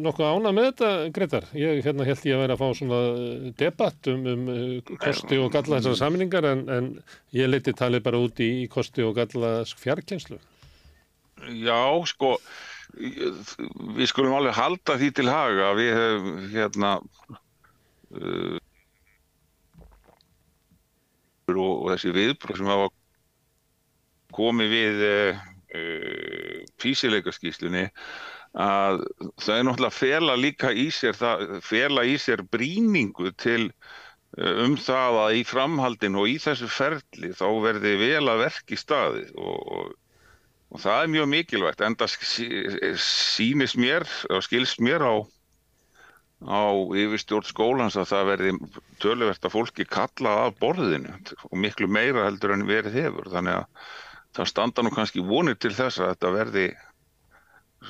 nokkuð ána með þetta, Gretar. Ég hérna, held ég að vera að fá svona eh, debatt um, um eh, kosti og galla þessar saminningar en, en ég leiti talið bara út í, kosti og galla fjarkjenslu. Já, sko, við skulum alveg halda því til haga. Við hefum, hérna, uh, og, og þessi viðbröð sem hafa komið við uh, uh, físileikaskíslunni að það er náttúrulega fela líka í sér, það, fela í sér bríningu til eh, um það að í framhaldin og í þessu ferli þá verði vel að verki staði og, og, og það er mjög mikilvægt en það sýnist mér og skilst mér á, á yfirstjórn skólans að það verði töluvert að fólki kalla að borðinu og miklu meira heldur en verið hefur. Þannig að það standa nú kannski vonir til þess að þetta verði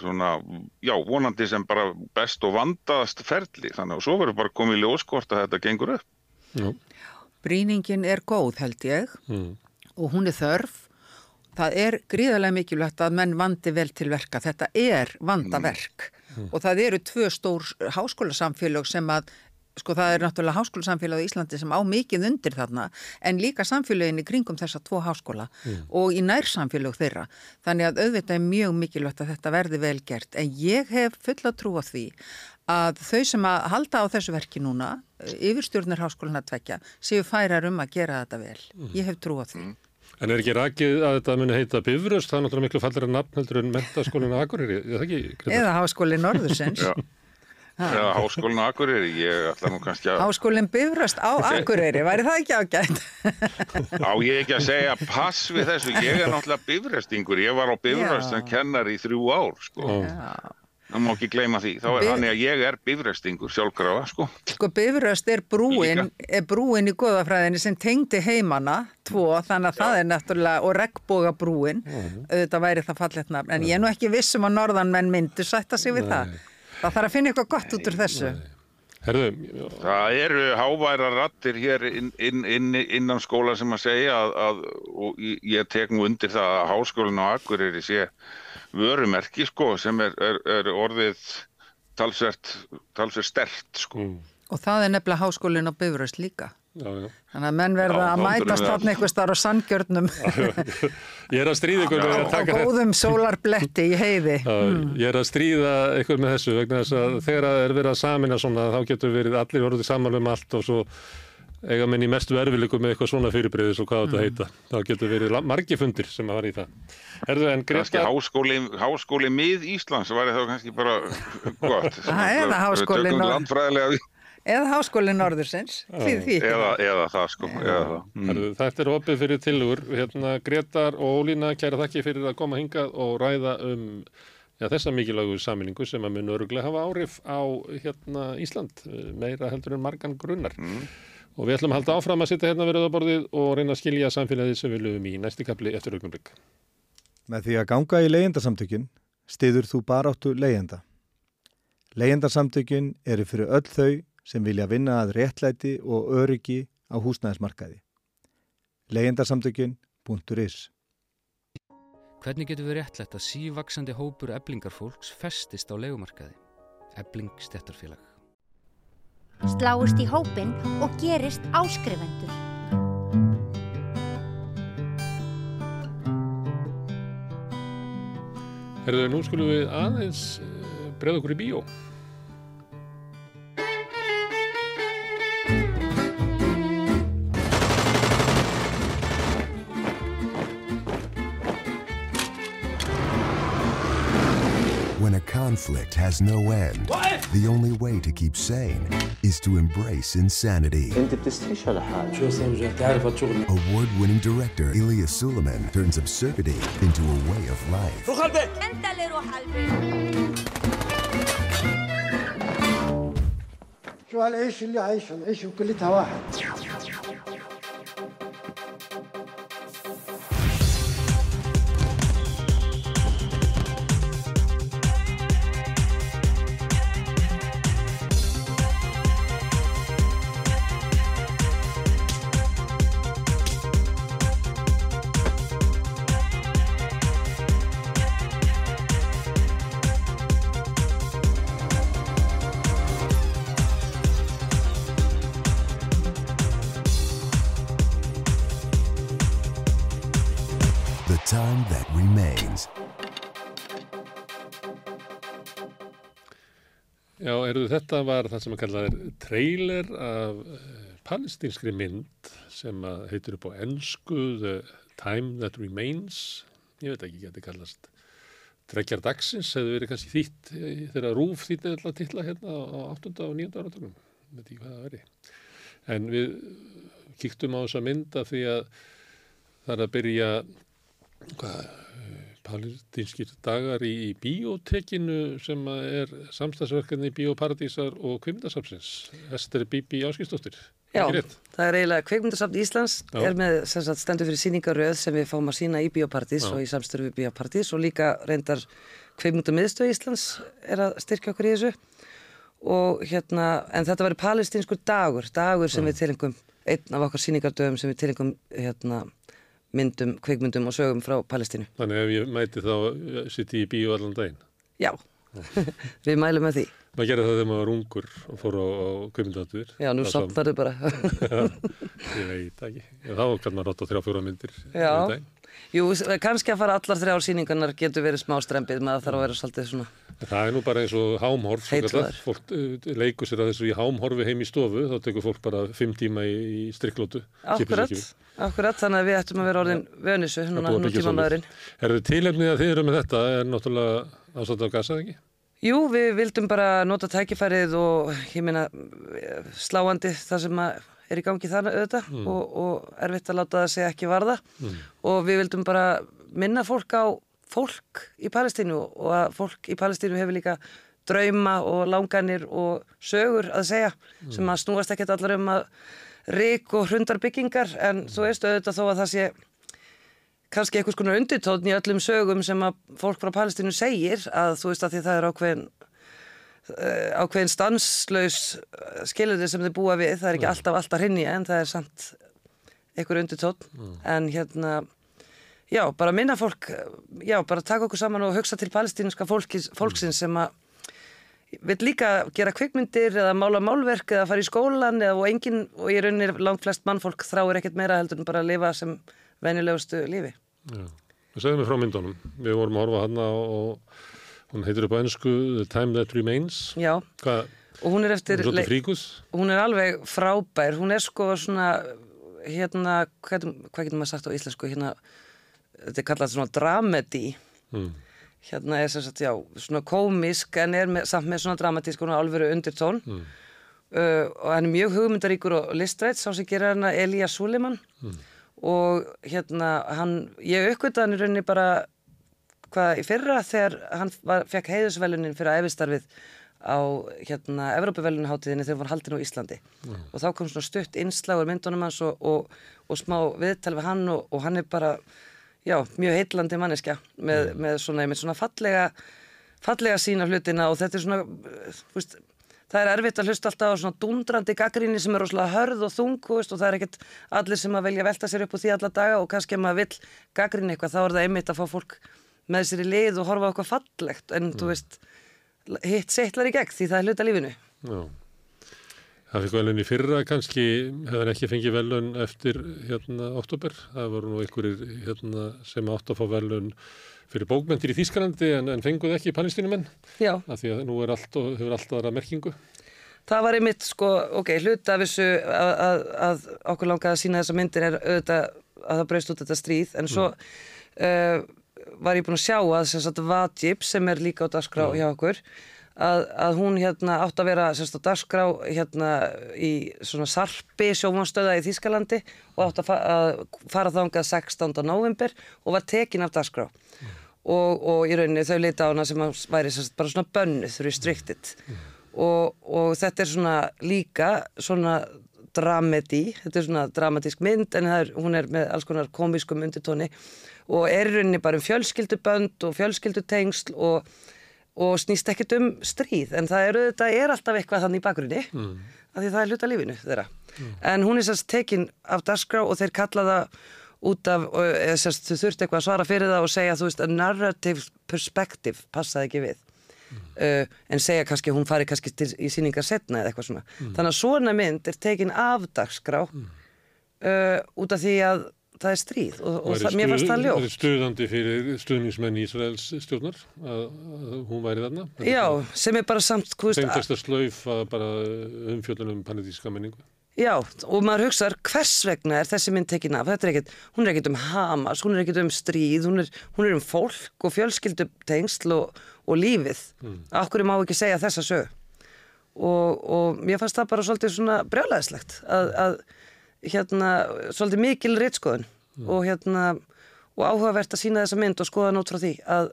svona, já, vonandi sem bara best og vandaðast ferli þannig að svo verður bara komið ljóskort að þetta gengur upp. Já. Bríningin er góð held ég mm. og hún er þörf. Það er gríðarlega mikilvægt að menn vandi vel til verka. Þetta er vandaverk mm. og það eru tvö stór háskólasamfélag sem að sko það er náttúrulega háskólasamfélag í Íslandi sem á mikið undir þarna en líka samfélagin í kringum þessa tvo háskóla mm. og í nærsamfélag þeirra þannig að auðvitað er mjög mikilvægt að þetta verði vel gert en ég hef fulla trú á því að þau sem að halda á þessu verki núna, yfirstjórnir háskólinu að tvekja, séu færar um að gera þetta vel. Ég hef trú á því. En er ekki rakið að þetta muni heita Bifröst, það er náttúrulega miklu fallir nafn heldur en mentaskólinu Akureyri, er það ekki? Eða háskóli Norðursins. Já. Eða háskólinu Akureyri, ég ætla nú kannski að... Háskólinn Bifröst á Akureyri, væri það ekki ágætt? Á ég ekki að segja pass við þessu, ég er náttúrulega bifrestingur, ég var á bifrest sem kennar í þrjú ár, sko. Það má ekki gleyma því, þá er Bif- þannig að ég er bifrestingur sjálfkrafa, sko. Sko Bifröst er brúin, er brúin í goðafræðinni sem tengdi heimana, tvo, þannig að það er náttúrulega, og regnboga brúin, auðvitað væri það fallegt nafn, en ég er nú ekki vissum að norðanmenn myndu sætta sig við það. Það þarf að finna eitthvað gott út úr þessu. Herðu, Það eru háværa rattir hér inn, inn, inn, innan skóla sem að segja að, að og ég- ég tek nú undir það að háskólinn á Akureyri sé vörumerki sko sem er, er, er orðið talsvert, talsvert stert sko. Og það er nefnilega háskólinn á Bifröst líka. Já, já. Þannig að menn verða Já, að mætast þarna einhver starf á sangjörnum Ég er að stríða ykkur með að taka þetta. góðum sólarbletti í heiði. Já, Ég er að stríða ykkur með þessu vegna þess að þegar það er verið að samina svona þá getur verið allir orðið saman um allt og svo eiga menn í mestu erfileikum með eitthvað svona fyrirbreyðis og hvað þetta heita. Þá getur verið margir fundir sem að var í það. Herðu en Greta, háskóli, háskóli mið Íslands væri þá kannski bara gott. Eða háskólinn Norðursins, því því. eða, eða það sko. Eða það. Mm. herðu, þetta er opið fyrir tilugur. Hérna Gretar og Ólína, kæra þakki fyrir að koma hingað og ræða um já, þessa mikilvægu saminningu sem að mun öruglega hafa áhrif á hérna, Ísland, meira heldur en margan grunnar. Og við ætlum að halda áfram að sitja hérna við rauðaborðið og reyna að skilja samfélagið sem við lögum í næsti kapli eftir augnumlik. Með því að ganga í leyendasamtökin stiður þú baráttu leyenda. Leyendasamtökin eru fyrir öll þau sem vilja vinna að réttlæti og öryggi á húsnæðismarkaði. Leyendasamtökin.is Hvernig getur við réttlætt að sívaksandi hópur eblingarfólks festist á legumarkaði? Ebling stjættarfélag. Sláist í hópin og gerist áskrifendur. Herðu, nú skulum við aðeins uh, breyða okkur í bíó. conflict has no end, the only way to keep sane is to embrace insanity. انت بتستحيش ولا حاجه شو صار تعرف الشغل Award-winning director Ilya Suleiman turns absurdity into a way of life. روح البيت انت اللي روح البيت شو هالعيش اللي عايشه العيش كلتها واحد Eru þetta var það sem að kalla er trailer af uh, palestinskri mynd sem að heitir upp á ennsku The Time That Remains. Ég veit ekki, geti kallast Trekkjar dagsins hefði verið kannski þýtt eh, þegar Rúf þýtti alltaf titla hérna á 8. og 9. áratögnum. Veit ekki hvað það veri. En við kíktum á þessa mynda því að það er að byrja hvað, eh, palestinskir dagar í, í bíótekinu sem er samstagsverkefni Bíóparadísar og Kvimdasafsins. Ester Bibi Áskistóttir. Já, það er eiginlega Kveikmyndasafn Íslands Já. er með sagt, stendur fyrir síningaröð sem við fáum að sína í Bíóparadís Já. og í samstöru við Bíóparadís og líka reyndar Kveikmyndamiðstöð Íslands er að styrkja okkur í þessu og hérna, en þetta verður palestinskur dagur, dagur sem Já. við tilengum einn af okkar síningardöfum sem við tilengum hérna, myndum, kveikmyndum og sögum frá Palestínu. Þannig ef ég mæti þá eh, sitt ég í bíó allan daginn. Já, við mælum með því. Maður gerði það þegar maður var ungur og fór á, á kvimdatur. Já, nú sopnar þau bara. ég veit ekki. Þá kann maður rátt á þrjá fjóra myndir. Já, jú, kannski að fara allar þrjár síningarnar getur verið smá strempið, maður þarf að vera svolítið svona Það er nú bara eins og hámhorf, fólk uh, leikur sér að þessu í hámhorfi heim í stofu, þá tekur fólk bara fimm tíma í, í strikklótu. Akkurat, akkurat, þannig að við ættum að vera orðin vönisu, núna búið að byggja nútímamaðurinn. svolítið. Er þið tilefnið að þið eru með þetta, er náttúrulega ástætt af gasað ekki? Jú, við vildum bara nota tækifærið og ég meina sláandi það sem að er í gangi þannig auðvitað Mm. og, og erfitt að láta það segja ekki varða Mm. og við vildum bara minna fólk á fólk í Palestínu og að fólk í Palestínu hefur líka drauma og langanir og sögur að segja Mm. sem að snúast ekkert allar um að rík og hrundar byggingar en þú veist auðvitað þó að það sé kannski einhvers konar undirtóðn í öllum sögum sem að fólk frá Palestínu segir að þú veist að því það er ákveðin uh, ákveðin stanslaus skilurði sem þið búa við það er ekki alltaf alltaf hrinni en það er samt einhver undirtóðn en hérna já, bara minna fólk já, bara taka okkur saman og hugsa til palestínska fólkis, fólksins sem að vil líka gera kvikmyndir eða mála málverk eða fara í skólan eða og engin, og í rauninni langt flest mannfólk þráir ekkert meira heldur en bara að lifa sem venjulegustu lífi Já. Við segðum við frá myndunum. Við vorum að horfa hana og hún heitir upp á ennsku The Time That Remains. Já, Hvað? og hún er eftir Hún er hún er alveg frábær, hún er sko svona hérna, hvað, hvað getur maður sagt á íslensku hérna, þetta er kallað svona dramedy Mm. hérna er sem sagt, já, svona komisk en er með, samt með svona dramatísk og alvöru undirtón Mm. uh, og hann er mjög hugmyndaríkur og listrætt sá sem gerir hana Elías Suleiman Mm. og hérna hann, ég uppgötta hann í rauninni bara hvað í fyrra þegar hann var, fekk heiðusvelunin fyrir æfistarfið á hérna Evrópuvelunaháttíðinni þegar hann var haldin á Íslandi Mm. og þá kom svona stutt innslagur myndunum hans og, og, og smá viðtal við hann og, og hann er bara já, mjög heitlandi manneskja með, með, svona, með svona fallega fallega sína hlutina og þetta er svona veist, það er erfitt að hlusta alltaf á svona dundrandi gaggríni sem er rosalega hörð og þung veist, og það er ekkert allir sem að velja velta sér upp úr því alla daga og kannski ef maður vill gaggríni eitthvað þá er það einmitt að fá fólk með sér í lið og horfa eitthvað fallegt en þú veist, hitt settlar í gegn því það er hluta lífinu. Já. Það fikk velun í fyrra kannski, hefur ekki fengið velun eftir hérna oktober. Það voru nú einhverjir hérna, sem átt að fá velun fyrir bókmentir í Þýskalandi en, en fenguð ekki palestínumenn. Já. Af því að nú allt og hefur allt aðra merkingu. Það var einmitt sko, ok, hluta af þessu að, að, að okkur langaði að sína þessa myndir er auðvitað að það braust út þetta stríð en svo uh, var ég búin að sjá að sem sagt Vajib sem er líka á dagskrá hjá okkur að, að hún hérna átt að vera sem sagt á dagskrá hérna í svona sarpi sjómanstöða í Þýskalandi og átt að, fa að fara þangað 16. november og var tekin af dagskrá og, og í rauninni þau leita á hana sem væri sem sagt bara svona bönnuð, restricted og, og þetta er svona líka svona dramedy, þetta er svona dramatísk mynd en er, hún er með alls konar komískum undirtóni og er í rauninni bara um fjölskyldubönd og fjölskyldutengsl og, og snýst ekkert um stríð en það er, þetta er alltaf eitthvað þannig í bakgrunni Mm. af því það er hluta lífinu þeirra. En hún er sérst tekin af dagskrá og þeir kalla það út af, eða sérst þau þurft eitthvað að svara fyrir það og segja þú veist að narrative perspective passaði ekki við. Uh, en segja kannski hún fari kannski til, í síningar setna eða eitthvað svona. Mm. þannig að svona mynd er tekin af dagskrá uh, út af því að það er stríð og, og það, mér fannst það ljótt væri stuðandi fyrir stuðningsmenn Ísraels stjórnar að, að hún væri þarna. Já, sem er bara samt tekst að slaufa bara umfjöldunum panetíska menningu. Já, og maður hugsaður hvers vegna er þessi mynd tekin af, þetta er ekkert, hún er ekkert um Hamas, hún er ekkert um stríð, hún er, hún er um fólk og fjölskyldutengsl og, og lífið. Mm. Akkur má ekki segja þessa sög. Og, og mér fannst það bara svolítið svona brjálæðislegt að, að hérna, svolítið mikil reytskoðun og hérna, og áhugavert að sína þessa mynd og skoða nót frá því að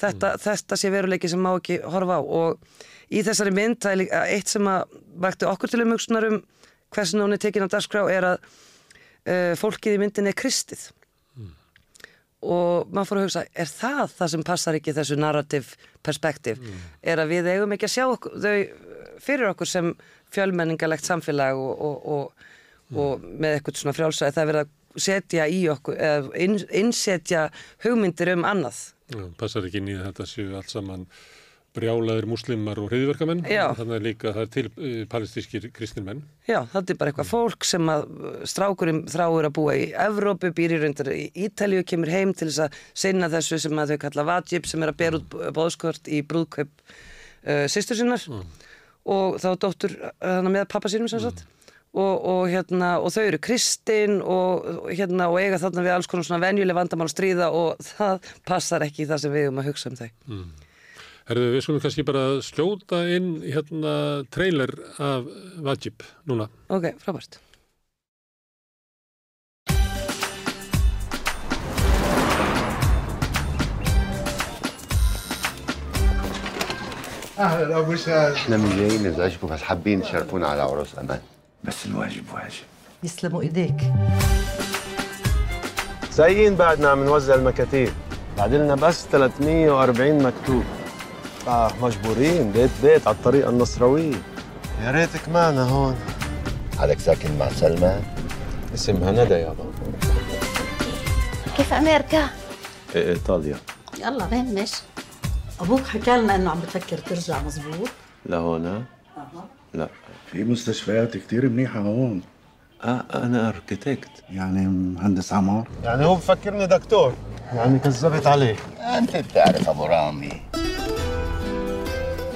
þetta, þetta sé veruleiki sem má ekki horfa á. Og í þessari mynd það er líka eitt sem að vakti okkur til umhugsunar um hversin hún er tekin af dagskrá er að uh, fólkið í myndinni er kristið. Og maður fór að hugsa, er það það sem passar ekki þessu narrative perspektiv er að við eigum ekki að sjá okkur, þau fyrir okkur sem fjölmenningalegt samfélag og, og, og, og með eitthvað svona frjálsæði það er verið að setja í okkur eða inn, innsetja hugmyndir um annað. Já, passar ekki í þetta séu allt saman brjálaðir muslimar og hriðverkamenn. Þannig að líka það er til uh, palestískir kristnir menn. Já, þetta er bara eitthvað fólk sem að strákurinn þráur að búa í Evrópu, býr í reyndar í Ítalíu, kemur heim til þess að sinna þessu sem að þau kalla vajib sem er að bera út bóðskvört í brúðkaup uh, sýstur sinnar. Og þá dóttur uh, með pappa sínum sem sagt og, og, hérna, og þau eru kristin og, og, hérna, og eiga þarna við alls konar svona venjuleg vandamál að stríða og það passar ekki í það sem við um að hugsa um þau. Mm. Herðu, við skulum kannski bara sljóta inn hérna trailer af Vajib núna. Ok, frábært. اهلا ابو شاد احنا مش جايين نزعجكم بس حابين تشاركونا على عروس امان بس الواجب واجب. يسلموا إيديك. سايقين بعدنا عم نوزع المكاتيب. بعد لنا بس 340 مكتوب. آه مجبورين بيت بيت على الطريقة النصروية يا ريتك معنا هون. حضرتك ساكن مع سلمى. اسمها ندى يابا كيف أمريكا؟ إيه إيطاليا. يلا بهمش أبوك حكى لنا إنه عم بتفكر ترجع مزبوط. لهون أها. لا. في مستشفيات كتير منيحة هون. آه أنا أركيتكت. يعني مهندس عمار. يعني هو بفكرني دكتور. يعني كذبت عليه. أنت بتعرف أبو رامي.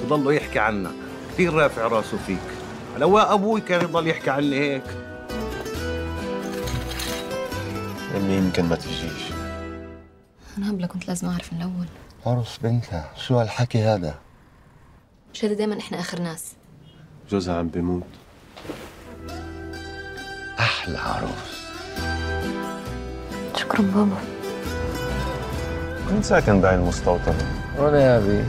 بضلوا يحكي عنك كثير رافع راسه فيك. لو أبوي كان يضل يحكي عني هيك. امي يمكن ما تجيش. أنا هبلة كنت لازم أعرف من الأول. عروس بنتها شو هالحكي هذا؟ مش هذا دايما إحنا آخر ناس. جوزها عم بيموت. أحلى عروس. شكرا بابا. كنت ساكن بهاي المستوطنة وأنا يا أبي.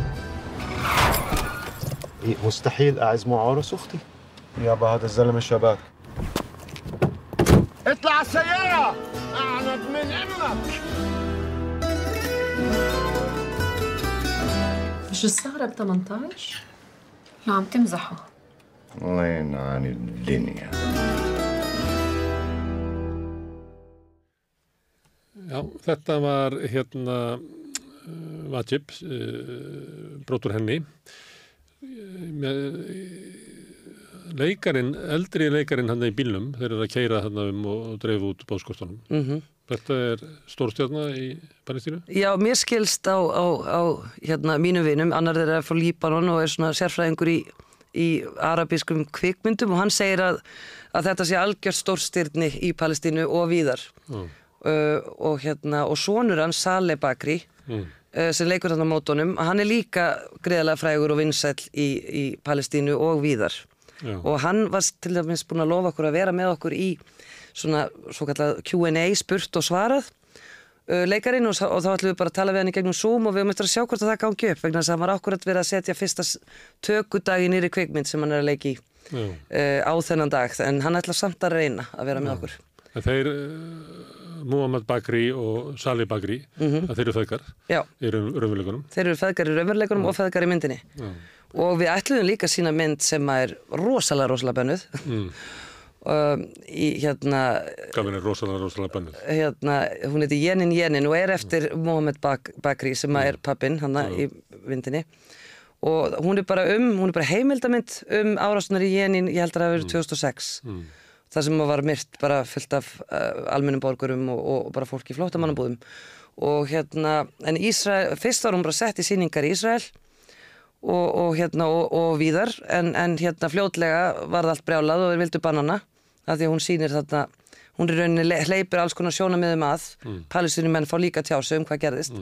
إيه، مستحيل اعز مع عروس أختي. يابا هذا الزلمة شباك. اطلع السيارة! اعنب من أمك مش السهرة ب 18 لا عم تمزحوا وين عن الدنيا Já, þetta var hérna uh, Vajib, uh, brotur henni. Uh, með, leikarin, eldri leikarin hann í bílnum, þeir eru að keira hann um og, og dreifu út bóðskostunum. Mhm. Þetta er stórstjarna í Palestínu? Já, mér skilst á, á, á hérna, mínu vinum, annar þeirra er frá Líbanon og er svona sérfræðingur í, í arabískum kvikmyndum og hann segir að, að þetta sé algjört stórstyrni í Palestínu og víðar. Mm. Uh, og, hérna, og sonur hann, Saleh Bakri, Mm. uh, sem leikur þarna á mótunum, hann er líka greiðlega frægur og vinsæll í, í Palestínu og víðar. Já. Og hann var til dæmis búin að lofa okkur að vera með okkur í svona svo kallað Q&A spurt og svarað leikarinn og, og þá ætlum við bara að tala við hann í gegnum Zoom og við höfum eftir að sjá hvort að það gangi upp vegna þess að hann var akkurat verið að setja fyrsta s- tökudag í nýri kvikmynd sem hann er að leiki Já. uh, á þennan dag en hann ætla samt að reyna að vera með okkur En þeir, uh, Muhammad Bakri og Salih Bakri, Mhm. að þeir eru feðgar Já. í raun- raunveruleikunum. þeir eru feðgar í raunveruleikunum og feðgar í myndinni Já. og við ætluðum líka sína mynd sem er rosalega rosalega bennuð Mm. um, í hérna Gafin er rosalega, rosalega bannið. hérna, hún heitir Jenin Jenin og er eftir Mohamed Bak Bakri sem að er pappin hann í vindinni og hún er bara um, hún er bara heimildamind um árásunar í Jenin, ég held að það verið 2006 Mm. það sem var myrt bara fullt af uh, almennum borgurum og, og bara fólk í flóttamannabúðum. Og hérna, en Ísrael, fyrst var hún bara sett í síningar í Ísrael og, og hérna og, og víðar en, en hérna fljótlega var það allt brjálað og þeir vildu bannana af því að hún sýnir þarna hún er rauninni le- hleypir alls konar sjónamiðum að Mm. palestinum menn fá líka tjásu um hvað gerðist.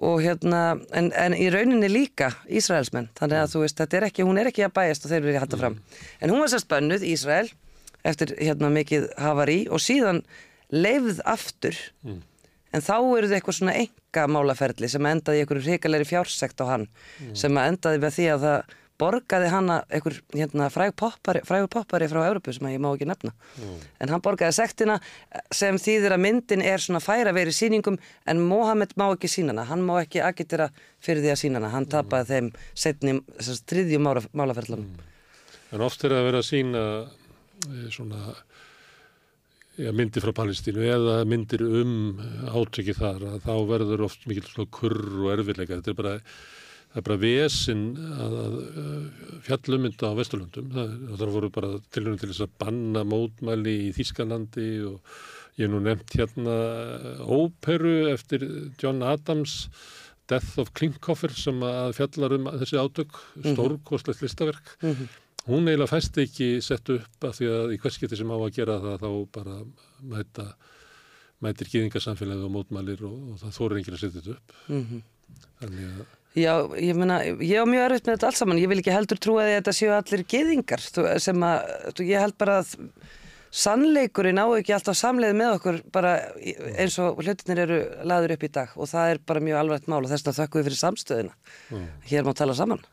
Og hérna en, en í rauninni líka Ísraelsmenn þannig að þú veist, þetta er ekki, hún er ekki að bæjast og þeir að hætta fram. En hún var sérst bönnuð Ísrael eftir hérna mikið hafari og síðan leifð aftur Mm. En þá eru þið eitthvað svona enga málaferli sem endaði í einhverju hrikalegri fjársekt á hann Mm. sem endaði með því að það borgaði hana einhver hérna, fræg poppari, frægur poppari frá Európu sem ég má ekki nefna. En hann borgaði sektina sem þýðir að myndin er svona færa verið sýningum en Mohamed má ekki sína hana. Hann má ekki agitera fyrir því að sína hana. Hann tapaði þeim setni þriðjum mála, málaferðlanum En oft er að vera að sína eh, svona ja, myndir frá Palestínu eða myndir um átöki þar að þá verður oft mikil svona kurr og erfiðleika. Þetta er bara, það er bara vesinn að, að uh, fjallumynda á Vesturlöndum. Það, það voru bara tilhörnum til þess að banna mótmæli í Þískalandi og ég hef nú nefnt hérna uh, óperu eftir John Adams Death of Klinghoffer sem að fjallar um þessi átök, Mhm. stórkostlegt listaverk. Mhm. Hún eiginlega fæst ekki sett upp af því að í hverskipti sem á að gera það þá bara mæta, mætir gýðingarsamfélagið og mótmælir og, og það þóru enginn að setja þetta upp. Mhm. Þannig að Já, ég meina, ég á mjög erfitt með þetta allt saman. Ég vil ekki heldur trúa því að þetta séu allir geðingar þú, sem að, ég held bara að sannleikurinn á ekki alltaf samleið með okkur bara eins og hlutinir eru laður upp í dag og það er bara mjög alveg mál og þess vegna þökkum við fyrir samstöðina. Já. Hér má tala saman.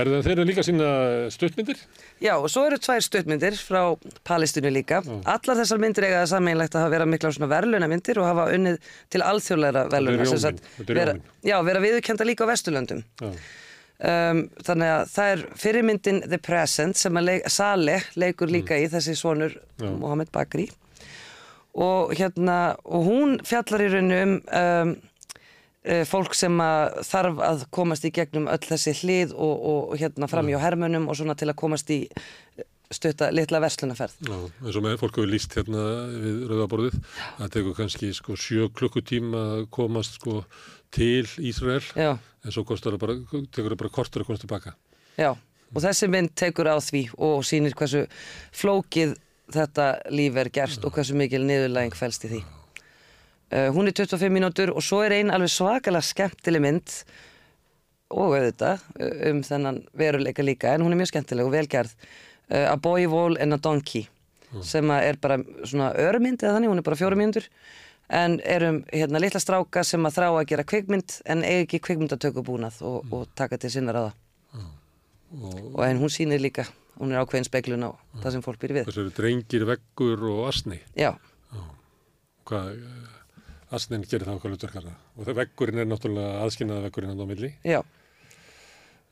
Er það þeir eru líka sína stuttmyndir? Já, og svo eru tvær stuttmyndir frá Palestínu líka. Allar þessar myndir eiga það sameinlegt að vera mikla svona verðluna myndir og hafa unnið til alþjóðleira verðluna. Þetta er Jómin. Já, vera viðurkenda líka á Vesturlöndum. Já. Um, þannig að það er fyrirmyndin The Present sem að leik, Saleh leikur líka í þessi svonur Já. Mohamed Bakri og hérna og hún fjallar í rauninu um, um uh, fólk sem að þarf að komast í gegnum öll þessi hlið og, og, og hérna fram í á hermunum og svona til að komast í stutta litla verslunaferð. Já, eins og með fólk hefur líst hérna við rauðaborðið. Það tekur kannski sko sjö klukkutíma að komast sko til Ísrael. Já. En svo kostar það bara, tekur það bara kortur að komast tilbaka. Já, og þessi mynd tekur á því og sýnir hversu flókið þetta líf er gerst og hversu mikil niðurlæging fælst í því. Uh, hún er 25 mínútur og svo er ein alveg svakalega skemmtileg mynd og auðvitað uh, um þennan veruleika líka en hún er mjög skemmtileg og velgerð. Uh, a Boy, Wall and a Donkey sem að er bara svona örmynd eða þannig, hún er bara fjóru mínútur en erum hérna litla stráka sem að þrá að gera kvikmynd en eigi ekki kvikmyndatökubúnað og, og taka til sinna ráða og en hún sýnir líka hún er ákveðin speglun á það sem fólk býr við Þessu eru drengir, veggur og asni. já, Hvað, eh, asnin gerir það okkar hlutverkara. Og það veggurinn er náttúrulega aðskynnaða veggurinn á milli. já,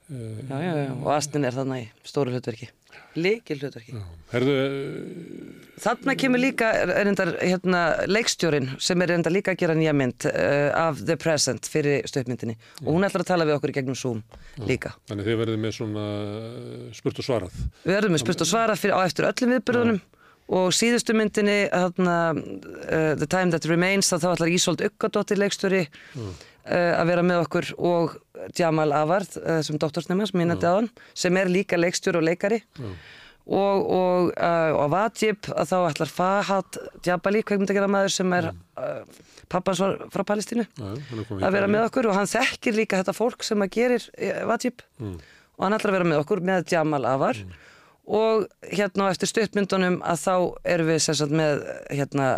Uh, já, já, já og Astin er þarna í stóru hlutverki líkil hlutverki Herðu, eh, þarna kemur líka reyndar, hérna, leikstjórin sem er reyndar líka að gera nýja mynd uh, af The Present fyrir stöðmyndinni og hún ætlar að tala við okkur í gegnum Zoom líka. þannig þið verðið með svona eh, spurt og svarað. Við verðum með spurt og svara fyrir, á eftir öllum viðbyrðunum og síðustu myndinni þarna, uh, The Time That Remains þá ætlar Ísold Uggadóttir leikstjóri uh, að vera með okkur og Jamal Avard uh, sem á hann sem er líka leikstjóri og leikari. Og, og, og Vajib að þá ætlar Fahad Jabali, kveikmyndagjara maður sem er uh, pappans frá Palestínu að vera með okkur. Og hann þekkir líka þetta fólk sem að gerir Vajib Mm. og hann ætlar að vera með okkur með Jamal Avar og hérna á eftir stuttmyndunum að þá erum við sagt með hérna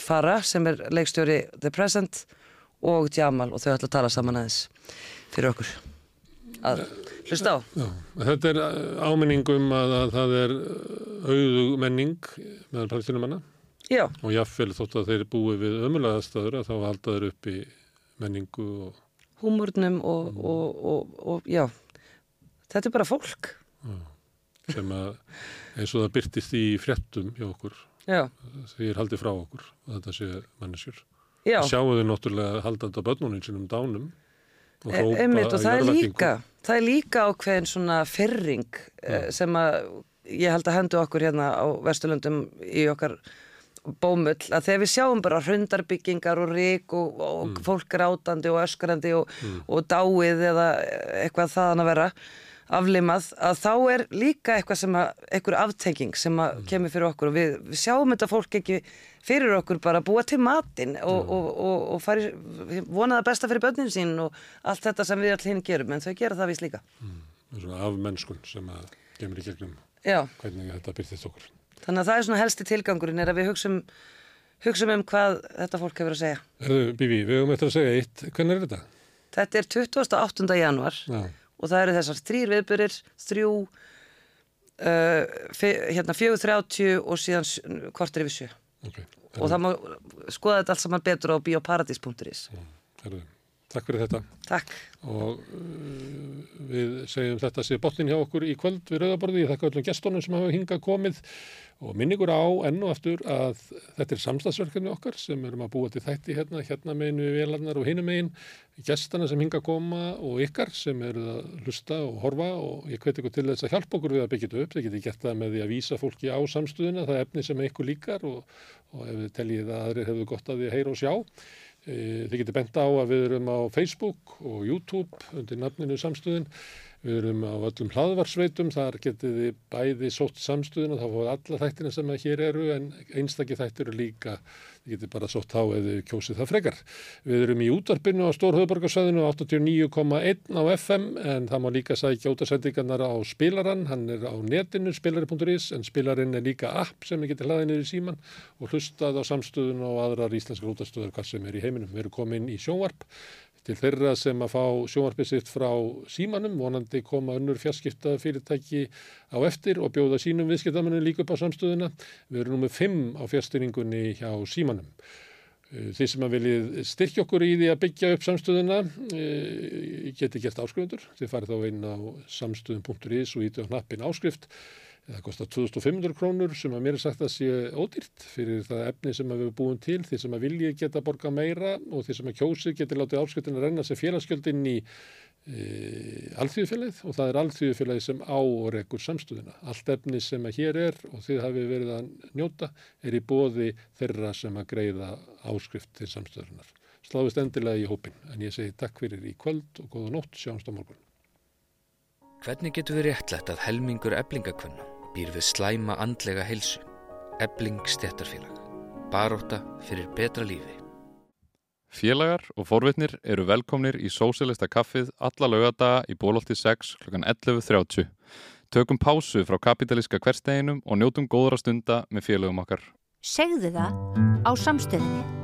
Farah sem er leikstjóri The Present og Jamal og þau ætla að tala saman aðeins fyrir okkur. Að hlusta á. Já, þetta er eh, áminning um að, að það er auðug menning meðan palestinumanna Já. og jáfnvel þótt að þeir búi við ömulega staður að þá halda þeir upp í menningu og húmurnum og, og, og, og já. Þetta er bara fólk sem að eins og það byrtist í fréttum hjá okkur Já. því er haldið frá okkur að þetta sé manneskjur Já. sjáu þau náttúrulega haldandi á börnunum sínum dánum og E- hrópa Einmitt, og það er líka það er líka ákveðin svona fyrring eh, sem að ég held að hendu okkur hérna á Vesturlöndum í okkar bómull að þegar við sjáum bara hrundarbyggingar og rík og, og fólk grátandi og öskrandi og, og dáið eða eitthvað þaðan að vera aflimað að þá er líka eitthvað sem að eitthvað aftenging sem að kemur fyrir okkur og við, við sjáum þetta fólk ekki fyrir okkur bara búa til matinn og, og, og, og fari, vona það besta fyrir börnin sín og allt þetta sem við allir hinn gerum en þau gera það vís líka svona af mennskun sem að kemur í gegnum Já. hvernig þetta byrtist okkur þannig að það er svona helsti tilgangurinn er að við hugsum, hugsum um hvað þetta fólk hefur að segja Erðu, Bibi, við höfum eftir að segja eitt hvernig er þetta? Þetta er 28. januar Já. Og það eru þessar þrýr viðbyrðir, þrjú, uh, hérna 4.30 og síðan kortir yfir sjö. Okay. Og það má skoða þetta allt saman betur á bioparadís.is. Herðu, Takk fyrir þetta. Takk. Og uh, við segjum þetta sé botnin hjá okkur í kvöld við Rauðaborði. Ég þakka öllum gestónum sem hafa hingað komið og minningur á enn og aftur að þetta er samstagsverkefni okkar sem erum að búa til þætti hérna, hérna meginu við velarnar og hinum megin, gestana sem hinga að koma og ykkar sem eru að hlusta og horfa og ég hveti ykkur til þess að hjálpa okkur við að byggja þetta upp. Þið getið gert það með því að vísa fólki á samstöðuna, það er efni sem ykkur líkar og, og ef þið teljið að aðrir hefðu gott að því að heyra og sjá. E, þið getið bent á að við erum á Facebook og YouTube undir nafninu samstöðin. Við erum á öllum hlaðvarsveitum, þar getið þið bæði sótt samstöðuna, þá fóðu alla þættina sem hér eru en einstakki þættir eru líka, þið getið bara sótt á þið kjósið það frekar. Við erum í útvarpinu á Stórhauðborgarsvæðinu 89,1 á FM en það má líka sækja útarsendingarnar á spilaran, hann er á netinu spilari.is en spilarinn er líka app sem þið getið hlaðið niður í síman og hlustað á samstöðun og aðrar íslenskar útarstöður hvað sem er í heiminum. Við erum komin í sjónvarp til þeirra sem að fá sjónvarpið sitt frá símanum, vonandi koma önnur fjarskipta fyrirtæki á eftir og bjóða sínum viðskiptamennum líka upp á samstöðuna. Við erum nummið 5 á fjárstyringunni hjá símanum. Þið sem að viljið styrkja okkur í því að byggja upp samstöðuna geti gert áskrifundur. Þið farið þá inn á samstöðun.is og íti á hnappin áskrift. Það kostar 2500 krónur sem að mér er sagt að sé ódýrt fyrir það efni sem við erum búin til, því sem að viljið geta borga meira og því sem að kjósið geti látið áskriftin að renna sem félagsgjöldinn í e, alþjóðfélagið og það er alþjóðfélagið sem á og rekur samstöðuna. Allt efni sem að hér er og þið hafið verið að njóta er í bóði þeirra sem að greiða áskrift til samstöðunar. Sláðist endilega í hópin en ég segi takk fyrir í kvöld og góða nótt, sjáumst á morgun. Hvernig getur við réttlætt að helmingur eblingakvenna býr við slæma andlega heilsu? Ebling stjættarfélag. Baróta fyrir betra lífi. Félagar og forvitnir eru velkomnir í Sósilista kaffið alla lögadaga í bólótti 6 kl. 11.30. Tökum pásu frá kapitalíska hversteginum og njótum góðra stunda með félagum okkar. Segðu það á samstöðinni.